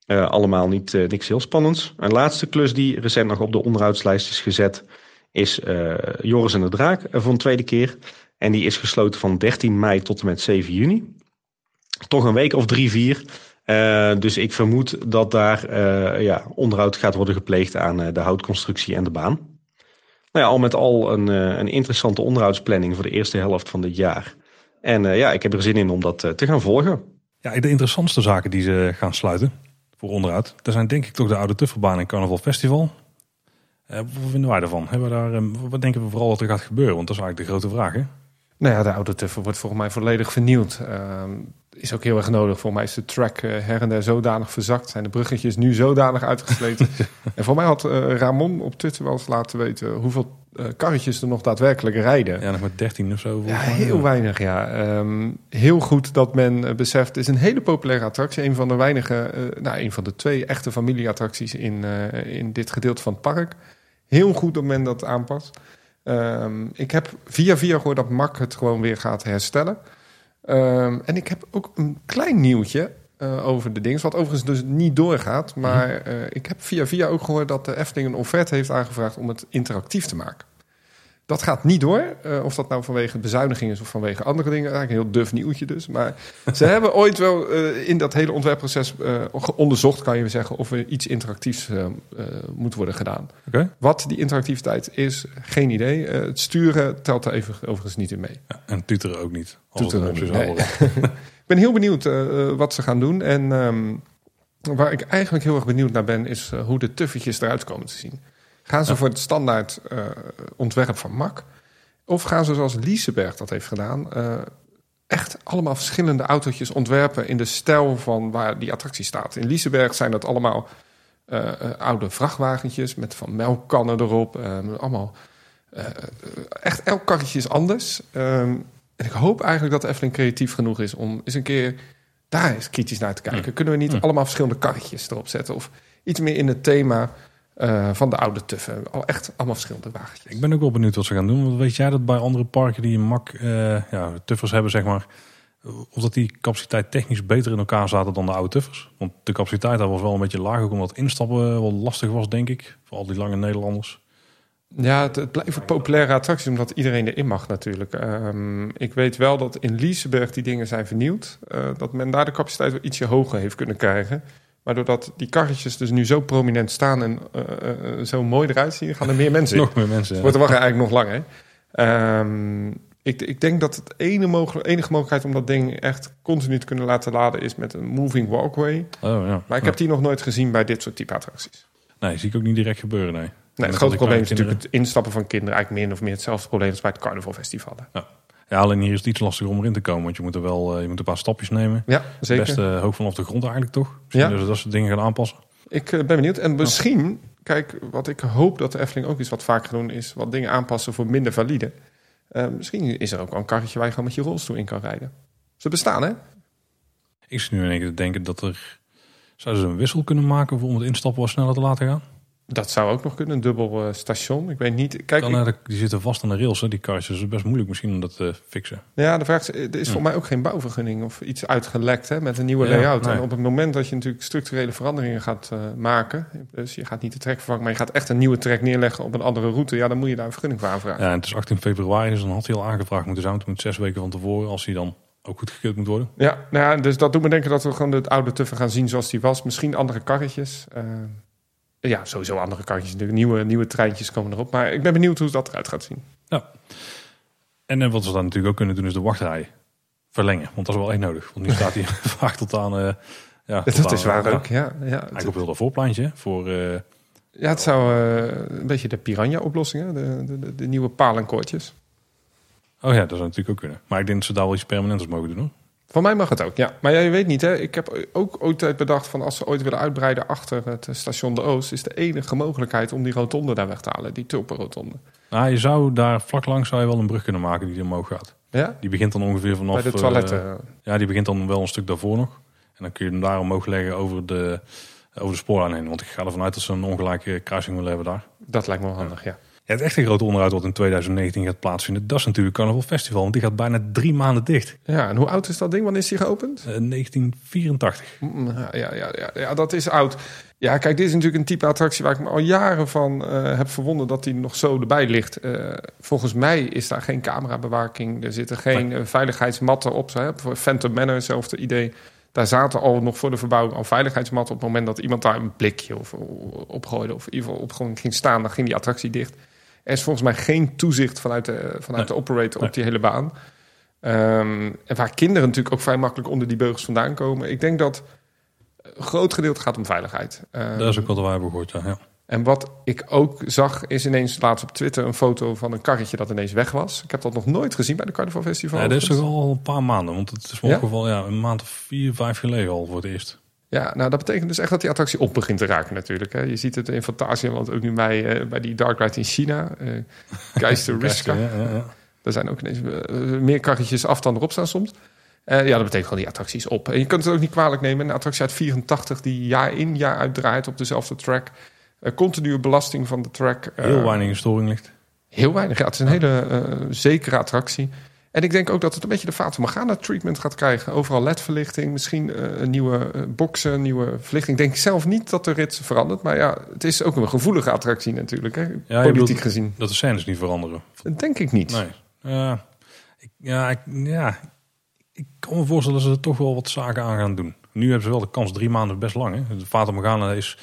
Allemaal niet, niks heel spannends. Een laatste klus die recent nog op de onderhoudslijst is gezet, is Joris en de Draak voor een tweede keer. En die is gesloten van 13 mei tot en met 7 juni. Toch een week of drie, vier. Dus ik vermoed dat daar ja, onderhoud gaat worden gepleegd aan de houtconstructie en de baan. Nou ja, al met al een, een interessante onderhoudsplanning voor de eerste helft van dit jaar. En ja, ik heb er zin in om dat te gaan volgen. Ja, de interessantste zaken die ze gaan sluiten voor onderhoud. Dat zijn denk ik toch de oude Tuffelbaan en Carnaval Festival. Wat vinden wij daarvan? Hebben we daar, uh, wat denken we vooral dat er gaat gebeuren? Want dat is eigenlijk de grote vraag. Hè? Nou ja, de oude Tuffel wordt volgens mij volledig vernieuwd. Uh, is ook heel erg nodig. Voor mij is de track uh, her en der zodanig verzakt. Zijn de bruggetjes nu zodanig uitgesleten. en voor mij had Ramon op Twitter wel eens laten weten hoeveel uh, karretjes er nog daadwerkelijk rijden. Ja, nog maar 13 of zo. Ja, heel weinig, ja. Um, heel goed dat men beseft, het is een hele populaire attractie. Een van de weinige, nou, een van de twee echte familieattracties in, in dit gedeelte van het park. Heel goed dat men dat aanpast. Um, ik heb via via gehoord dat Mak het gewoon weer gaat herstellen. Um, en ik heb ook een klein nieuwtje. Uh, over de dingen. Wat overigens dus niet doorgaat. Maar uh, ik heb via via ook gehoord dat de Efteling een offerte heeft aangevraagd om het interactief te maken. Dat gaat niet door. Uh, of dat nou vanwege bezuiniging is of vanwege andere dingen. Eigenlijk een heel duf nieuwtje dus. Maar ze hebben ooit wel in dat hele ontwerpproces onderzocht, kan je zeggen, of er iets interactiefs moet worden gedaan. Okay. Wat die interactiviteit is, geen idee. het sturen telt er even, overigens niet in mee. Ja, en tuteren ook niet. Tuteren ook niet. Nee. Ik ben heel benieuwd uh, wat ze gaan doen. En um, waar ik eigenlijk heel erg benieuwd naar ben, is uh, hoe de tuffetjes eruit komen te zien. Gaan ze ja. voor het standaard uh, ontwerp van Mak? Of gaan ze zoals Lieseberg dat heeft gedaan, echt allemaal verschillende autootjes ontwerpen in de stijl van waar die attractie staat? In Lieseberg zijn dat allemaal oude vrachtwagentjes met van melkkannen erop. allemaal echt elk karretje is anders. Um, en ik hoop eigenlijk dat Efteling creatief genoeg is om eens een keer daar eens kritisch naar te kijken. Kunnen we niet allemaal verschillende karretjes erop zetten? Of iets meer in het thema uh, van de oude tuffen. Al echt allemaal verschillende wagentjes. Ik ben ook wel benieuwd wat ze gaan doen. Want weet jij dat bij andere parken die een mak uh, ja, tuffers hebben, zeg maar... Of dat die capaciteit technisch beter in elkaar zaten dan de oude tuffers. Want de capaciteit daar was wel een beetje. Ook omdat instappen wel lastig was, denk ik. Voor al die lange Nederlanders. Ja, het, het blijft een populaire attractie omdat iedereen erin mag natuurlijk. Um, ik weet wel dat in Liseberg die dingen zijn vernieuwd. Uh, dat men daar de capaciteit wel ietsje hoger heeft kunnen krijgen. Maar doordat die karretjes dus nu zo prominent staan en uh, uh, zo mooi eruit zien, gaan er meer mensen in. nog meer mensen. Het wordt er wacht eigenlijk nog langer. Um, ik, ik, denk dat het ene enige mogelijkheid om dat ding echt continu te kunnen laten laden is met een moving walkway. Oh, ja. Maar ik heb die nog nooit gezien bij dit soort type attracties. Nee, zie ik ook niet direct gebeuren, nee. Nee, het grote probleem is natuurlijk het instappen van kinderen. Eigenlijk min of meer hetzelfde probleem als bij het carnavalfestivalen. Ja, alleen hier is het iets lastiger om erin te komen. Want je moet er wel eh, je moet een paar stapjes nemen. Ja, zeker. Best uh, hoog vanaf de grond eigenlijk toch? Misschien Ja. dus dat soort dingen gaan aanpassen. Ik eh, ben benieuwd. En misschien, kijk, wat ik hoop dat de Efteling ook eens wat vaker doen, is wat dingen aanpassen voor minder valide. Eh, misschien is er ook wel een karretje waar je gewoon met je rolstoel in kan rijden. Ze bestaan, hè? Ik zit nu in één keer te denken dat er... Zouden ze een wissel kunnen maken voor om het instappen wat sneller te laten gaan? Dat zou ook nog kunnen, een dubbel eh, station. Ik weet niet. Kijk, ik- eh, die zitten vast aan de rails, hè, die karretjes. Dus het is best moeilijk misschien om dat te fixen. ja, de vraag is, er is voor mij ook geen bouwvergunning of iets uitgelekt hè, met een nieuwe Ja, layout. nee. En op het moment dat je natuurlijk structurele veranderingen gaat eh, maken, dus je gaat niet de trek vervangen, maar je gaat echt een nieuwe trek neerleggen op een andere route, ja, dan moet je daar een vergunning voor aanvragen. Ja, en het is 18 februari, dus dan had hij al aangevraagd moeten zijn. Het moet zes weken van tevoren, als hij dan ook goedgekeurd moet worden. Ja, nou ja, dus dat doet me denken dat we gewoon het oude tuffe gaan zien zoals die was. Misschien andere karretjes. eh, ja, sowieso andere karretjes. natuurlijk. Nieuwe, nieuwe treintjes komen erop. Maar ik ben benieuwd hoe dat eruit gaat zien. En eh, wat we dan natuurlijk ook kunnen doen, is de wachtrij verlengen. Want dat is wel echt nodig. Want nu staat hij vaak tot aan... eh ja, tot dat aan- is waar ja, ook, ja. ja. Eigenlijk op heel dat voorpleintje hè, voor... eh, Ja, het zou eh, een beetje de piranha-oplossing, hè? De, de, de, de nieuwe palenkoortjes. Oh ja, dat zou natuurlijk ook kunnen. Maar ik denk dat ze daar wel iets permanents mogen doen hoor. Van mij mag het ook, ja. Maar ja, je weet niet, hè. Ik heb ook ooit bedacht van als ze ooit willen uitbreiden achter het station De Oost... is de enige mogelijkheid om die rotonde daar weg te halen. Die tulpenrotonde. Nou, je zou daar vlak langs zou je wel een brug kunnen maken die omhoog gaat. Ja? Die begint dan ongeveer vanaf... Bij de eh, toiletten. ja, die begint dan wel een stuk daarvoor nog. En dan kun je hem daar omhoog leggen over de, over de spoorlijn heen. Want ik ga ervan uit dat ze een ongelijke kruising willen hebben daar. dat lijkt me wel handig, ja. Ja, het echte grote onderhoud wat in 2019 gaat plaatsvinden, dat is natuurlijk Carnaval Festival. Want die gaat bijna drie maanden dicht. Ja, en hoe oud is dat ding? Wanneer is die geopend? Eh, 1984. Mm, Ja, ja, ja, ja, dat is oud. Ja, kijk, dit is natuurlijk een type attractie waar ik me al jaren van eh, heb verwonderd dat die nog zo erbij ligt. Eh, volgens mij is daar geen camerabewaking. Er zitten geen eh, veiligheidsmatten op. Hè. Voor Phantom Manor, hetzelfde idee. Daar zaten al nog voor de verbouwing al veiligheidsmatten. Op het moment dat iemand daar een blikje of, opgooide of in ieder geval op gewoon ging staan, dan ging die attractie dicht. Er is volgens mij geen toezicht vanuit de, vanuit de operator Nee. op die hele baan. Ehm, en waar kinderen natuurlijk ook vrij makkelijk onder die beugels vandaan komen. Ik denk dat een groot gedeelte gaat om veiligheid. Ehm, Dat is ook wat wij hebben gehoord. Ja. Ja. en wat ik ook zag, is ineens laatst op Twitter een foto van een karretje dat ineens weg was. Ik heb dat nog nooit gezien bij de Carnival Festival. Ja, dat is toch al een paar maanden. Want het is ja? geval ja, een maand of vier, vijf geleden al voor het eerst. Ja, nou dat betekent dus echt dat die attractie op begint te raken natuurlijk. Hè. Je ziet het in Fantasialand ook nu bij, eh, bij die Dark Ride in China. eh Geister Riska. Ja, ja, ja. Er zijn ook ineens eh, meer karretjes af dan erop staan soms. Eh, ja, dat betekent gewoon die attractie is op. En je kunt het ook niet kwalijk nemen. Een attractie uit 84 die jaar in jaar uit draait op dezelfde track. Eh, continue belasting van de track. Eh, Heel weinig in storing ligt. Heel weinig. Ja, het is een hele eh, zekere attractie. En ik denk ook dat het een beetje de Fata Morgana treatment gaat krijgen. Overal ledverlichting, misschien eh, een nieuwe uh, boxen, nieuwe verlichting. Ik denk zelf niet dat de rit verandert. Maar ja, het is ook een gevoelige attractie natuurlijk. Hè? Politiek bedoelt- gezien. Dat de scènes niet veranderen. Dat denk ik niet. Nee. Ja, ik, ja, ik, ja, ik kan me voorstellen dat ze er toch wel wat zaken aan gaan doen. Nu hebben ze wel de kans, drie maanden best lang. Hè? De Fata Morgana is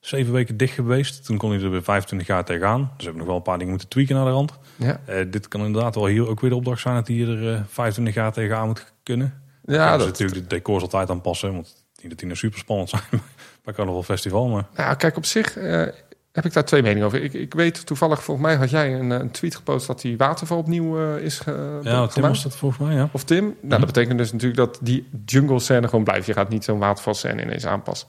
zeven weken dicht geweest. Toen kon hij er weer 25 jaar tegenaan. Dus we hebben nog wel een paar dingen moeten tweaken naar de rand. Ja, Eh, dit kan inderdaad wel hier ook weer de opdracht zijn dat hij er eh, 25 jaar tegenaan moet kunnen. ja Ja, dat, natuurlijk de decors altijd aanpassen. Want niet dat die nou super spannend zijn bij Carnaval Festival. Maar nou, kijk, op zich eh, heb ik daar twee meningen over. Ik, ik weet toevallig, volgens mij had jij een, eh, een tweet gepost dat die waterval opnieuw eh, is ge, ja, Tim gemaakt. was dat volgens mij, ja. Of Tim. Nou, Mhm. dat betekent dus natuurlijk dat die jungle scène gewoon blijft. Je gaat niet zo'n watervalscène ineens aanpassen.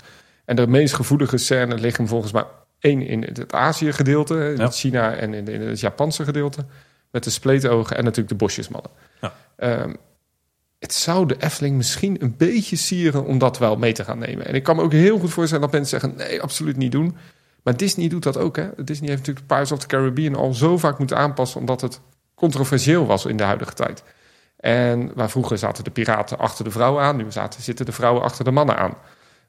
En de meest gevoelige scène liggen volgens mij één in het Azië gedeelte, in Ja. het China en in, in het Japanse gedeelte. Met de spleetogen en natuurlijk de bosjesmannen. Ja. Ehm, het zou de Efteling misschien een beetje sieren om dat wel mee te gaan nemen. En ik kan me ook heel goed voorstellen dat mensen zeggen: nee, absoluut niet doen. Maar Disney doet dat ook. Hè? Disney heeft natuurlijk Pirates of the Caribbean al zo vaak moeten aanpassen, omdat het controversieel was in de huidige tijd. En waar vroeger zaten de piraten achter de vrouwen aan, nu zaten, zitten de vrouwen achter de mannen aan.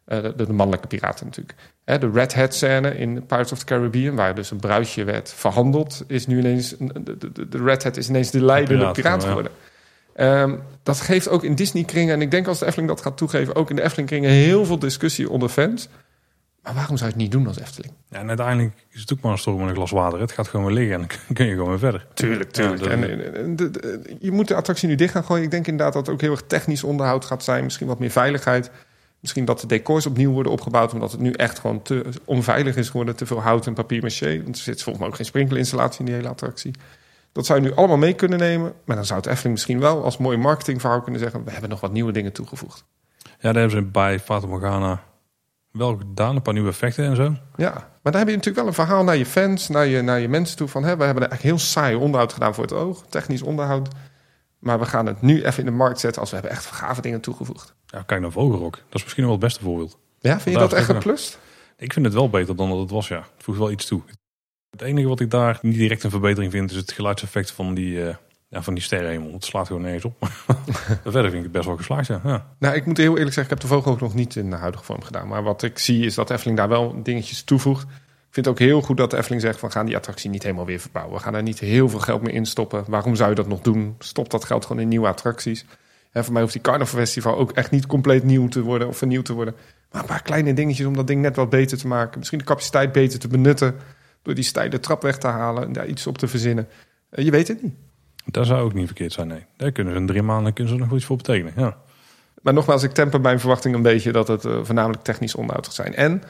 Eh, de, de mannelijke piraten natuurlijk. Hè, de Red Hat scène in Pirates of the Caribbean, waar dus een bruisje werd verhandeld, is nu ineens de, de, de Red Hat is ineens de leidende piraat, piraat ja. geworden. Ehm, dat geeft ook in Disney-kringen, en ik denk als de Efteling dat gaat toegeven, ook in de Efteling-kringen heel veel discussie onder fans. Maar waarom zou je het niet doen als Efteling? ja. En uiteindelijk is het ook maar een storm met een glas water. Het gaat gewoon weer liggen en dan kun je gewoon weer verder. Tuurlijk, tuurlijk. Ja, en, en- en de- de- je moet de attractie nu dicht gaan gooien. Ik denk inderdaad dat het ook heel erg technisch onderhoud gaat zijn. Misschien wat meer veiligheid. Misschien dat de decors opnieuw worden opgebouwd... omdat het nu echt gewoon te onveilig is geworden. Te veel hout en papier maché. Er zit volgens mij ook geen sprinkelinstallatie in die hele attractie. Dat zou je nu allemaal mee kunnen nemen. Maar dan zou het Efteling misschien wel als mooi marketingverhaal kunnen zeggen... we hebben nog wat nieuwe dingen toegevoegd. Ja, daar hebben ze bij Fata Morgana wel gedaan. Een paar nieuwe effecten en zo. Ja, maar dan heb je natuurlijk wel een verhaal naar je fans... naar je, naar je mensen toe van... Hè, we hebben eigenlijk heel saai onderhoud gedaan voor het oog. Technisch onderhoud. Maar we gaan het nu even in de markt zetten... als we hebben echt gave dingen toegevoegd. Ja, kijk naar Vogelrok. Dat is misschien wel het beste voorbeeld. Ja, vind je dat echt een plus? Ik vind het wel beter dan dat het was, ja. Het voegt wel iets toe. Het enige wat ik daar niet direct een verbetering vind... is het geluidseffect van die, eh ja, van die sterrenhemel. Het slaat gewoon nergens op. Verder vind ik het best wel geslaagd, ja. ja. Nou, ik moet heel eerlijk zeggen, ik heb de vogel ook nog niet in de huidige vorm gedaan. Maar wat ik zie is dat Efteling daar wel dingetjes toevoegt. Ik vind het ook heel goed dat de Efteling zegt, we gaan die attractie niet helemaal weer verbouwen. We gaan er niet heel veel geld meer in stoppen. Waarom zou je dat nog doen? Stop dat geld gewoon in nieuwe attracties. En voor mij hoeft die Carnival Festival ook echt niet compleet nieuw te worden of vernieuwd te worden. Maar een paar kleine dingetjes om dat ding net wat beter te maken. Misschien de capaciteit beter te benutten. Door die steile trap weg te halen en daar iets op te verzinnen. Eh, Je weet het niet. Dat zou ook niet verkeerd zijn, nee. Daar kunnen ze in drie maanden kunnen ze nog iets voor betekenen, ja. Maar nogmaals, ik temper mijn verwachting een beetje dat het eh, voornamelijk technisch onderhoud gaat zijn. En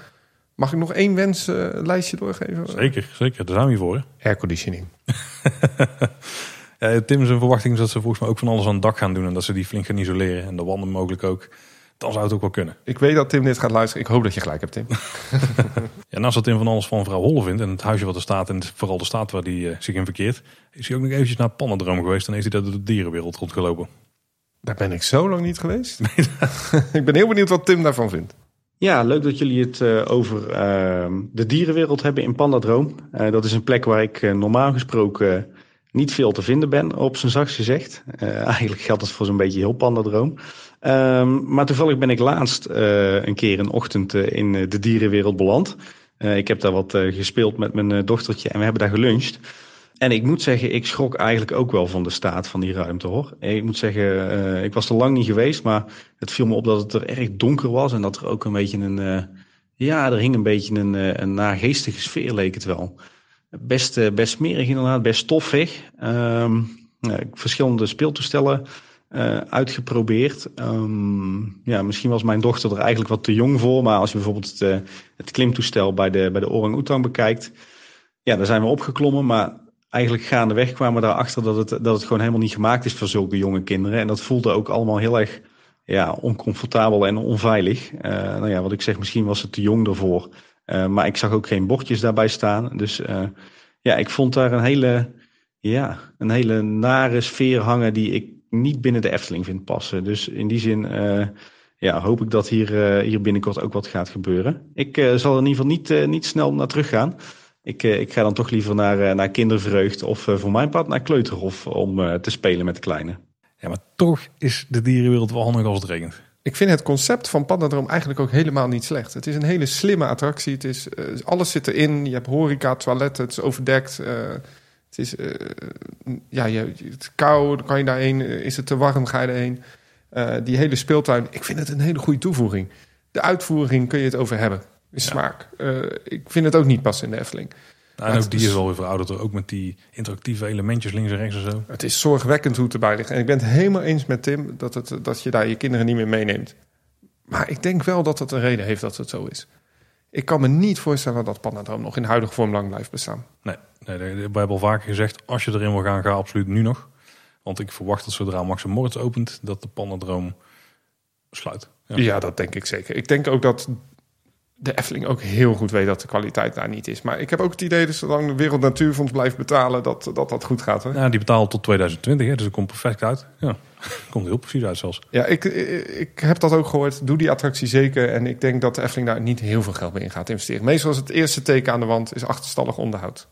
mag ik nog één wenslijstje doorgeven? Zeker, zeker. Daar zijn we voor. Airconditioning. Ja, Tim zijn verwachting is dat ze volgens mij ook van alles aan het dak gaan doen... en dat ze die flink gaan isoleren en de wanden mogelijk ook. Dan zou het ook wel kunnen. Ik weet dat Tim dit gaat luisteren. Ik hoop dat je gelijk hebt, Tim. Ja, naast dat Tim van alles van vrouw Holle vindt... en het huisje wat er staat en vooral de staat waar hij zich in verkeert... is hij ook nog eventjes naar Pannendroom geweest... en heeft hij daar door de dierenwereld rondgelopen. Daar ben ik zo lang niet geweest. ik ben heel benieuwd wat Tim daarvan vindt. Ja, leuk dat jullie het eh, over ehm, de dierenwereld hebben in Pandadroom. Eh, dat is een plek waar ik eh, normaal gesproken niet veel te vinden ben, op zijn zachtst gezegd. Eigenlijk geldt dat voor zo'n beetje heel Pandadroom. Ehm, maar toevallig ben ik laatst een keer een ochtend in de dierenwereld beland. Ik heb daar wat gespeeld met mijn dochtertje en we hebben daar geluncht. En ik moet zeggen, ik schrok eigenlijk ook wel van de staat van die ruimte hoor. Ik moet zeggen, eh, ik was er lang niet geweest, maar het viel me op dat het er erg donker was. En dat er ook een beetje een, eh, ja, er hing een beetje een, eh, een naargeestige sfeer leek het wel. Best, eh, best smerig inderdaad, best stoffig. Ehm, verschillende speeltoestellen eh, uitgeprobeerd. Ehm, ja, misschien was mijn dochter er eigenlijk wat te jong voor. Maar als je bijvoorbeeld het, eh, het klimtoestel bij de, bij de orang-oetang bekijkt. Ja, daar zijn we opgeklommen. Maar eigenlijk gaandeweg kwamen we daarachter dat het, dat het gewoon helemaal niet gemaakt is voor zulke jonge kinderen. En dat voelde ook allemaal heel erg ja, oncomfortabel en onveilig. Eh, nou ja, wat ik zeg, misschien was het te jong ervoor. Eh, maar ik zag ook geen bordjes daarbij staan. Dus eh, ja, ik vond daar een hele, ja, een hele nare sfeer hangen die ik niet binnen de Efteling vind passen. Dus in die zin ja, hoop ik dat hier, hier binnenkort ook wat gaat gebeuren. Ik zal er in ieder geval niet, niet snel naar terug gaan. Ik, eh, ik ga dan toch liever naar, eh, naar kindervreugd of eh, voor mijn part naar kleuterhof om eh, te spelen met de kleine. Ja, maar toch is de dierenwereld wel handig als het regent. Ik vind het concept van Pandadroom eigenlijk ook helemaal niet slecht. Het is een hele slimme attractie. Het is, eh, alles zit erin. Je hebt horeca, toiletten, het is overdekt. eh, het is, eh, ja, je, het is kou, dan kan je daarheen. Is het te warm, ga je erheen. Eh, die hele speeltuin, ik vind het een hele goede toevoeging. De uitvoering kun je het over hebben. Is smaak. Eh, ik vind het ook niet passen in de Efteling. Nou, en ook die is- wel weer verouderd, ook met die interactieve elementjes links en rechts en zo. Het is zorgwekkend hoe het erbij ligt. En ik ben het helemaal eens met Tim dat, het, dat je daar je kinderen niet meer meeneemt. Maar ik denk wel dat het een reden heeft dat het zo is. Ik kan me niet voorstellen dat Pandadroom nog in huidige vorm lang blijft bestaan. Nee, nee, we hebben al vaker gezegd, als je erin wil gaan, ga absoluut nu nog. Want ik verwacht dat zodra Max Moritz opent, dat de Pandadroom sluit. Ja. Ja. dat denk ik zeker. Ik denk ook dat de Efteling ook heel goed weet dat de kwaliteit daar niet is. Maar ik heb ook het idee dat zolang de Wereld Natuurfonds blijft betalen, dat dat, dat goed gaat. Hoor. Ja, die betaalt tot 2020, hè, dus dat komt perfect uit. Ja, komt heel precies uit zelfs. Ja, ik, ik, heb dat ook gehoord. Doe die attractie zeker. En ik denk dat de Efteling daar niet heel veel geld meer in gaat investeren. Meestal is het eerste teken aan de wand is achterstallig onderhoud.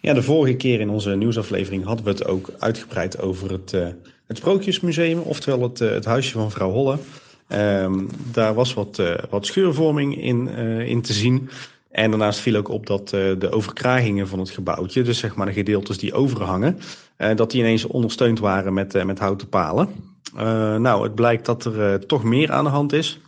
Ja, de vorige keer in onze nieuwsaflevering hadden we het ook uitgebreid over het, eh, het Sprookjesmuseum, oftewel het, eh, het huisje van vrouw Holle. Ehm, daar was wat, eh, wat scheurvorming in, eh, in te zien. En daarnaast viel ook op dat eh, de overkragingen van het gebouwtje, dus zeg maar de gedeeltes die overhangen, dat die ineens ondersteund waren met, met houten palen. Nou, het blijkt dat er toch meer aan de hand is.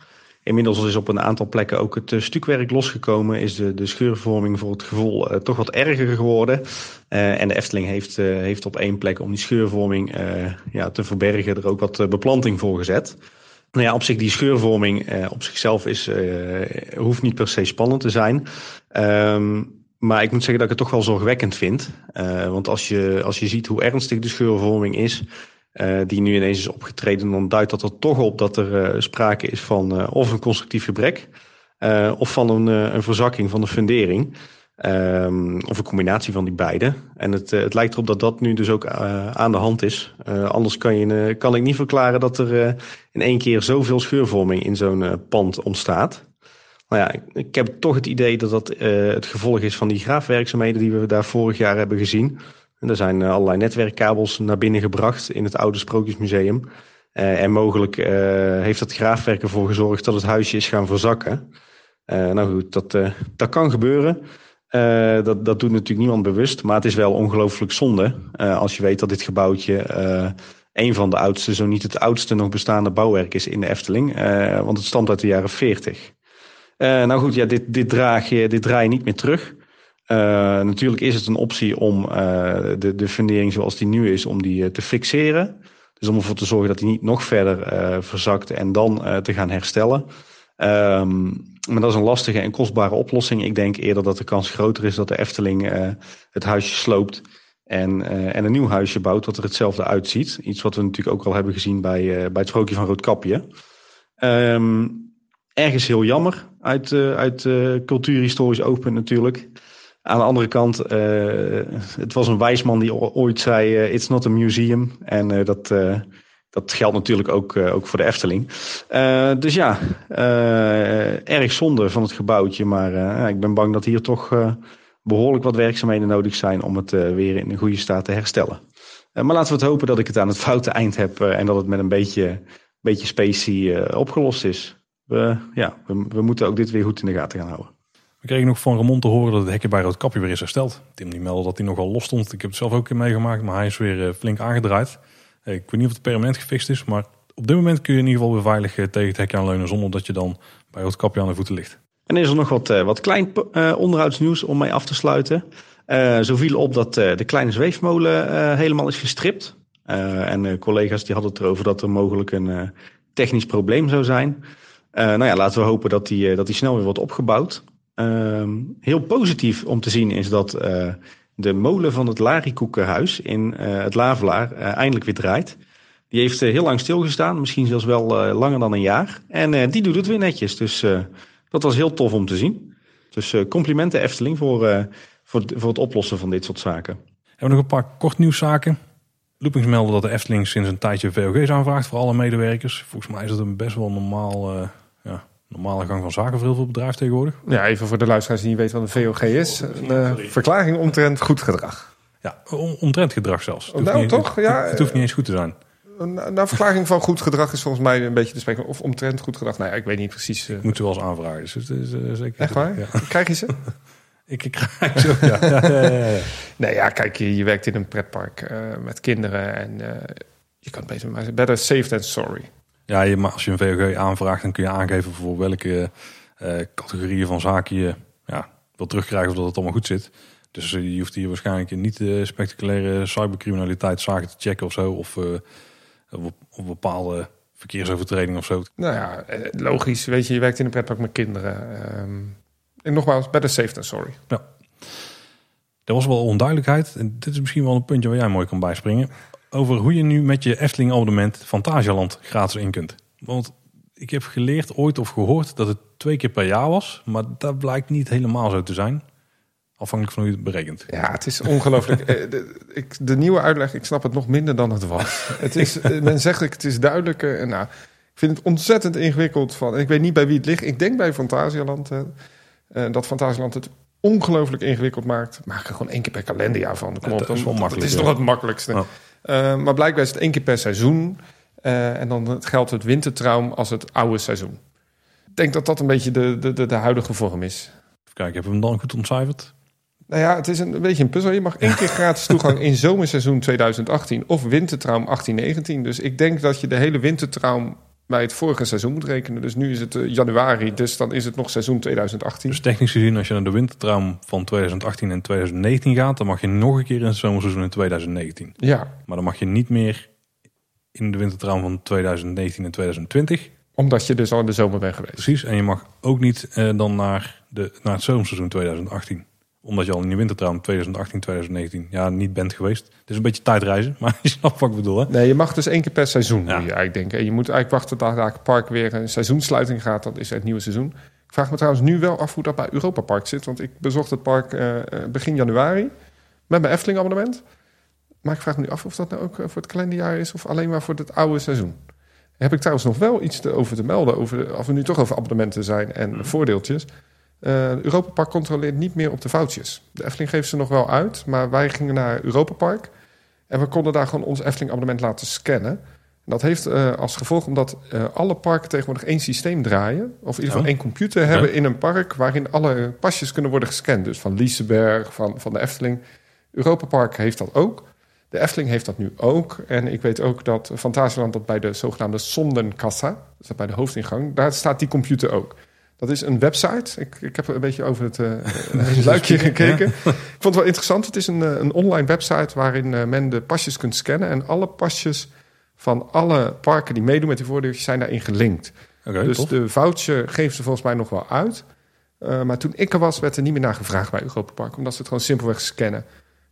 Inmiddels is op een aantal plekken ook het stukwerk losgekomen. Is de, de scheurvorming voor het gevoel toch wat erger geworden. En de Efteling heeft, heeft op één plek om die scheurvorming ja, te verbergen er ook wat beplanting voor gezet. Nou ja, op zich die scheurvorming eh, op zichzelf is, eh, hoeft niet per se spannend te zijn. Ehm, maar ik moet zeggen dat ik het toch wel zorgwekkend vind. Uh, want als je, als je ziet hoe ernstig de scheurvorming is, die nu ineens is opgetreden, dan duidt dat er toch op dat er sprake is van of een constructief gebrek of van een, een verzakking van de fundering. Um, of een combinatie van die beide. En het, het lijkt erop dat dat nu dus ook aan de hand is. anders kan, je, kan ik niet verklaren dat er in één keer zoveel scheurvorming in zo'n pand ontstaat. Nou ja, ik, heb toch het idee dat dat het gevolg is van die graafwerkzaamheden die we daar vorig jaar hebben gezien. En er zijn allerlei netwerkkabels naar binnen gebracht in het oude Sprookjesmuseum. En mogelijk heeft dat graafwerk ervoor gezorgd dat het huisje is gaan verzakken. nou goed, dat, dat kan gebeuren. Dat, dat doet natuurlijk niemand bewust. Maar het is wel ongelooflijk zonde als je weet dat dit gebouwtje een van de oudste, zo niet het oudste nog bestaande bouwwerk is in de Efteling. want het stamt uit de jaren 40. Uh, nou goed, ja, dit, dit, draag je, dit draai je niet meer terug. Natuurlijk is het een optie om de, de fundering zoals die nu is, om die te fixeren. Dus om ervoor te zorgen dat die niet nog verder verzakt en dan te gaan herstellen. Um, maar dat is een lastige en kostbare oplossing. Ik denk eerder dat de kans groter is dat de Efteling het huisje sloopt en, en een nieuw huisje bouwt wat er hetzelfde uitziet. Iets wat we natuurlijk ook al hebben gezien bij, bij het sprookje van Roodkapje. Um, ergens heel jammer uit, uit cultuurhistorisch oogpunt natuurlijk. Aan de andere kant, het was een wijsman die ooit zei: It's not a museum. En dat, dat geldt natuurlijk ook, ook voor de Efteling. dus ja, erg zonde van het gebouwtje. Maar ik ben bang dat hier toch behoorlijk wat werkzaamheden nodig zijn om het weer in een goede staat te herstellen. maar laten we het hopen dat ik het aan het foute eind heb en dat het met een beetje, beetje specie opgelost is we, ja, we, we, moeten ook dit weer goed in de gaten gaan houden. We kregen nog van Ramon te horen dat het hekje bij Roodkapje weer is hersteld. Tim die meldde dat hij nogal los stond. Ik heb het zelf ook keer meegemaakt, maar hij is weer eh, flink aangedraaid. Eh, ik weet niet of het permanent gefixt is, maar op dit moment kun je in ieder geval weer eh, tegen het hekje aanleunen zonder dat je dan bij Roodkapje aan de voeten ligt. En is er nog wat, wat klein onderhoudsnieuws om mee af te sluiten. zo viel op dat de kleine zweefmolen helemaal is gestript. en collega's die hadden het erover dat er mogelijk een technisch probleem zou zijn. Nou ja, laten we hopen dat die, eh, dat die snel weer wordt opgebouwd. Uh, heel positief om te zien is dat de molen van het Larikoekenhuis in het Lavelaar eindelijk weer draait. Die heeft heel lang stilgestaan, misschien zelfs wel langer dan een jaar. En die doet het weer netjes, dus dat was heel tof om te zien. Dus complimenten Efteling voor, voor, voor het oplossen van dit soort zaken. Hebben we nog een paar kort nieuwszaken. Loopings melden dat de Efteling sinds een tijdje VOG's aanvraagt voor alle medewerkers. Volgens mij is het een best wel normaal, ja, normale gang van zaken voor heel veel bedrijven tegenwoordig. Ja, even voor de luisteraars die niet weten wat een VOG is. Een uh, verklaring omtrent goed gedrag. Ja, om, omtrent gedrag zelfs. Het nou, niet, toch? Het, ja, het hoeft niet eens goed te zijn. Een nou, verklaring van goed gedrag is volgens mij een beetje te spreken. Of omtrent goed gedrag. Nou ja, ik weet niet precies. Uh... Ik moet wel eens aanvragen. Dus het is, uh, zeker Echt waar? Ja. Krijg je ze? Ik, ik krijg zo, ja. ja, ja, ja, Nee, ja, kijk, je, je werkt in een pretpark uh, met kinderen en uh, je kan het beter maar better safe than sorry. Ja, je, maar als je een VOG aanvraagt, dan kun je aangeven voor welke uh, categorieën van zaken je ja, wil terugkrijgen of dat het allemaal goed zit. Dus je hoeft hier waarschijnlijk niet spectaculaire cybercriminaliteit zaken te checken of zo. Of, of, of bepaalde verkeersovertredingen of zo. Nou ja, logisch. Weet je, je werkt in een pretpark met kinderen. Um, en nogmaals, better safe than sorry. Ja. Er was wel onduidelijkheid. En dit is misschien wel een puntje waar jij mooi kan bijspringen. Over hoe je nu met je Efteling abonnement Fantasialand gratis in kunt. Want ik heb geleerd ooit of gehoord dat het twee keer per jaar was. Maar dat blijkt niet helemaal zo te zijn. Afhankelijk van hoe je het berekent. Ja, het is ongelooflijk. Eh, de, ik, de nieuwe uitleg, ik snap het nog minder dan het was. Het is, eh, men zegt het is duidelijker. En nou, ik vind het ontzettend ingewikkeld. Van, ik weet niet bij wie het ligt. Ik denk bij Fantasialand. Uh, dat Fantasieland het ongelooflijk ingewikkeld maakt. Maak er gewoon één keer per kalenderjaar van. Kom op, dat is wel makkelijk. Het is toch het makkelijkste. Uh, maar blijkbaar is het één keer per seizoen. Uh, en dan geldt het wintertraum als het oude seizoen. Ik denk dat dat een beetje de, de, de, de huidige vorm is. Even kijken, hebben we hem dan goed ontcijferd? Nou ja, het is een, een beetje een puzzel. Je mag één keer gratis toegang in zomerseizoen 2018 of wintertraum 1819. Dus ik denk dat je de hele wintertraum bij het vorige seizoen moet rekenen. Dus nu is het uh, januari, dus dan is het nog seizoen 2018. Dus technisch gezien, als je naar de wintertraum van 2018 en 2019 gaat, dan mag je nog een keer in het zomerseizoen in 2019. Ja. Maar dan mag je niet meer in de wintertraum van 2019 en 2020. Omdat je dus al in de zomer bent geweest. Precies. En je mag ook niet eh, dan naar, de, naar het zomerseizoen 2018. Omdat je al in de wintertrouw 2018, 2019 ja, niet bent geweest. Het is een beetje tijdreizen, maar je snapt wat ik bedoel. Hè? Nee, je mag dus één keer per seizoen, Ja. je eigenlijk denken. En je moet eigenlijk wachten tot het park weer een seizoensluiting gaat. Dat is het nieuwe seizoen. Ik vraag me trouwens nu wel af hoe dat bij Europa Park zit. Want ik bezocht het park eh, eh, begin januari met mijn Efteling abonnement. Maar ik vraag me nu af of dat nou ook eh, voor het kalenderjaar is... of alleen maar voor het oude seizoen. Heb ik trouwens nog wel iets te, over te melden... Over de- als we nu toch over abonnementen zijn en voordeeltjes. Eh Europa Park controleert niet meer op de foutjes. De Efteling geeft ze nog wel uit, maar wij gingen naar Europa Park... en we konden daar gewoon ons Efteling abonnement laten scannen... En dat heeft eh, als gevolg omdat eh, alle parken tegenwoordig één systeem draaien. Of in ieder geval Oh. één computer hebben in een park waarin alle pasjes kunnen worden gescand. Dus van Liseberg, van, van de Efteling. Europa Park heeft dat ook. De Efteling heeft dat nu ook. En ik weet ook dat Fantasieland dat bij de zogenaamde Sondenkassa, dus bij de hoofdingang, daar staat die computer ook. Dat is een website. Ik, ik heb een beetje over het eh, het luikje gekeken. Ik vond het wel interessant. Het is een, eh, een online website waarin eh, men de pasjes kunt scannen. En alle pasjes van alle parken die meedoen met die voordeeltjes zijn daarin gelinkt. Oké, dus tof. de voucher geven ze volgens mij nog wel uit. Uh, maar toen ik er was, werd er niet meer naar gevraagd bij Europa Park. Omdat ze het gewoon simpelweg scannen.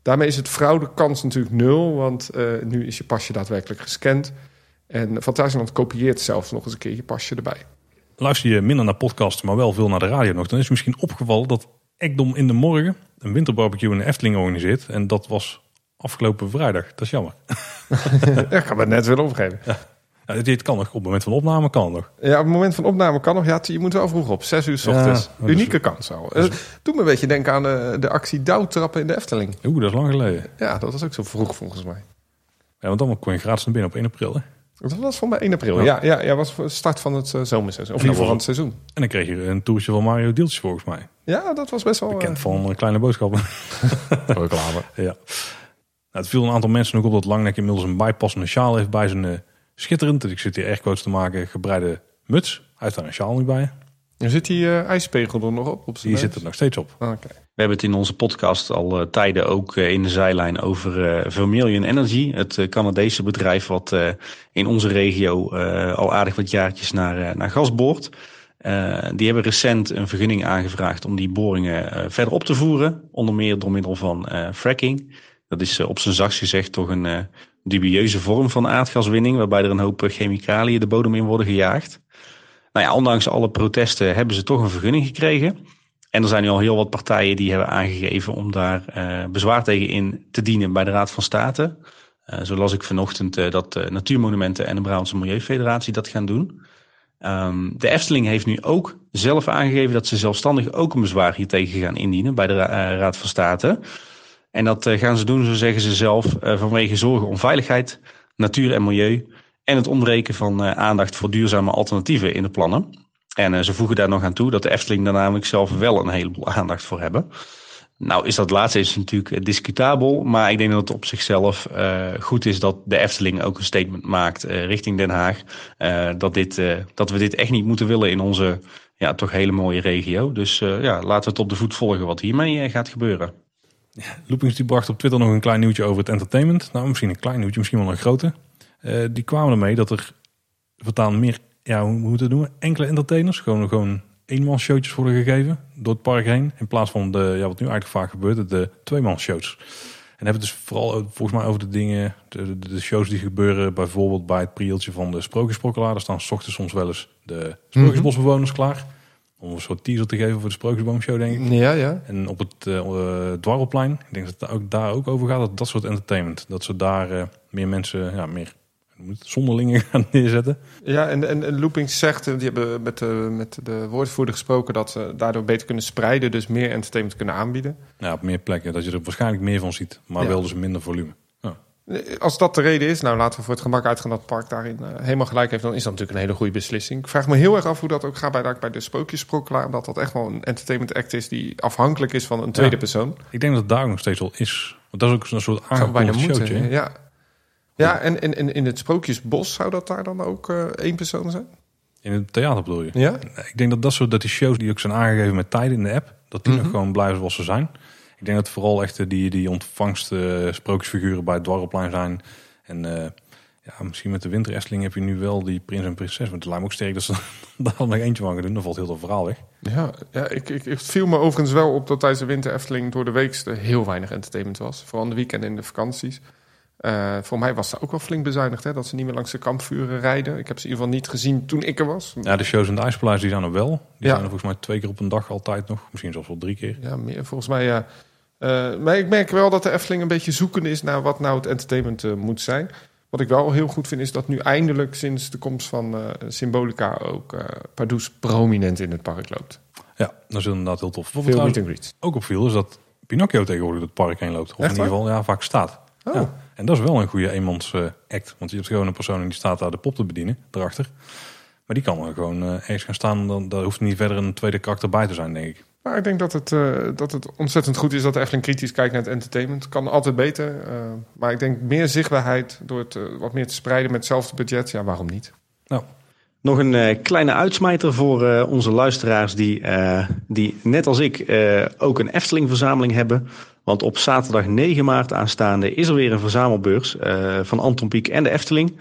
Daarmee is het fraudekans natuurlijk nul. Want uh, nu is je pasje daadwerkelijk gescand. En Fantasieland kopieert zelfs nog eens een keer je pasje erbij. Luister je minder naar podcasts, maar wel veel naar de radio nog... dan is misschien opgevallen dat Ekdom in de morgen... een winterbarbecue in de Efteling organiseert. En dat was afgelopen vrijdag. Dat is jammer. ik ga het net willen opgeven. Ja. Ja, het kan nog. Op het moment van opname kan het nog. Ja, op het moment van opname kan nog. Ja, je moet wel vroeg op. Zes uur s ochtends. Ja, Unieke kans al. Uh, doe me een beetje denken aan de, de actie douwtrappen in de Efteling. Oeh, dat is lang geleden. Ja, dat was ook zo vroeg volgens mij. Ja, want dan kon je gratis naar binnen op 1 april. Hè? Dat was mij 1 april. Ja, ja, ja was voor start van het uh, zomerseizoen. Of in ieder geval van het seizoen. En dan kreeg je een toertje van Mario Deeltjes volgens mij. Ja, dat was best wel... Bekend van uh, kleine boodschappen. Reclame. ja. Nou, het viel een aantal mensen ook op dat Langnek inmiddels een bijpassende sjaal heeft bij zijn uh, schitterend. Dus ik zit hier airquotes te maken. Gebreide muts. Hij heeft daar een sjaal nu bij. En zit die uh, ijspegel er nog op? op die zit er nog steeds op. Oh, okay. We hebben het in onze podcast al uh, tijden ook uh, in de zijlijn over uh, Vermilion Energy. Het Canadese bedrijf wat in onze regio al aardig wat jaartjes naar, naar gas boort. die hebben recent een vergunning aangevraagd om die boringen verder op te voeren. Onder meer door middel van fracking. Dat is op zijn zachtst gezegd toch een dubieuze vorm van aardgaswinning. Waarbij er een hoop chemicaliën de bodem in worden gejaagd. Nou ja, ondanks alle protesten hebben ze toch een vergunning gekregen. En er zijn nu al heel wat partijen die hebben aangegeven om daar uh, bezwaar tegen in te dienen bij de Raad van State. Uh, zo las ik vanochtend uh, dat Natuurmonumenten en de Brabantse Milieufederatie dat gaan doen. Um, de Efteling heeft nu ook zelf aangegeven dat ze zelfstandig ook een bezwaar hiertegen gaan indienen bij de Ra Raad van State. En dat gaan ze doen, zo zeggen ze zelf, vanwege zorgen om veiligheid, natuur en milieu. En het ontbreken van aandacht voor duurzame alternatieven in de plannen. En uh, ze voegen daar nog aan toe dat de Efteling daar namelijk zelf wel een heleboel aandacht voor hebben. Nou is dat laatste is natuurlijk discutabel, maar ik denk dat het op zichzelf goed is dat de Efteling ook een statement maakt richting Den Haag. dat, dit, dat we dit echt niet moeten willen in onze ja, toch hele mooie regio. Dus ja, laten we het op de voet volgen wat hiermee gaat gebeuren. Ja, Loopings die bracht op Twitter nog een klein nieuwtje over het entertainment. Nou, misschien een klein nieuwtje, misschien wel een grote. Die kwamen ermee dat er voortaan meer ja, hoe moeten we het doen? Enkele entertainers, gewoon, gewoon eenmansshowtjes worden gegeven door het park heen. In plaats van de, ja, wat nu eigenlijk vaak gebeurt, de tweemansshows. En hebben het dus vooral volgens mij over de dingen, de, de, de, shows die gebeuren bijvoorbeeld bij het prieltje van de sprookjesprokkelaar. Daar staan s ochtends soms wel eens de sprookjesbosbewoners mm -hmm. klaar. Om een soort teaser te geven voor de sprookjesboomshow, denk ik. Ja, ja. En op het uh, dwarrelplein, ik denk dat het ook daar ook over gaat, dat dat soort entertainment. Dat ze daar uh, meer mensen, ja, meer zonderlingen gaan neerzetten. Ja, en, en, en Loopings zegt, die hebben met de, met de woordvoerder gesproken... dat ze daardoor beter kunnen spreiden, dus meer entertainment kunnen aanbieden. Ja, op meer plekken, dat je er waarschijnlijk meer van ziet, maar ja. wel dus minder volume. Ja. Als dat de reden is, nou laten we voor het gemak uitgaan dat het park daarin uh, helemaal gelijk heeft... dan is dat natuurlijk een hele goede beslissing. Ik vraag me heel erg af hoe dat ook gaat bij, bij de Sprookjesprokkelaar... dat dat echt wel een entertainment act is die afhankelijk is van een tweede ja. persoon. Ik denk dat het daar nog steeds wel is. Want dat is ook een soort aangekondigd showtje. Moeten, ja. Ja, en, en, en in het Sprookjesbos zou dat daar dan ook uh, één persoon zijn? In het theater bedoel je? Ja. Ik denk dat dat soort dat die shows die ook zijn aangegeven met tijden in de app, dat die mm -hmm. nog gewoon blijven zoals ze zijn. Ik denk dat vooral echt die, die ontvangst uh, sprookjesfiguren bij het dwarrelplein zijn. En uh, Ja, misschien met de winter Efteling heb je nu wel die prins en prinses. Want het lijkt me ook sterk dat ze daar nog eentje van gaan doen. Dan valt heel veel verhaal weg. Ja, ja ik, ik, het viel me overigens wel op dat tijdens de winter Efteling door de week er heel weinig entertainment was. Vooral in de weekend en in de vakanties. Uh, voor mij was dat ook wel flink bezuinigd, hè, dat ze niet meer langs de kampvuren rijden. Ik heb ze in ieder geval niet gezien toen ik er was. Ja, de shows in de IJspaleis die zijn er wel. Die zijn er volgens mij twee keer op een dag altijd nog. Misschien zelfs wel drie keer. Ja, meer, volgens mij ja. Uh, maar ik merk wel dat de Efteling een beetje zoekende is naar wat nou het entertainment uh, moet zijn. Wat ik wel heel goed vind is dat nu eindelijk sinds de komst van Symbolica ook uh, Pardoes prominent in het park loopt. Ja, dat is inderdaad heel tof. Veel meet and greets. Ook opviel is dat Pinocchio tegenwoordig het park heen loopt. Of in ieder geval ja, vaak staat. Oh. Ja. En dat is wel een goede eenmans uh, act. Want je hebt gewoon een persoon die staat daar de pop te bedienen, erachter. Maar die kan er gewoon uh, ergens gaan staan. Dan, daar hoeft niet verder een tweede karakter bij te zijn, denk ik. Maar ik denk dat het, uh, dat het ontzettend goed is dat de Efteling kritisch kijkt naar het entertainment. Kan altijd beter. maar ik denk meer zichtbaarheid door het wat meer te spreiden met hetzelfde budget. Ja, waarom niet? Nou. Nog een uh, kleine uitsmijter voor uh, onze luisteraars die, uh, die net als ik ook een Efteling-verzameling hebben. Want op zaterdag 9 maart aanstaande is er weer een verzamelbeurs van Anton Pieck en de Efteling.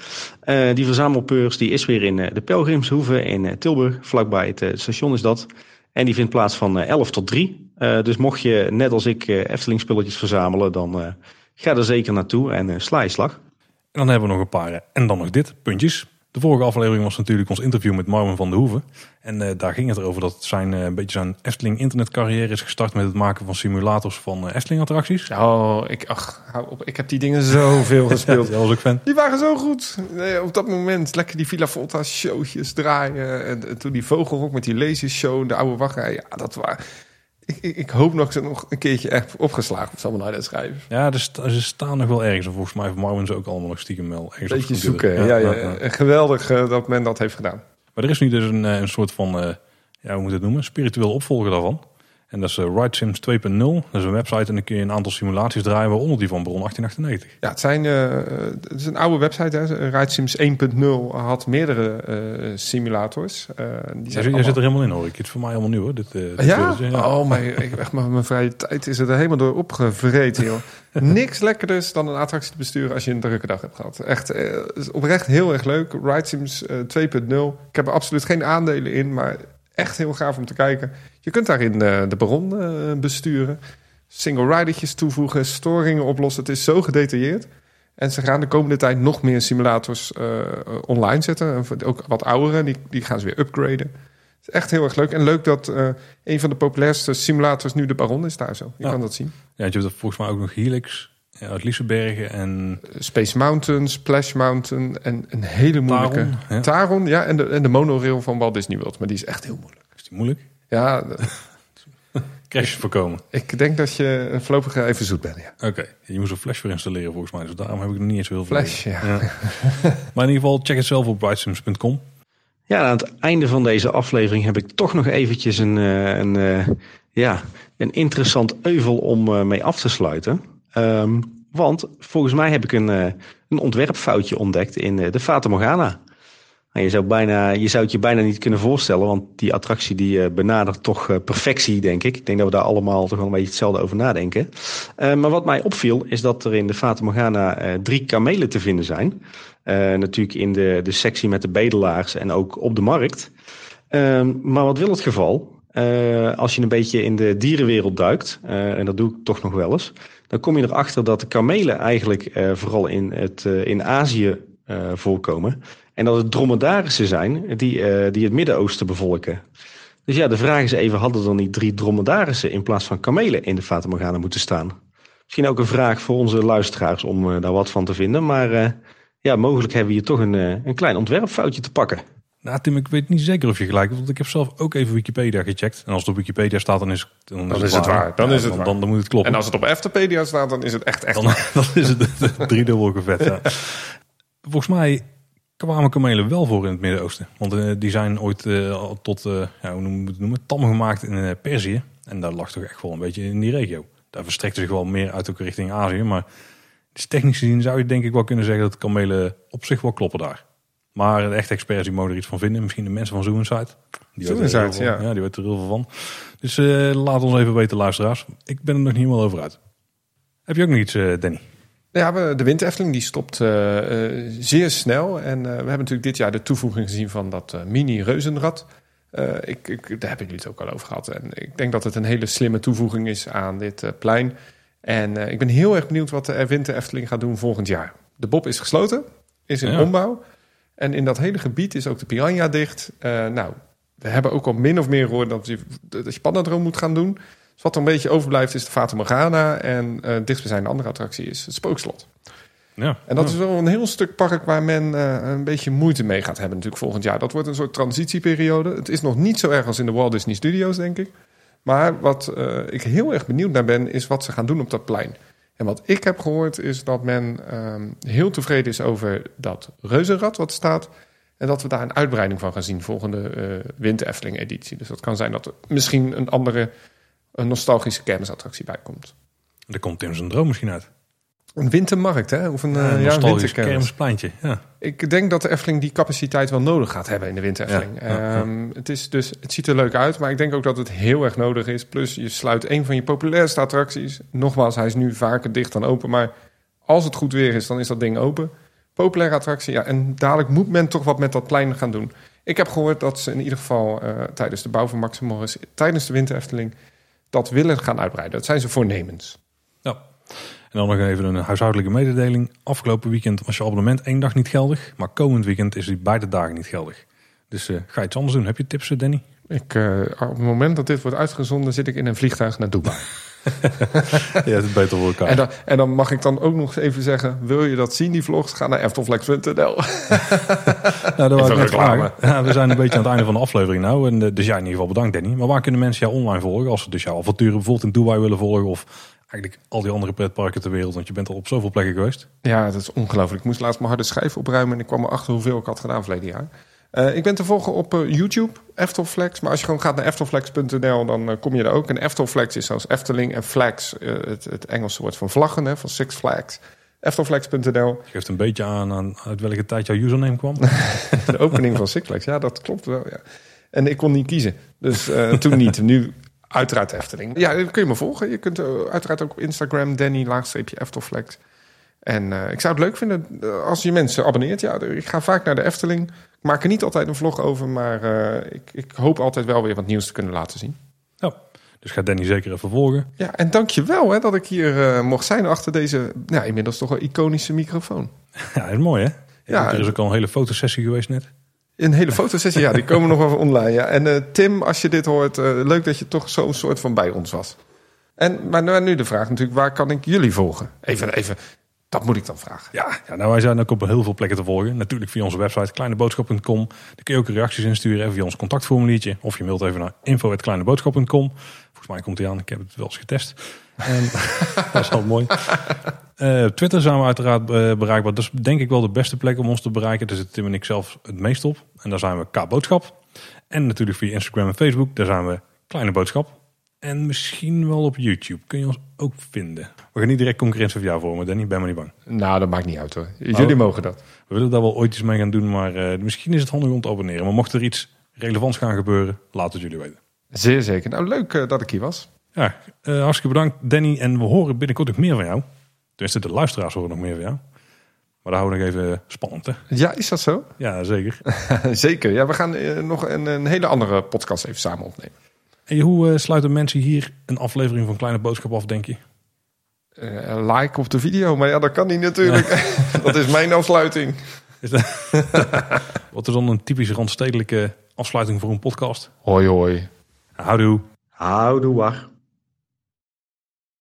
die verzamelbeurs die is weer in de Pelgrimshoeve in Tilburg, vlakbij het station is dat. En die vindt plaats van 11 tot 3. dus mocht je net als ik Efteling-spulletjes verzamelen, dan ga er zeker naartoe en sla je slag. En dan hebben we nog een paar en dan nog dit, puntjes. De vorige aflevering was natuurlijk ons interview met Marvin van de Hoeven. En uh, daar ging het erover dat zijn uh, een beetje zijn Efteling internetcarrière is gestart met het maken van simulators van uh, Efteling attracties. Oh, ik, ach, hou op. Ik heb die dingen zoveel gespeeld. ja, was ook fan. Die waren zo goed. Nee, op dat moment lekker die Villa Volta showtjes draaien. En, en toen die Vogelrok met die lasershow, de oude wachtrij. Ja, dat waren... Ik, ik, ik, hoop nog ze nog een keertje echt opgeslagen of allemaal naar dat schrijven. Ja, er ze staan nog wel ergens. En volgens mij Marvin ze ook allemaal nog stiekem wel ergens Beetje zoeken. Ja, ja, ja, ja. Geweldig uh, dat men dat heeft gedaan. Maar er is nu dus een, een soort van, uh, ja, hoe moet het noemen, spiritueel opvolger daarvan. En dat is uh, RideSims 2.0. Dat is een website en dan kun je een aantal simulaties draaien, waaronder die van Bron 1898. Ja, het, zijn, uh, het is een oude website. Hè. RideSims 1.0 had meerdere uh, simulators. Uh, die zijn allemaal... zit er helemaal in hoor. Ik het voor mij helemaal nieuw hoor. Dit, dit ja? ja? Oh, maar ik, echt, mijn vrije tijd is er helemaal door opgevreten joh. Niks lekkerder dan een attractie te besturen als je een drukke dag hebt gehad. Echt oprecht heel erg leuk. RideSims 2.0. Ik heb er absoluut geen aandelen in, maar echt heel gaaf om te kijken. Je kunt daarin uh, de baron uh, besturen. Single ridertjes toevoegen, storingen oplossen. Het is zo gedetailleerd. En ze gaan de komende tijd nog meer simulators uh, online zetten. Ook wat oudere, die, die gaan ze weer upgraden. Het is echt heel erg leuk. En leuk dat een van de populairste simulators nu de baron is daar zo. Je ja. kan dat zien. Ja, je hebt volgens mij ook nog Helix ja, uit Lisebergen en... Space Mountain, Splash Mountain en een hele moeilijke... Taron, ja, Taron, ja en, de, en de monorail van Walt Disney World. Maar die is echt heel moeilijk. Is die moeilijk? Ja. Crash voorkomen. Ik denk dat je voorlopig even zoet bent, ja. Oké, okay. je moest een Flash voor installeren volgens mij. Dus daarom heb ik er niet eens heel veel Flash, ja. ja. maar in ieder geval, check het zelf op brightsums.com. Ja, aan het einde van deze aflevering heb ik toch nog eventjes een, een, een ja, een interessant euvel om mee af te sluiten. Um, want volgens mij heb ik een, een ontwerpfoutje ontdekt in de Fata Morgana. Je, zou bijna, je zou het je bijna niet kunnen voorstellen, want die attractie die uh, benadert toch perfectie, denk ik. Ik denk dat we daar allemaal toch wel een beetje hetzelfde over nadenken. maar wat mij opviel, is dat er in de Fata Morgana drie kamelen te vinden zijn. natuurlijk in de, de sectie met de bedelaars en ook op de markt. Ehm, maar wat wil het geval? als je een beetje in de dierenwereld duikt, en dat doe ik toch nog wel eens dan kom je erachter dat de kamelen eigenlijk vooral in, het, in Azië voorkomen. En dat het dromedarissen zijn die, die het Midden-Oosten bevolken. Dus ja, de vraag is even, hadden er niet drie dromedarissen in plaats van kamelen in de Fata Morgana moeten staan? Misschien ook een vraag voor onze luisteraars om daar wat van te vinden. Maar ja, mogelijk hebben we hier toch een, een klein ontwerpfoutje te pakken. Nou Tim, ik weet niet zeker of je gelijk hebt, want ik heb zelf ook even Wikipedia gecheckt. En als het op Wikipedia staat, dan is, dan is, het, het waar. Dan, is het dan, waar. Dan, dan, moet het kloppen. En als het op Eftepedia staat, dan is het echt echt Dan, dan is het driedubbel gevet, ja. Volgens mij kwamen kamelen wel voor in het Midden-Oosten. Want uh, die zijn ooit uh, tot, uh, ja, hoe noemen het noemen, tam gemaakt in Perzië. En daar lag toch echt wel een beetje in die regio. Daar verstrekte zich wel meer uit ook richting Azië. Maar dus technisch gezien zou je denk ik wel kunnen zeggen dat kamelen op zich wel kloppen daar. Maar de echte experts die mogen er iets van vinden. Misschien de mensen van Zoomside. Die Zoomside, ja. ja. Die weten er heel veel van. Dus laat ons even weten, luisteraars. Ik ben er nog niet helemaal over uit. Heb je ook nog iets, Danny? Ja, we, de Winter Efteling die stopt eh, eh, zeer snel. En eh, we hebben natuurlijk dit jaar de toevoeging gezien van dat mini-reuzenrad. ik, ik, daar hebben jullie het ook al over gehad. En ik denk dat het een hele slimme toevoeging is aan dit plein. En ik ben heel erg benieuwd wat de Winter Efteling gaat doen volgend jaar. De Bob is gesloten, is in ombouw. En in dat hele gebied is ook de Piranha dicht. nou, we hebben ook al min of meer gehoord dat je de Spannendroom moet gaan doen. Dus wat er een beetje overblijft is de Fata Morgana. En uh, dichtstbijzijnde andere attractie is het Spookslot. Ja, en dat is wel een heel stuk park waar men uh, een beetje moeite mee gaat hebben natuurlijk volgend jaar. Dat wordt een soort transitieperiode. Het is nog niet zo erg als in de Walt Disney Studios, denk ik. Maar wat uh, ik heel erg benieuwd naar ben, is wat ze gaan doen op dat plein. En wat ik heb gehoord is dat men uh, heel tevreden is over dat reuzenrad wat staat. En dat we daar een uitbreiding van gaan zien volgende uh, Winter Efteling editie. Dus dat kan zijn dat er misschien een andere een nostalgische kermisattractie bij komt. Er komt Tim zijn droom misschien uit. Een wintermarkt, hè? Of een, ja, uh, ja, kermispleintje. Ja. Ik denk dat de Efteling die capaciteit wel nodig gaat hebben in de winter Efteling. Ja, um, het, is dus, het ziet er leuk uit, maar ik denk ook dat het heel erg nodig is. Plus, je sluit een van je populairste attracties. Nogmaals, hij is nu vaker dicht dan open, maar als het goed weer is, dan is dat ding open. Populaire attractie, ja. En dadelijk moet men toch wat met dat plein gaan doen. Ik heb gehoord dat ze in ieder geval uh, tijdens de bouw van Maximus, tijdens de winter Efteling dat willen gaan uitbreiden. Dat zijn ze voornemens. Ja. En dan nog even een huishoudelijke mededeling. Afgelopen weekend was je abonnement één dag niet geldig. Maar komend weekend is die beide dagen niet geldig. Dus uh, ga iets anders doen. Heb je tips, eh, Danny? Ik, uh, op het moment dat dit wordt uitgezonden, zit ik in een vliegtuig naar Dubai. ja, het is beter voor elkaar. En dan, en dan, mag ik dan ook nog even zeggen: wil je dat zien, die vlogs? Ga naar eftelflex.nl. nou, dat net Ja, we zijn een beetje aan het einde van de aflevering nou. En, dus ja, in ieder geval bedankt, Danny. Maar waar kunnen mensen jou online volgen? Als ze dus jouw avonturen bijvoorbeeld in Dubai willen volgen of eigenlijk al die andere pretparken ter wereld? Want je bent al op zoveel plekken geweest. Ja, dat is ongelooflijk. Ik moest laatst mijn harde schijf opruimen en ik kwam erachter hoeveel ik had gedaan verleden jaar. Uh, ik ben te volgen op uh, YouTube, Eftelflex. Maar als je gewoon gaat naar eftelflex.nl, dan uh, kom je er ook. En Eftelflex is zoals Efteling en Flex, het, het, Engelse woord van vlaggen, hè, van Six Flags. Eftelflex.nl. Geeft een beetje aan, aan uit welke tijd jouw username kwam. de opening van Six Flags, ja, dat klopt wel. Ja. En ik kon niet kiezen, dus toen niet. Nu uiteraard Efteling. Ja, kun je me volgen. Je kunt uiteraard ook op Instagram, Danny, laagstreepje Eftelflex. En uh, ik zou het leuk vinden als je mensen abonneert. Ja, ik ga vaak naar de Efteling maak er niet altijd een vlog over, maar uh, ik, ik, hoop altijd wel weer wat nieuws te kunnen laten zien. Ja, dus ga Danny zeker even volgen. Ja, en dankjewel hè, dat ik hier uh, mocht zijn achter deze ja, inmiddels toch wel iconische microfoon. Ja, dat is mooi hè? Ja, er is ook al een hele fotosessie geweest net. Een hele fotosessie, ja, die komen nog wel online. Ja. En uh, Tim, als je dit hoort, leuk dat je toch zo'n soort van bij ons was. En, maar nu de vraag natuurlijk, waar kan ik jullie volgen? Even, even dat moet ik dan vragen. Ja, ja nou wij zijn ook op heel veel plekken te volgen. Natuurlijk via onze website kleineboodschap.com. Daar kun je ook reacties insturen via ons contactformuliertje. Of je mailt even naar info.kleineboodschap.com. Volgens mij komt hij aan. Ik heb het wel eens getest. En, dat is wel mooi. Uh, Twitter zijn we uiteraard uh, bereikbaar. Dat is denk ik wel de beste plek om ons te bereiken. Daar zit Tim en ik zelf het meest op. En daar zijn we K-boodschap. En natuurlijk via Instagram en Facebook. Daar zijn we Kleine Boodschap. En misschien wel op YouTube. Kun je ons ook vinden. We gaan niet direct concurrentie voor jou vormen, Danny. Ben maar niet bang. Nou, dat maakt niet uit hoor. Jullie oh. mogen dat. We willen daar wel ooit iets mee gaan doen. Maar uh, misschien is het handig om te abonneren. Maar mocht er iets relevants gaan gebeuren, laat het jullie weten. Zeer zeker. Nou, leuk uh, dat ik hier was. Ja, uh, hartstikke bedankt Danny. En we horen binnenkort ook meer van jou. Tenminste, de luisteraars horen nog meer van jou. Maar daar houden we nog even spannend, hè? Ja, is dat zo? Ja, zeker. zeker. Ja, we gaan nog een, een hele andere podcast even samen opnemen. En hoe uh, sluiten mensen hier een aflevering van Kleine Boodschap af, denk je? Uh, like op de video, maar ja, dat kan niet natuurlijk. dat is mijn afsluiting. Is dat... Wat is dan een typische randstedelijke afsluiting voor een podcast? Hoi hoi. Houdoe. Houdoe, wacht.